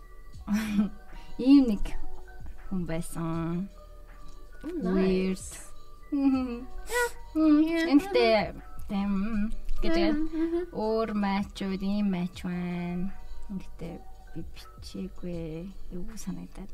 ийм нэг хүн байсан. Weird. Энтэй тэм гэдэг өөр матчуд ийм матч байна. Ингэхдээ би бичээгүй юу санагдаад.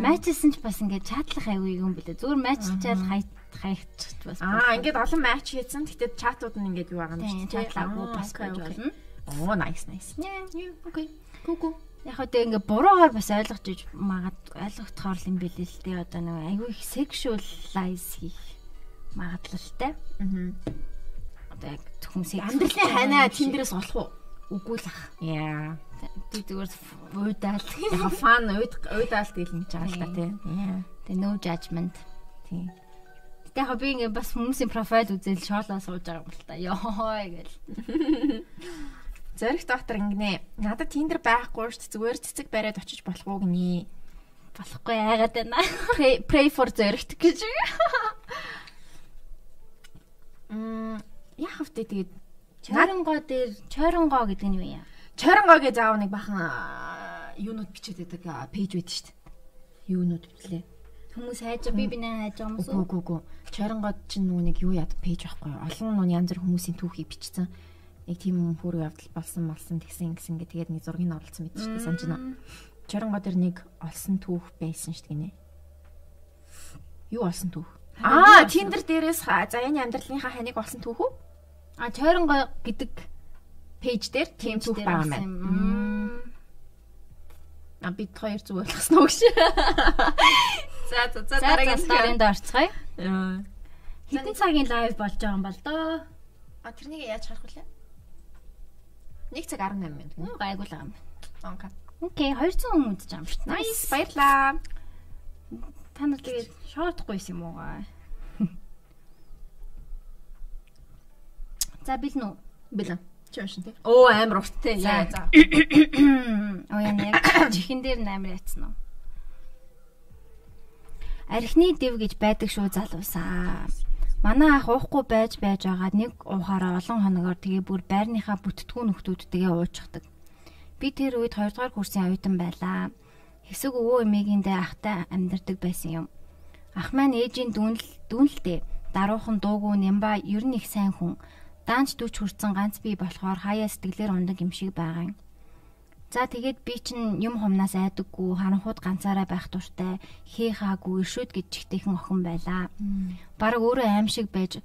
Матчсэн ч бас ингээд чатлах аягүй юм бэлээ. Зүгээр матччаад хай хайчих бас. Аа, ингээд олон матч хийсэн. Гэтэ чатууд нь ингээд юу байгаа юм дээ. чатлаагүй Аа, бас байж болно. Оо, nice, nice. Yeah. Окей. Гү гү. Яг хөө тэгээ ингээ буруугаар бас ойлгож иж магад ойлгохтоор юм бэлээ л дээ одоо нэг айгүй их sexualize хийх магадлалтай. Аа. Одоо яг sex Амьдралын ханаа тэндээс олох уу? үгүй л ах. Яа. Тэг зүгээр уудаал. Яг фан уйд уйдаалт гэлэн жаа л та тий. Яа. Тэг no judgment. Тийм. Гэтэ яг би ингээ бас хүмүүсийн профайл үзэл шоолоо сууж байгаа юм л та. Йоо гэл. Зориг доктор ингэнэ. Надад Tinder байхгүй шүү дээ. Зүгээр цэцэг бариад очиж болох уу гинэ. Болохгүй яагаад байна. Pray, for зоригт гэж. Мм, яах вэ тэгээд Чойронгоо дээр чойронгоо гэдэг нь юу юм? Чойронгогийн заав нэг бахан юунууд бичээд байдаг пэйж байдаг шүү дээ. Юунууд бичлээ. Хүмүүс хайж би бинэ хайж байгаа юм Үгүй үгүй үгүй. Чойронгод чинь нөгөө нэг юу яд пэйж байхгүй юу? Олон нүн янз бүр хүмүүсийн түүхийг бичсэн. Нэг тийм хөрөг явдал болсон малсан тэгсэн гисэн гэ тэгээд нэг зургийг оруулсан мэт шүү дээ санаж байна. Чойронгоо дээр нэг олсон түүх байсан шүү гинэ. Юу олсон түүх? Аа, Tinder дээрээс ха- за энэ амьдралынхаа ханиг олсон түүх үү? А чойронгоо гэдэг Пэйж дээр тийм түүх байгаа юм. А бид хоёр зүг ойлгосноо гэж. За за за дараагийн story. орцгоё. Аа. Хэдэн цагийн лайв болж байгаа юм бол доо. А тэрнийг яаж харах вүлээ? 1 цаг 18 минут. Гайгүй л юм. Окей. Окей, 200 хүн үзэж байгаа юм шүү дээ. Nice. Баярлаа. Та нар тэгээд шоотохгүй юм уу гаа? За бил нүү. Бэлэн. Чи уншин тий. Оо амар урттай. За. За. Оо яа яг чихэн дээр амар яцсан уу? Архины дэв гэж байдаг шүү залуусаа. Манай ах уухгүй байж байж байгаа нэг уухаараа олон хоногоор тэгээ бүр байрныхаа бүттгүү нөхдүүдтэйгээ уучдаг. Би тэр үед 2 дугаар курсын оюутан байлаа. Хэсэг өвөө эмээгэндээ ахтай амьдардаг байсан юм. Ах маань ээжийн дүүнл дүүнэлтэй. Даруухан дуугүй нямба ер нь их сайн хүн. Даанч дүүч хүрцэн ганц бий болохоор хаяа сэтгэлээр ундаг юм шиг байгаа юм. За тэгээд би чинь юм хумнаас айдаггүй, харанхууд ганцаараа байх дуртай, хээ хаагүй, иршүүд гэж чигтэйхэн охин байлаа. Бараг өөрөө аим шиг байж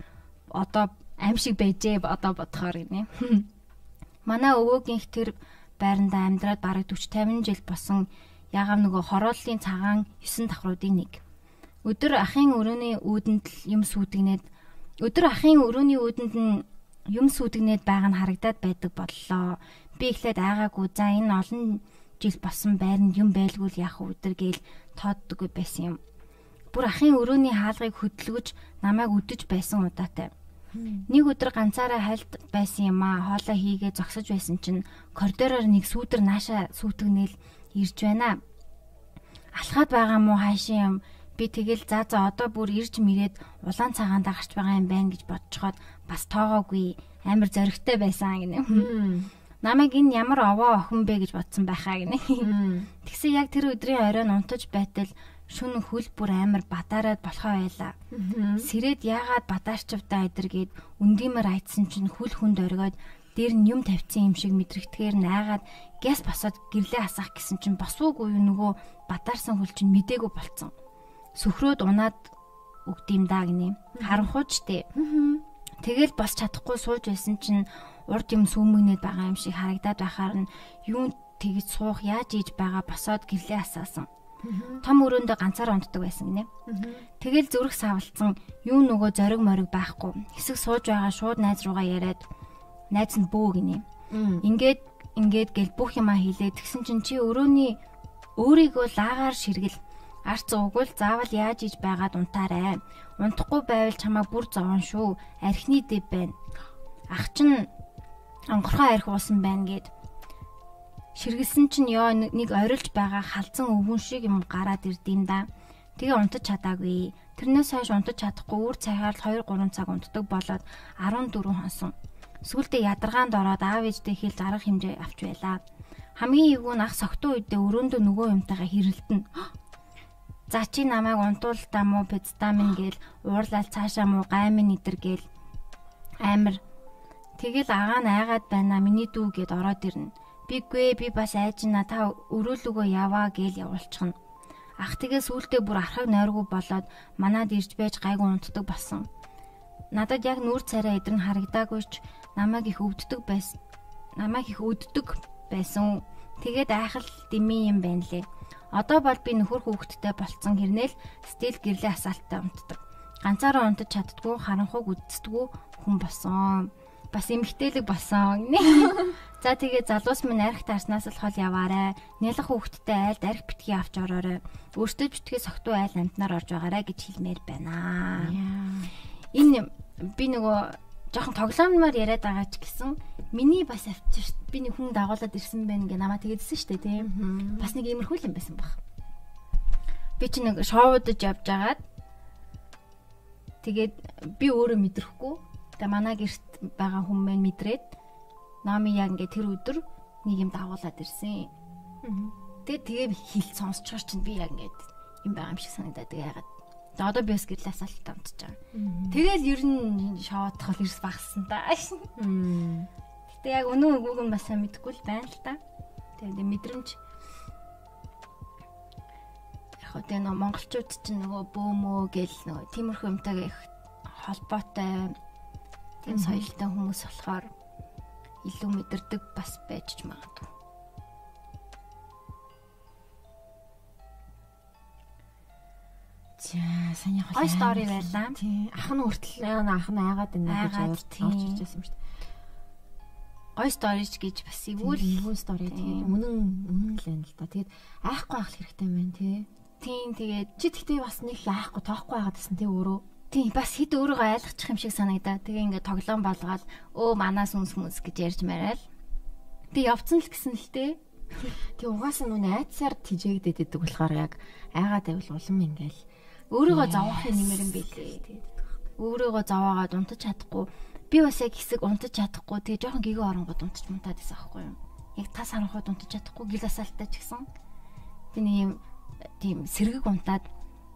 одоо аим шиг байжээ одоо бодохоор гинэ. Манай өвөөгийн тэр байранда амьдраад бараг 40 50 жил босон ягаав нөгөө хорооллын цагаан 9 давхруудын нэг. Өдөр ахын өрөөний үүдэнд л юм сүйдэгнээд өдөр ахын өрөөний үүдэнд нь юм сүйдэгнээд байгаа нь харагдаад байдаг боллоо. Би эхлээд айгаагүй за энэ олон жил босон байранд юм байлгүй л яах өдөр гээл тооддоггүй байсан юм. Бүр ахын өрөөний хаалгыг хөдөлгөж намайг өдөж байсан удаатай. Нэг өдөр ганцаараа хальт байсан юм аа хоолоо хийгээ зогсож байсан чинь коридороор нэг сүүдэр нааша сүйтгэнэл ирж байна. Алхаад байгаа мó хаашаа юм би тэгэл за за одоо бүр ирж мэрээд улаан цагаандаа гарч байгаа юм байна гэж бодцоход бас тоогоогүй амар зоригтой байсан гинэ. Намайг энэ ямар овоо охин бэ гэж бодсон байхаа гинэ. Тэгсэн яг тэр өдрийн оройн унтаж байтал шүн хөл бүр амар бадаараад болохоо байлаа. Сэрэд яагаад бадаарчвдаа идэргээд үндимэр айдсан чинь хөл хүнд оргиод дээр нь юм тавьсан юм шиг мэдрэгдэхээр найгаад гяс босоод гэрлээ хасах гэсэн чинь босвоогүй юу нөгөө бадаарсан хөл чинь мдээгүй болцсон. Сөхрөөд унаад өгдөм даа гинэ. Харанхуучтэй. Тэгэл бос чадахгүй сууж байсан чинь урд юм сүмгнээд байгаа юм шиг харагдаад байхаар нь юу тэгж суух яаж ийж байгаа босоод гэрлээ хасаасан. Том өрөөндөө ганцаараа унтдаг байсан гинэ. Тэгэл зүрх савлцсан юу нөгөө зориг мориг байхгүй. Хэсэг сууж байгаа шууд найз руугаа яриад найз нь бөө гинэ. Ингээд ингээд гэл бүх юмаа хийлээ. Тэгсэн чинь чи өрөөний өөрийгөө лагаар ширгэл арц угвал заавал яаж иж байгаад унтаарай. Унтахгүй байвал чамаа бүр зовон шүү. Архины дэв байна. Ах чинь онгорхоо арх уусан байна гэд ширгэлсэн чинь ёо нэг орилж байгаа халзан өвөн шиг юм гараад ирдэм да. Тэгээ унтаж чадаагүй. Тэрнээс хойш унтаж чадахгүй үр цагаар л 2 3 цаг унтдаг болоод 14 хонсон. Сүүлдээ ядаргаанд ороод аав ээжтэй хэлж арга хэмжээ авч байлаа. Хамгийн эвгүй нь ах согтуу үедээ өрөөндөө нөгөө юмтайгаа хэрэлдэн. За чи намайг унтуултаа мó педстамин гээл уурлал цаашаа мó гаймын идэр гээл амир Тэгэл агаа нь айгаад байна миний дүү гэд ороод ирнэ. Биггүй би бас айжна та өрөөлөгөө яваа гээл явуулчихна. Ах тэгээ сүултээ бүр архаг нойргүй болоод манад ирж байж гайгүй унтдаг болсон. Надад яг нүүр царай эдэр нь харагдаагүй ч намайг их өвддөг байсан. Намайг их өддөг байсан. Тэгээд айхал дими юм байна лээ. Одоо бол би нөхөр хүүхэдтэй болцсон хэрнээл стил гэрлээ асаалттай унтдаг. Ганцаараа унтаж чаддгүй, харанхуйг үздэггүй хүн болсон бас эмгтээлэг болсон. За тэгээ залуус минь арх таарснаас л хол яваарэ. Нялх хүүхдтэй айлд арх битгий авч ороорой. Өөртөө битгий согтуу айл амтнаар орж байгаарэ гэж хэлмээр байна. Энэ би нөгөө жоохон тоглоомноор яриад байгаа ч гэсэн миний бас авчир би нэг хүн дагуулад ирсэн байна гэ намаа тэгээдсэн шүү дээ тийм. Бас нэг иймэрхүү юм байсан баг. Би чи нэг шоудаж явж агаад тэгээд би өөрөө мэдрэхгүй Тэгээ манай гэрт байгаа хүн маань мэдрээд Нами яг ингээ тэр өдөр нэг юм дагуулад ирсэн. Тэгээ тэгээ хил сонсчоор чинь би яг ингээ юм байгаа юм шиг санагдаад тэгээ ягаад. Одоо би бас гэрлээс алт амтж байгаа. Тэгэл ер нь шоотхол ирс багсан та. Гэтэ яг өнөө үгүйг нь бас сайн мэдэхгүй л байна л та. Тэгээ мэдрэмж яг одоо нөө монголчууд чинь нөгөө бөөмөө гэл нөгөө тиймэрхүү юмтайгаа их холбоотой тийм соёлтой хүмүүс болохоор илүү мэдэрдэг бас байж ч магадгүй. За саний хол. Ой стори байлаа. Ах нь хүртэл ах нь айгаад байна гэж орж ирж байсан юм шүү дээ. Ой сторич гэж бас ивүүл ивүүл стори тийм. Үнэн үнэн л байна л да. Тэгээд айхгүй ах хэрэгтэй байна тий. Тийм тэгээд чи тэгтээ бас нэг айхгүй тоохгүй байгаад гэсэн тий өөрөө. Тийм бас хэд өөрийгөө ойлгочих юм шиг санагдаа. Тэгээ ингээд тоглоом болгоод өө манаас үнс мүнс гэж ярьж мараал. Би явцсан л гэсэн л тээ. Тэг угаасаа нүн айцсаар тижээгдээд идэг болохоор яг айгаад байвал улам ингээл өөрийгөө зовоохын нэмэр юм билээ. Өөрийгөө зовоогоод унтаж чадахгүй. Би бас яг хэсэг унтаж чадахгүй. Тэгээ жоохон гэгөө оронгод унтаж мунтаад байсан аахгүй юу? Яг тас харанхууд унтаж чадахгүй гэл асаалтаа ч гэсэн. Тэг нэг юм тийм сэргэг унтаад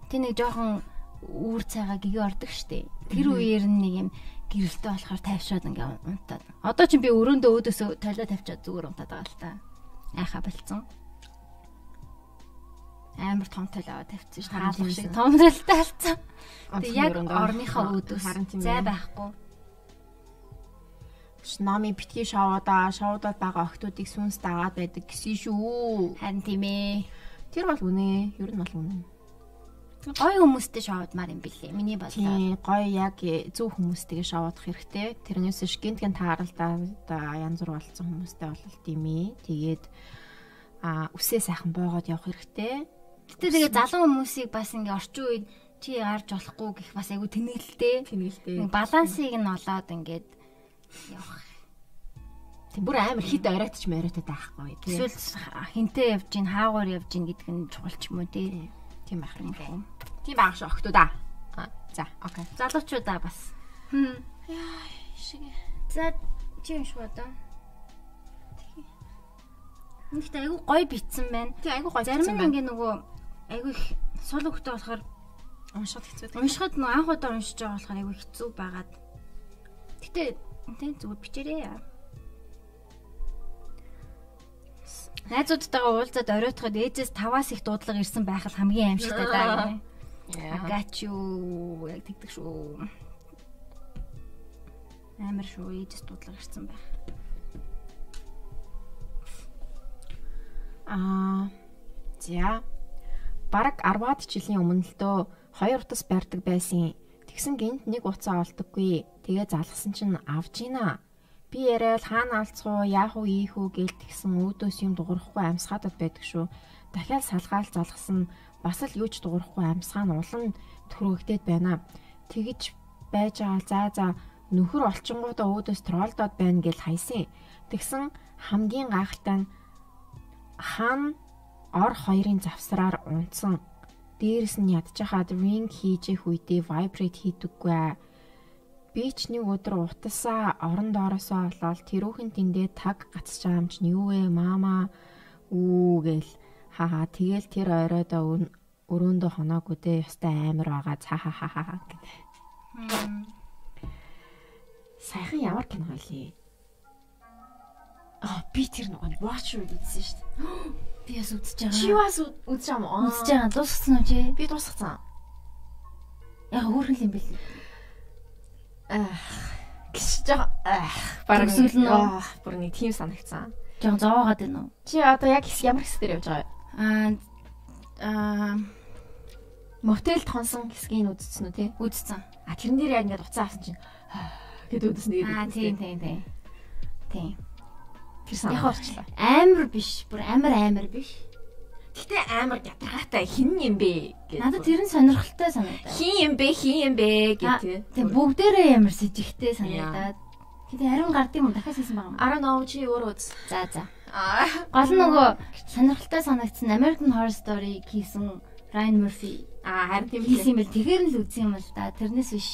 тэг нэг жоохон үүр цайгаа гэгээ ордог штеп. Тэр үеэр нэг юм гэрэлтэй болохоор тайвшаад ингээ унтаад. Одоо ч би өрөөндөө өөдөөсөө толио тавьчаад зүгээр унтаад байгаа л та. Айха болцсон. Амар том толио тавьчихсан шүү. Хаалх шиг том толиотой алцсан. Тэг яг орныхоо өөдөөс зай байхгүй. Номи битгий шоудаа, шоудаад байгаа охтуудыг сүнс дагаад байдаг гэсэн шүү. Харин тийм ээ. Тэр бол үнэ. Ер нь бол үнэ гой хүмүүстэй шоудмаар юм билээ. Миний бодлоо. Тийм, гой яг зөв хүмүүстэйгээ шоудах хэрэгтэй. Тэрнээс шгинтгийн тааралдаа янз бүр болцсон хүмүүстэй бол тийм ээ. Тэгээд а үсээ сайхан боогод явах хэрэгтэй. Гэтэ тэгээ залуу хүмүүсийг бас ингээ орчин үед чи гарч болохгүй гэх бас айгу тэнэгэлтэй. Тэнэгэлтэй. Балансыг нь олоод ингээд явах. Тэг бүр амар хит оройтч моройтод байхгүй. Эсвэл хинтээ явж гин хаагуур явж гин гэдэг нь чухал ч юм уу тий. Тийм байх юм байна. Тийм байх шүү охтуудаа. За, окей. Залуучуудаа бас. Хм. Яа, шиг. За, чи юм шүү одоо. Нэгт айгу гоё битсэн байна. Тий, айгу гоё. Зарим нь ингээ нөгөө айгу их сул хөхтэй болохоор уншихад хэцүү. Уншихад нөгөө анх удаа уншиж байгаа болохоор айгу хэцүү байгаад. Гэтэ тэн зүгээр бичээрэй. Найзуудтайгаа уулзаад оройтоход ээжээс 5-аас их дуудлага ирсэн байх л хамгийн аимшигтай даа гэнэ. Агач юу яг тэгдэг шүү. Амар шүү ээжээс дуудлага ирсэн байх. Аа. За. Бараг 10-аад жилийн өмнө л дөө хоёр утас барьдаг байсан. Тэгсэн гинт нэг уцаа олдоггүй. Тэгээ залгсан чинь авж гинэ. Би яриад хаана алцгуу, яах уу, ийх үү гэл тэгсэн өөдөөс юм дуурахгүй амьсгаадад байдаг шүү. Дахиад салгаал залгасан бас л юу ч дуурахгүй амьсгаа нь улан төрөгдөд байна. Тэгэж байж байгаа за за нөхөр олчингуудаа өөдөөс тролдоод байна гэл хайсан. Тэгсэн хамгийн гайхалтай нь хан ор хоёрын завсраар унтсан. Дээрэс нь ядчихад ring хийж их үедээ vibrate хийдэггүй. Би ч нэг өдөр утасаа орон доороосоо олоод тэрүүхэн тэндээ таг гацж байгаа юм чинь юу вэ мама үү гэл хаа тэгэл тэр оройдоо өрөөндөө хоноогүй дээ ёстой амар байгаа цаа ха ха ха гэдэг. Сайхан ямар кино лээ. Аа би тэр нэг watch үзсэн шүү дээ. Би бас үзэж байгаа. Чи бас үзэж байгаа уу? Үзэж байгаа. Дуусгасан уу чи? Би дуусгасан. Яг хөөрхөн юм бэл. Ах гिच жоо ах бараг Төгсөл нь аа, бүр нэг тийм санагцсан. Жон зоогоод байна уу? Чи одоо яг ямар хэсгээр явж байгаа вэ? Аа аа Мотел тонсон хэсгийг үзсэн үү те? үзсэн. А тэрэн дээр яг ингээд уцаа авсан чинь гэд үдэс нэг Аа тийм тийм тийм. Тийм. Тэр Яг санагчлаа. амар биш. Бүр амар амар биш. Гэтэ амар ятгаатай хин юм бэ гэдэг. Надад тэр нь сонирхолтой санагдав. хин юм бэ хин юм бэ гэдэг. Тийм бүгдээрээ амар с ิจ ихтэй санагдаад. Гэтэ харин гардыг юм дахиад хийсэн байгаа юм. Don't know чи өөр үз. За за. Аа. Гол нөгөө сонирхолтой санагдсан American Horror Story хийсэн Ryan Murphy Аа харин тийм хийсэн юм бэл тэгэхээр нь л үзсэн юм л да. Тэрнээс биш.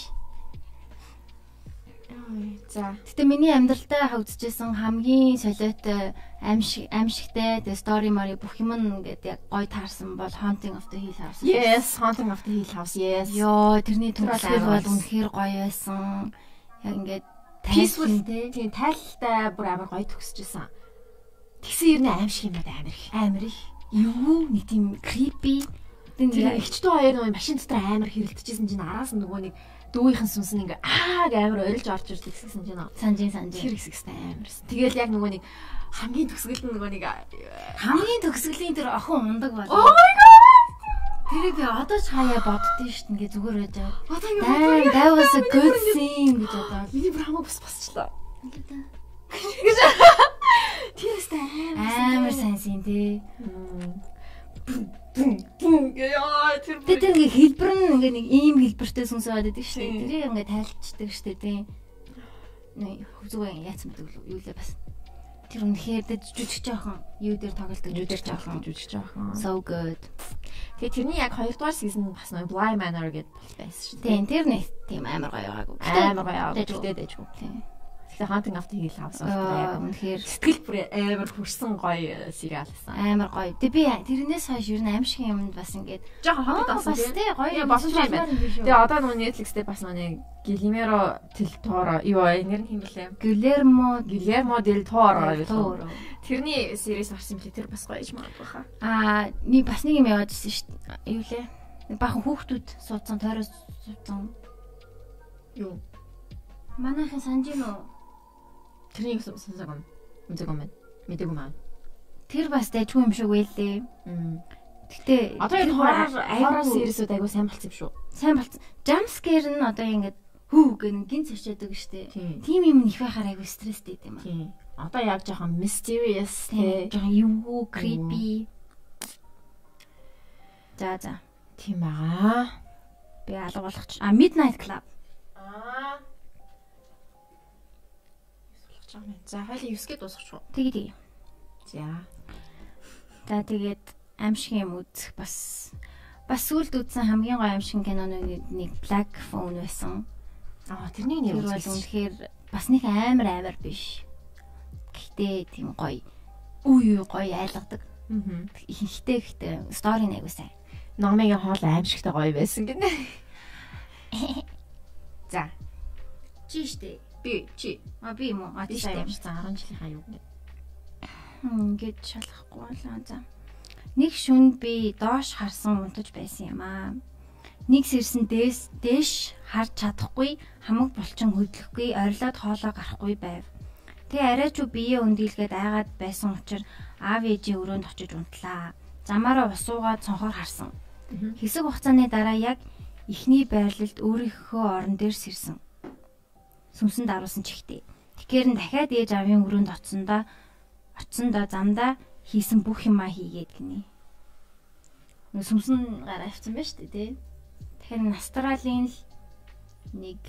За. Гэтэ миний амьдралдаа хавцжсэн хамгийн солиотой аимшиг аимшигтай тэгээ story mori бүх юм ингээд яг гой таарсан бол Haunting of the Hill House. Yes, Haunting of the Hill House. Yes. Йоо, тэрний Тэр бол үнэхээр гоё байсан. Яг ингээд Peaceful тийм тайлтай бүр амар гоё төгсөжсэн. Тэгсэн ер нь аимшиг юмуд амар их. Амар их. Юу нэг тийм creepy. Тэр эгчтэй хоёр нөгөө машин дотор амар хэрэлдэжсэн чинь араас нөгөө нэг дүүийнхэн сүнс нь ингээ аа амар орилж орж ирж тэгсэн чинь нөө. санжин санжин. Тэр хэсэгстэй амарсан. Тэгэл яг нөгөө нэг хамгийн төгсгөл нь нөгөө нэг хамгийн төгсгөлийн тэр охин ундаг бол. Oh my god. Тэрийг би одоо ч хаяа боддөө шүү дээ ингээ зүгээр байж байгаа. Одоо ингээ Damn, that was a good scene гэж бодоод. Миний бүр хамаг бас басчлаа. Тэрстэй Амар сайн scene тий. Яа тэр Тэгээ тэр ингээ хэлбэр нь ингээ нэг ийм хэлбэртэй сүнсээд байдаг шүү дээ. Тэрийг ингээ тайлчдаг шүү дээ тий. Нэг зүгээр яатсан байдаг л юу лээ бас. Тэр үнэхээр дэж жүжиг жоохон юу дээр тоглолдог жүжиг жоохон. жүжиг жоохон. So good. Тэгээ тэрний яг 2 дугаар сизон бас нэг Bly Manor гэдэг байсан шүү дээ. Тийм тэр нэг тийм амар гоё байгаагүй. Амар гоё. Дэжгүй. Тэгтээ дэжгүй. Тийм. Hill House бол Аа, яг үнэхээр сэтгэл бүр амар хүрсэн гоё сериал байсан. амар гоё. Тэг би тэрнээс хойш ер нь аимшиг юмд бас ингээд Жохон аа хатад бас тий гоё болсон юм байна. Тэгээ одоо нөгөө Netflix дээр бас нөгөө del Toro юу вэ? Нэр нь хэм блэ? Гилермо Guillermo del Toro юу? Торо. Тэрний series юм чи тэр бас гоё юм аа. Аа, нэг бас нэг юм яваад ирсэн шүү дээ. Юу лээ? Бахан хүүхдүүд суудсан тойроос суудсан. Юу? Манайхан санжин уу? Тэрний юм сонсог юм. Үзэг юм байна. Мэдээг юм аа. Тэр бас дэжгүй юм шиг байлээ. Гэтэ Одоо энэ хоррор хоррор series-үүд айгу сайн болсон юм шүү. сайн болсон. Jump scare нь одоо ингээд хүү гэн гин цочоодаг штэ. Тийм. Тим юм их байхаар айгүй стресстэй юм аа. Тийм. Одоо яг жоохон mysterious Тийм. те. Жохон юу creepy. За за. Тийм байгаа. Би алга болгоч. А Midnight Club. Аа. За хоёул 9 гээд дуусгачих уу? Тэгээ тэгээ. За. За тэгээд аимшиг юм үзэх бас бас сүлд үзсэн хамгийн гоё аимшиг кинонууд нэг Black Phone байсан. Аа тэрний нэр Тэр бол үзсэн. үнэхээр бас нэг амар амар биш. Гэхдээ тийм гоё. Үе үе гоё айлгадаг. Аа. Ихтэй ихтэй стори нэг сайн. Номын хоол аимшигтай гоё байсан гинэ. За. Чи штэ. Би чи А би юм уу? А би ти сая штэ. явчихсан 10 жилийнхаа юу гэнэ. Ингээд шалахгүй болоо за. Нэг шүнд би доош харсан унтаж байсан юм аа. Нэг сэрсэн дээс дээш харж чадахгүй хамаг булчин хөдлөхгүй орилоод хоолоо гарахгүй байв. Тэ арай ч биеэ өндгийлгээд айгаад байсан учраас аав ээжийн өрөөнд очиж унтлаа. Замаараа усуугаад цонхоор харсан. Хэсэг хугацааны дараа яг эхний байрлалд өөрийнхөө орон дээр сэрсэн. Сүмсэнд аруулсан чихтэй. Тэгэхээр нь дахиад ээж аавын өрөөнд очсондоо очсондоо замдаа хийсэн бүх юмаа хийгээд гинэ. Сүмсэн гараа авсан байж тээ тий. Тэгэхээр Австралийн л нэг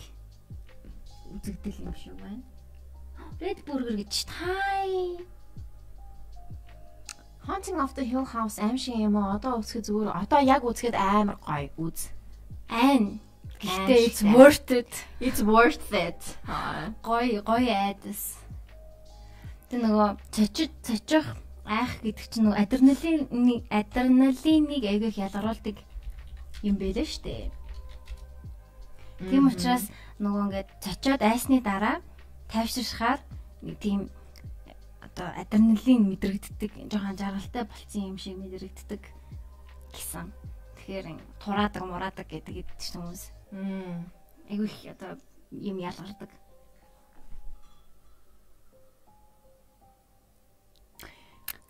үзэгдэл юм шиг байна. Red Burger гэж тай. Haunting of the Hill House аим шиг юм уу? Одоо үзэхэд зүгээр одоо яг үзэхэд амар гоё үз. Айн. Гэхдээ it's worth it. It's worth it. Гоё гоё айдас. Тэ нөгөө цочид цочих айх гэдэг чинь нөгөө адреналин адреналиныг аяг их ялгаруулдаг юм байлээ штэ. Тийм учраас нөгөө ингээд цочоод айсны дараа тайвширхаар нэг тийм одоо адреналин мэдрэгддэг жоохон жаргалтай болцсон юм шиг мэдрэгддэг гэсэн. Тэгэхээр тураадаг мураадаг гэдэг гэдэг чинь хүмүүс. Мм. Айгу их одоо юм ялгардаг.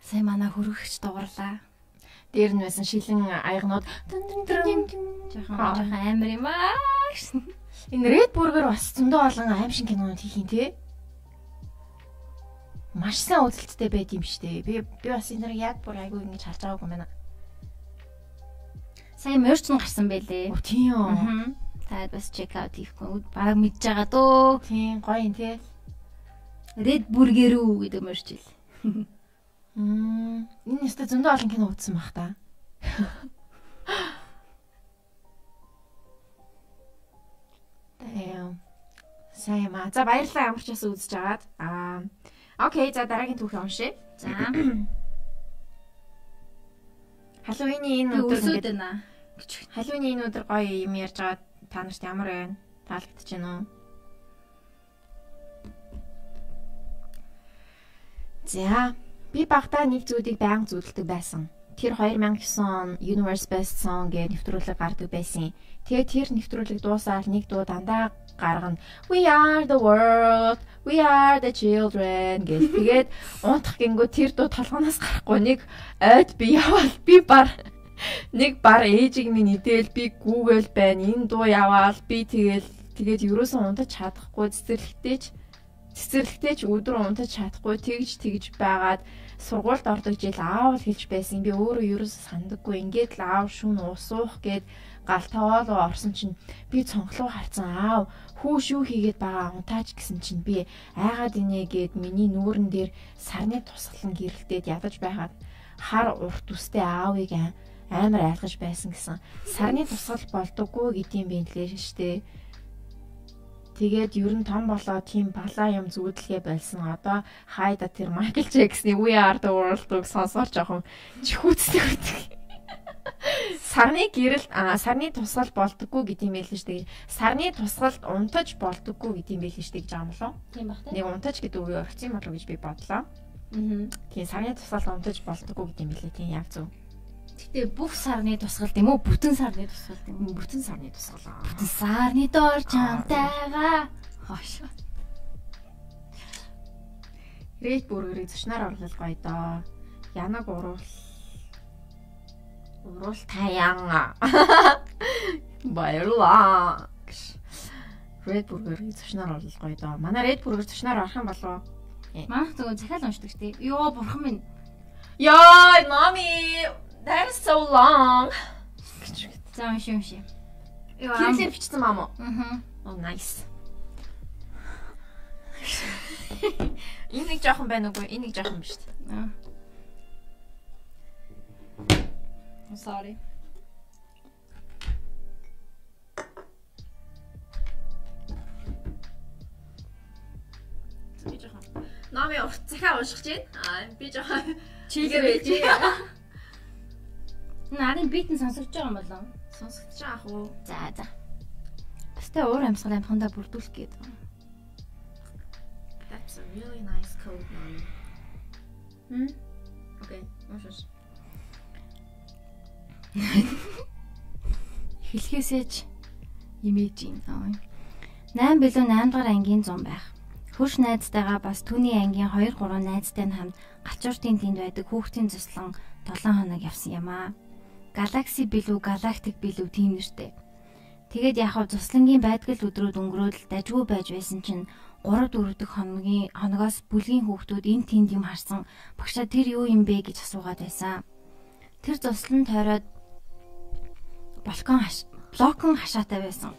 Сая мана хөргөгч дугарлаа. Дээр нь байсан шилэн аягнууд Жоохон жоохон амар юм аа. энэ Red Burger бас зөндөө олон аим шиг кинонууд хийх юм те. Маш сайн үзэлттэй байд юм штэ. Би би бас энэ яг бүр айгүй ингэж харж байгаагүй юм байна. Сая мерч нь гарсан байлээ. Тийм. Аа. Таад бас чек аут хийхгүй баг мэдж байгаа дөө. Тийм гоё юм те. Red Burger үү гэдэг мерч ил. Мм. Энэ нэстэ зөндөө олон кино үзсэн бах та. Тэм. Сайн юм аа. За баярлалаа ямар ч бас үзэж агаад. Аа. Окей, за дараагийн түүхийг уншъя. За. Халууны энэ өдөр байна. Халууны энэ өдөр гоё юм ярьж байгаа та нарт ямар байна? Таалагдж байна уу? За, би багтаа нэг зүйлийг байнга зөвлөдөг байсан. Тэр 2009 он Universe Best Song гэж нэвтрүүлэг гардаг байсан. Тэгээ тэр нэвтрүүлэг дуусаад нэг дуу дандаа гаргана. We are the world, we are the children гэж. Тэгээд унтах гингөө тэр дуу толгоноос гарахгүй нэг ойд би явал би бар нэг бар ээжиг минь идэл би Google байна. Энэ дуу яваал би тэгэл тэгээд ерөөсөн унтаж чадахгүй цэцэрлэгтэйч цэцэрлэгтэйч өдөр унтаж чадахгүй тэгж тэгж байгаад сургуульд ордог жил аав л хэлж байсан. Би өөрөө ерөөсө сандаггүй. Ингээд л аав шүүн уусуух гээд гал таваалуу орсон чинь би цонхлоо харцсан аав хүү шүү хийгээд байгаа унтаач гэсэн чинь би айгаад инээ гээд миний нүүрэн дээр сарны тусгалан гэрэлтээд ядаж байгаад хар урт үстэй аавыг ам- амар айлгаж байсан гэсэн. Сарны тусгал болдоггүй гэдгийг би хэлээ штэ. Тэгээд ер нь том болоо тийм балаа юм зүудлэгээ болсон. Одоо хайда тэр Майкл Джексны We Are the World-ыг сонсоор жоохон чихүүцтэй байдаг. Сарны гэрэл сарны тусгал болдоггүй гэдэг юм байл л шүү дээ. Сарны тусгалд унтаж болдоггүй гэдэг юм байл л шүү дээ гэж юм болов. Тийм бах Нэг унтаж гэдэг үгийг орхисон болов гэж би бодлоо. Аа. Тийм сарны тусгалд унтаж болдоггүй гэдэг юм билээ. Тийм яг зөв. Гэтэ бүх сарны тусгалт юм уу? Бүтэн сарны тусгалт юм уу? Бүтэн сарны тусгал. аа. Бүтэн сарны доор чамтайгаа. Хош. Red Burger-ийг зочноор орлол гоё доо. Янаг уруул. Уруул таян. Баярлаа. Red Burger-ийг зочноор орлол гоё доо. Манай Red Burger зочноор орох юм болов уу? Манайх зөв захиал уншдаг штеп. Йоо бурхан минь. Яа, mommy, that is so long. За унши унши. Йоо. Кириллээр бичсэн мам уу? Аа. Oh, nice. Энэ нэг жоохон байна уугүй? Энэ нэг жоохон биш үү? Аа. Sorry. Би жоохон Номи урт захаа уншиж байна. Аа би жоохон Чигээр байж. Бит нь сонсогдож байгаа юм болов. Сонсогдож байгаа уу? За за. Баста уур амьсгал амхандаа бүрдүүлэх гээд. That's a really nice code name. М? Окей. Уушш. Хэлхээсэж имэж юм. 8 билүү 8 дахь ангийн 100 байх. Хөрш найзтайгаа бас түүний ангийн 2 3 найзтай нь хамт галчууртын тэнд байдаг хүүхдийн цуслан 7 хоног явсан юм аа. Галакси билүү, галактик билүү тийм нэртэй. Тэгээд яг хав цуслангийн байдгал өдрүүд өнгөрөөд дажгүй байж байсан чинь 3 4 дэх хоногийн хоногоос бүлгийн хүүхдүүд энэ тэнд юм харсан. Багшаа тэр юу юм бэ гэж асуугаад байсан. Тэр цуслан тойроод балкон блокон хашаатай байсан.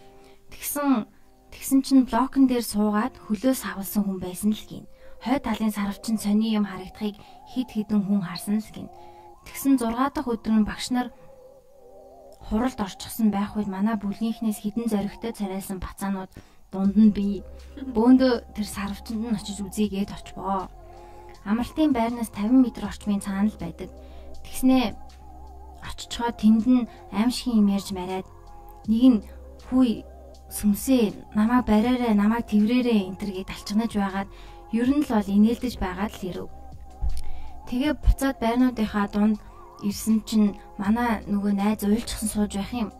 Тэгсэн тэгсэн чинь блокон дээр суугаад хөлөөс хавалсан хүн байсан л гин. Хой талын сарвчин сони юм харагдахыг хид хідэн хүн харсан л гин. Тэгсэн 6 дахь өдөр нь багш нар хуралд орчихсон байх үед манай бүлгийнхнээс хідэн зоригтой царайлсан бацаанууд дунд нь би бөөндөө тэр сарвчанд нь очиж үзийгээд очбоо. Амралтын байрнаас 50 м орчмын цаана л байдаг. Тэгснээ очичгоо тэнд нь аимшигын юм ярьж мараад нэг нь хүй сүмсээ намайг бариараа намайг тэрвэрээрээ энтергээд алчганаж байгаад ер нь л бол инээлдэж байгаад л ирэв. Тэгээ буцаад байрнуудынхаа дунд ирсэн чинь манай нөгөө найз уйлчихсан сууж байх юм.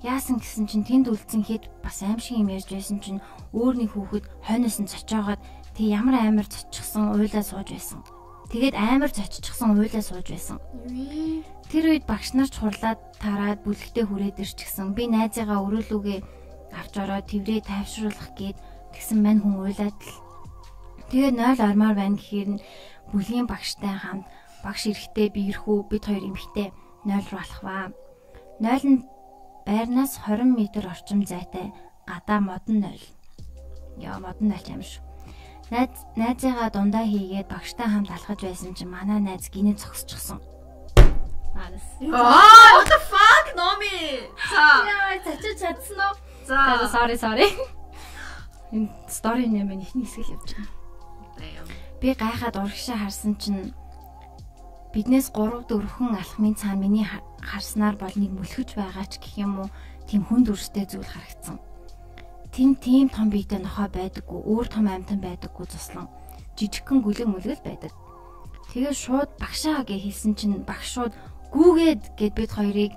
Яасан гэсэн чинь тэнд үлдсэн хэд бас аим шиг юм ярьж байсан чинь өөр нэг хүүхэд хойноос нь цочоогоод тэг ямар амар цоччихсан уйлаа сууж байсан. Тэгээд амар цоччихсан уйлаа сууж байсан. Тэр үед багш нар ч хурлаад тараад бүлэгтээ хүрээд ирчихсэн. Би найзыгаа өрөөлүүгээ авч ороод тэврээ тайвшруулах гээд тэгсэн мань хүн уйлаад л. Тэгээд 0 ормоор байна гэхээр нь бүлгийн багштай хамт багш эрэхтэй би ирхүү бид хоёр эмхтэй 0 руу алхваа. 0 нь байрнаас 20 м орчим зайтай гадаа модон 0. Яа модон 0 юм шүү. Найз найзыгаа дундаа хийгээд багштай хамт алхаж байсан чинь манай найз гинэ зогсчихсон. Аа, what the fuck, Номи. За. Яа, цачиж чадсан уу? За. Sorry, sorry. Энэ стори нэмэн ихний хэсэг л явж байна. Би гайхаад урагшаа харсан чинь биднээс 3 4хэн алхмын цаана миний харснаар бол нэг мөлхөж байгаа ч гэх юм уу тийм хүнд үрстэй зүйл харагдсан. Тим тийм том биетэй нохоо байдаггүй, өөр том амьтан байдаггүй туслан жижигхэн гүлэг мүлгэл байдаг. Тэгээ шууд багшаа гэж хэлсэн чинь багш шууд гүүгээд гэд бид хоёрыг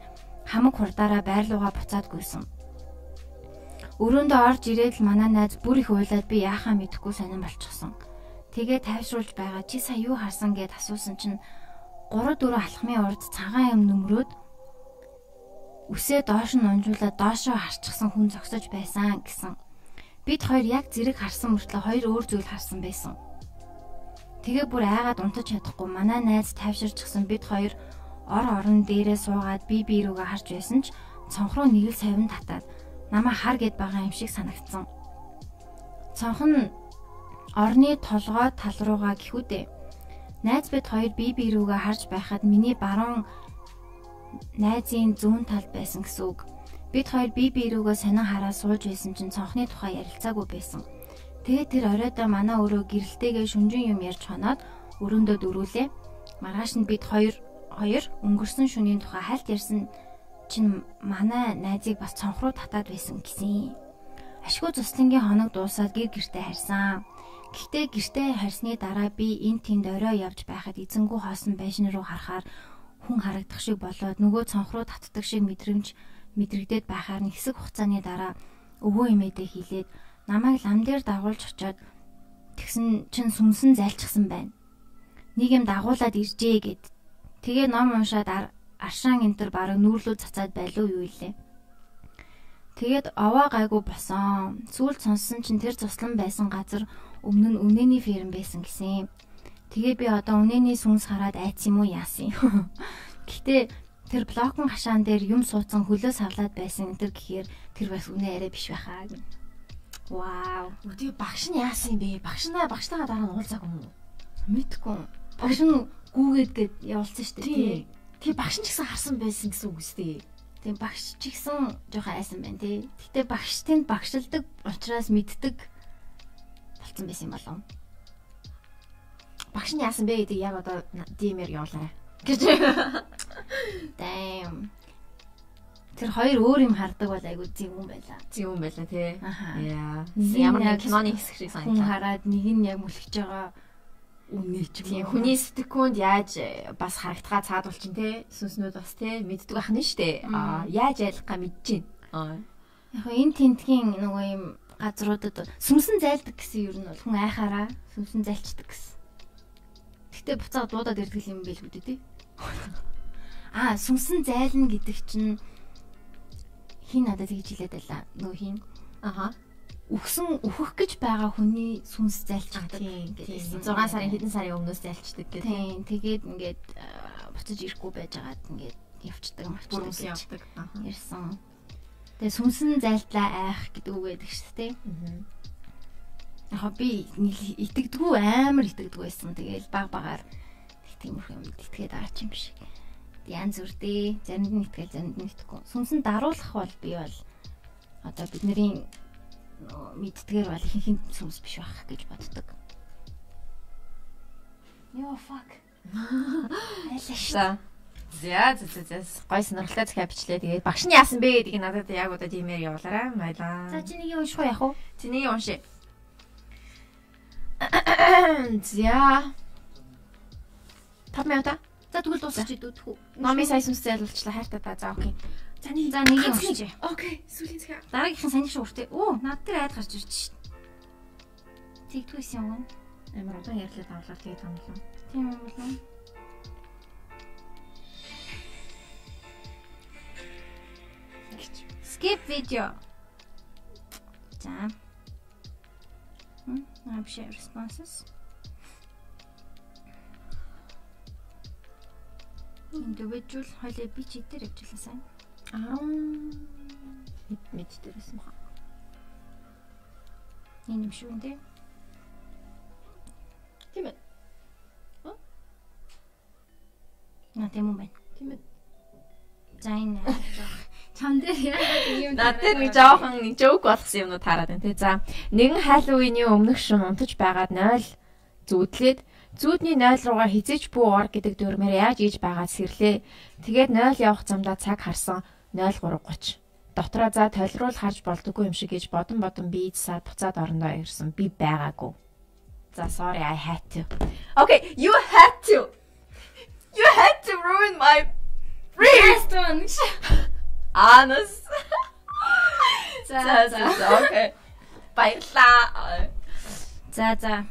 хамаг хурдаараа байрлууга буцаад гүйсэн. Өрөөндөө орж ирээд л манай найз бүр их уйлаад би яахаа мэдэхгүй сонирн болчихсон. Тэгээ тайвшруулж байгаа чи сая юу харсан гэд асуусан чинь 3 4 алхмын урд цагаан юм нөмрөөд үсээ доош нь унжуулаад доошоо харчихсан хүн зогсож байсан гэсэн. Бид хоёр яг зэрэг харсан мөртлөө хоёр өөр зүйл харсан байсан. Тэгээ бүр айгаад унтаж чадахгүй манай найз тайвширчихсан бид хоёр ор орон дээрээ суугаад би би рүүгээ харж байсан ч цонхроо нэг л савин татаад намаа хар гэд байгаа юм шиг санагдсан. Цонхон орны толгой тал руугаа гихүүдээ Найз бид хоёр бие бие рүүгээ харж байхад миний баруун найзын зүүн талд байсан гэсэн үг. Бид хоёр бие бие рүүгээ сонин хараа сууж байсан чинь цонхны тухай ярилцаагүй байсан. Тэгээ тэр оройдоо манай өрөө гэрэлтэйгээ шүнжин юм ярьж хоноод өрөөндөө дөрүүлээ. Маргааш нь бид хоёр хоёр өнгөрсөн шөнийн тухай хальт ярьсан чинь манай найзыг бас цонх руу татаад байсан гэсэн. Ашгүй цуслангийн хоног дуусаад гэр гертэ харьсан. Гэхдээ гэртээ харсны дараа би эн тэнд орой явж байхад эзэнгүү хоосон байшин руу харахаар хүн харагдах шиг болоод нөгөө цонх руу татдаг шиг мэдрэмж мэдрэгдээд байхаар нь хэсэг хугацааны дараа өвөө эмээдээ хилээд намайг лам дээр дагуулж очоод тэгсэн чин сүмсэн зайлчсан байна. Нэг юм дагуулад иржээ гэд. Тэгээ ном уншаад аршаан энтер бараг нүүрлүү цацаад байлуу юу илээ. Тэгээд овоо гайгүй босон. Сүүлд сонссон чинь тэр цуслан байсан газар өмнө нь үнэний ферм байсан гэсэн. Тэгээ би одоо үнэний сүнс хараад айц юм уу яасан юм. Гэхдээ тэр блокн хашаан дээр юм суудсан хөлөө савлаад байсан энэ гэхээр тэр бас үнэ арай биш байхаа. Вау. Үгүй багш нь яасан юм бэ? Багш наа багштайгаа дараа нь уулзаагүй юм уу? Мэдгүй. Багш нь гүүгээд гээд явуулсан шүү дээ. Тий багш ч гэсэн харсан байсан гэсэн үг үстэй. Тэгээ багш ч гэсэн жоохон айсан байна тий. Гэтэ багш тэнд багшилдаг учраас мэддэг болцсон байсан юм болов. Багш нь яасан бэ гэдэг яг одоо DM-ээр явуулаарай. Гэж. Damn. Тэр хоёр өөр юм хардаг бол айгүй зэв юм байла. Зэв юм байла тий. Яа. Ямар нэг киноны хэсэг шиг Хүн санагдаа. хараад нэг нь яг мөлхөж байгаа үнэ ч юм. Хүний сэтгэхүйнд яаж э, бас харагдгаа цаадуул чинь те сүнснүүд бас те мэддэг байх нь штэ. Аа яаж ялахгаа мэдэж байна. Аа Яг энэ тентгийн нөгөө юм газруудад сүмсэн зайлдаг гэсэн ер нь бол хүн айхаараа сүмсэн зайлчдаг гэсэн. Гэтэ буцаад дуудаад ирдэг юм байл үү тий. Аа сүмсэн зайлна гэдэг чинь хин надад тэгж хэлээд байлаа. Нөгөө хин. Аха. Үхсэн өөхөх гэж байгаа хүний сүнс зайлчдаг гэсэн. 6 сарын хэдэн сарын өмнөөс зайлчдаг гэдэг. Тийм. Тэгээд ингээд буцаж ирэхгүй байжгаад ингээд явцдаг мавчдаг гэж ярьсан. Тэгээ сүнсэн зайлтлаа айх гэдэг үг байдаг шүү дээ. Яг би итгэдэггүй амар итгэдэггүй байсан. Тэгээл баг багаар тиймэрхүү юм итгээд байгаа ч юм шиг. Янз бүр дээ. Заримд нь итгэл, заримд нь итгэхгүй. Сүнсэн даруулах бол би бол одоо бидний мэддгээр бол ихэнх нь сүнс биш байх гэж боддог. Йоо fuck. Айлаа шүү. За. За за гой сонирхолтой захиа бичлээ. Тэгээд багш нь яасан бэ гэдгийг надад яг удаа тиймээр явуулаарай. Баялаа. За чи нэг юм унших уу яах вэ? Чиний унши. За. 5 минута. За тэгвэл дуусчих идэх үү? Номи сая сүнс зайлуулчлаа хайртай та. За окей. За нэг За нэг юм уншиж. Окей. Сүлийн захиа. Дараагийнхан саний шууртай. Оо, над дээр айд гарч ирж шít. Тэгдгүйс юм уу? Амар удаан ярьлаа тавлаа тэгээд томлоо. Тийм юм болов. Skip video. За. Хм, вообще responses. Individual хоёлаа би чи дээр явуулаа сайн. Аа. Мэд мэд дээрсэн баа. Энэ юм шүү дээ. Тийм ээ. На тийм юм байна. Тийм ээ. За энэ чам дээр яагаад ийм Наад дээр нэг жоохон нэг жоок болгосон юмнууд хараад байна те. За нэгэн Халлоуины өмнөх шин унтаж байгаад 0 зүудлээд зүүдний 0 руугаа хизээч бүү ор гэдэг дүрмээр яаж ийж байгаад сэрлээ. Тэгээд 0 явах замдаа цаг харсан 03:30. Дотроо за толируул харж болдоггүй юм шиг гэж бодон бодон би саад буцаад орондоо ирсэн. Би байгаагүй. За sorry I had to. Okay, you had to. You had to ruin my Last one. honest. За За окей. Баярлаа. За за.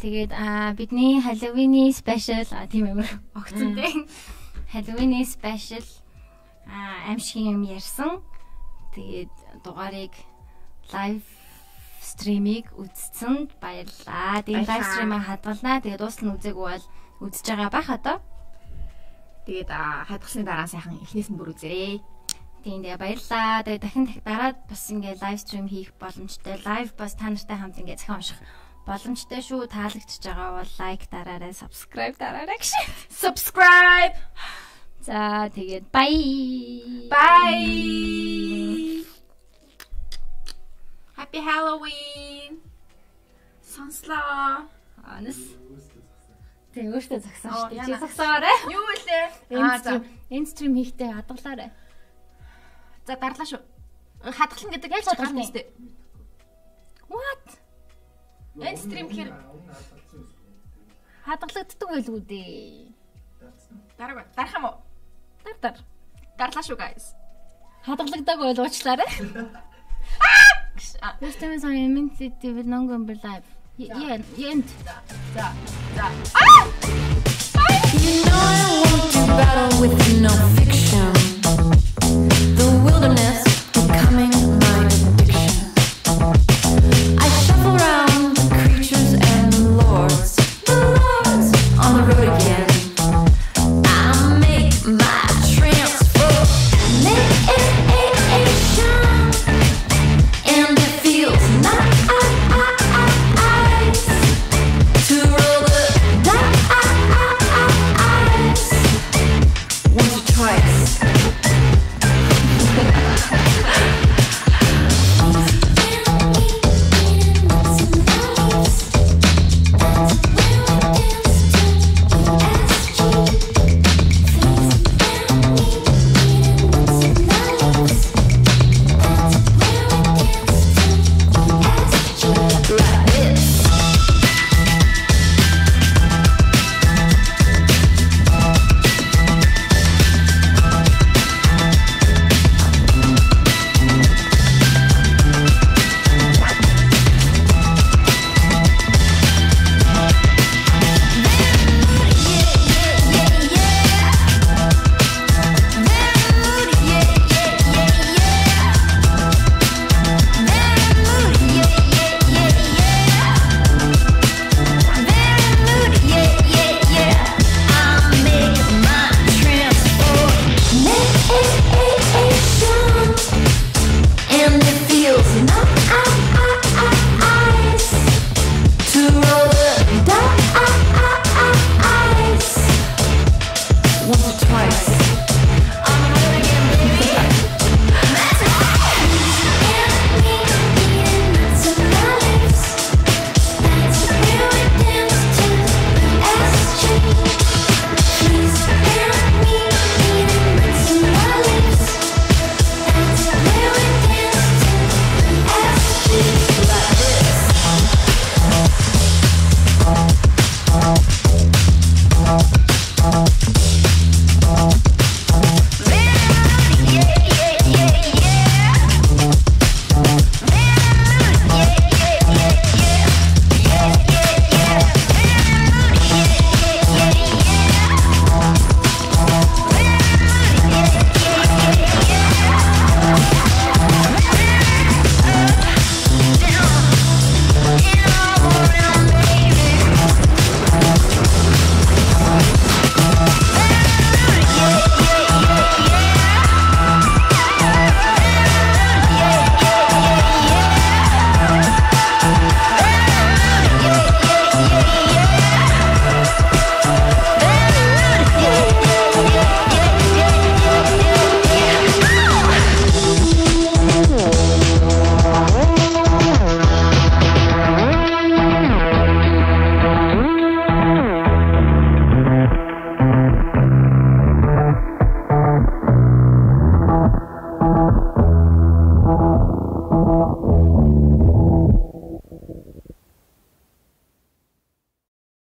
Тэгээд аа бидний Halloween special тийм амар огцсон дээ. Halloween special аа аимшиг юм ярьсан. Тэгээд дугаарыг live стримийг үзсэн баярлаа. Тэгээд live стримийг хадгалнаа. Тэгээд дуусна үзээгүй бол үзэж байгаа байх одоо. Тэгээд аа, хадгалсны дараа сайхан эхнээс нь бүр үзээрэй. Тийм тэгээ баярлаа. Тэгээ дахин дараад бас ингээ лайв стрим хийх боломжтой. Лайв бас та нартай хамт ингээ захин унших боломжтой шүү. Таалагдчихж байгаа бол лайк дараарай, subscribe дараарай гэж. Subscribe. За тэгээд bye. Bye. Happy Halloween. Сонслоо. Анас. Тэгээ өөртөө зогсоо Оо, шүү. Чи зогсоорой. Юу вэ? Энэ стрим, энэ стрим хийхдээ хадгалаарай. За дарлаа шүү. Хадгална гэдэг яг Хадгална. гарна сте. What? Энэ стрим гэхэр Хадгалагддаг байлгүй дээ. дараг дарах юм уу? Дар дар. Дарлаа шүү guys. Хадгалагддаг байл уучлаарай. This time is on immensity with no going live. Yeah, end. За. За. You know I won't do battle with no fiction. The wilderness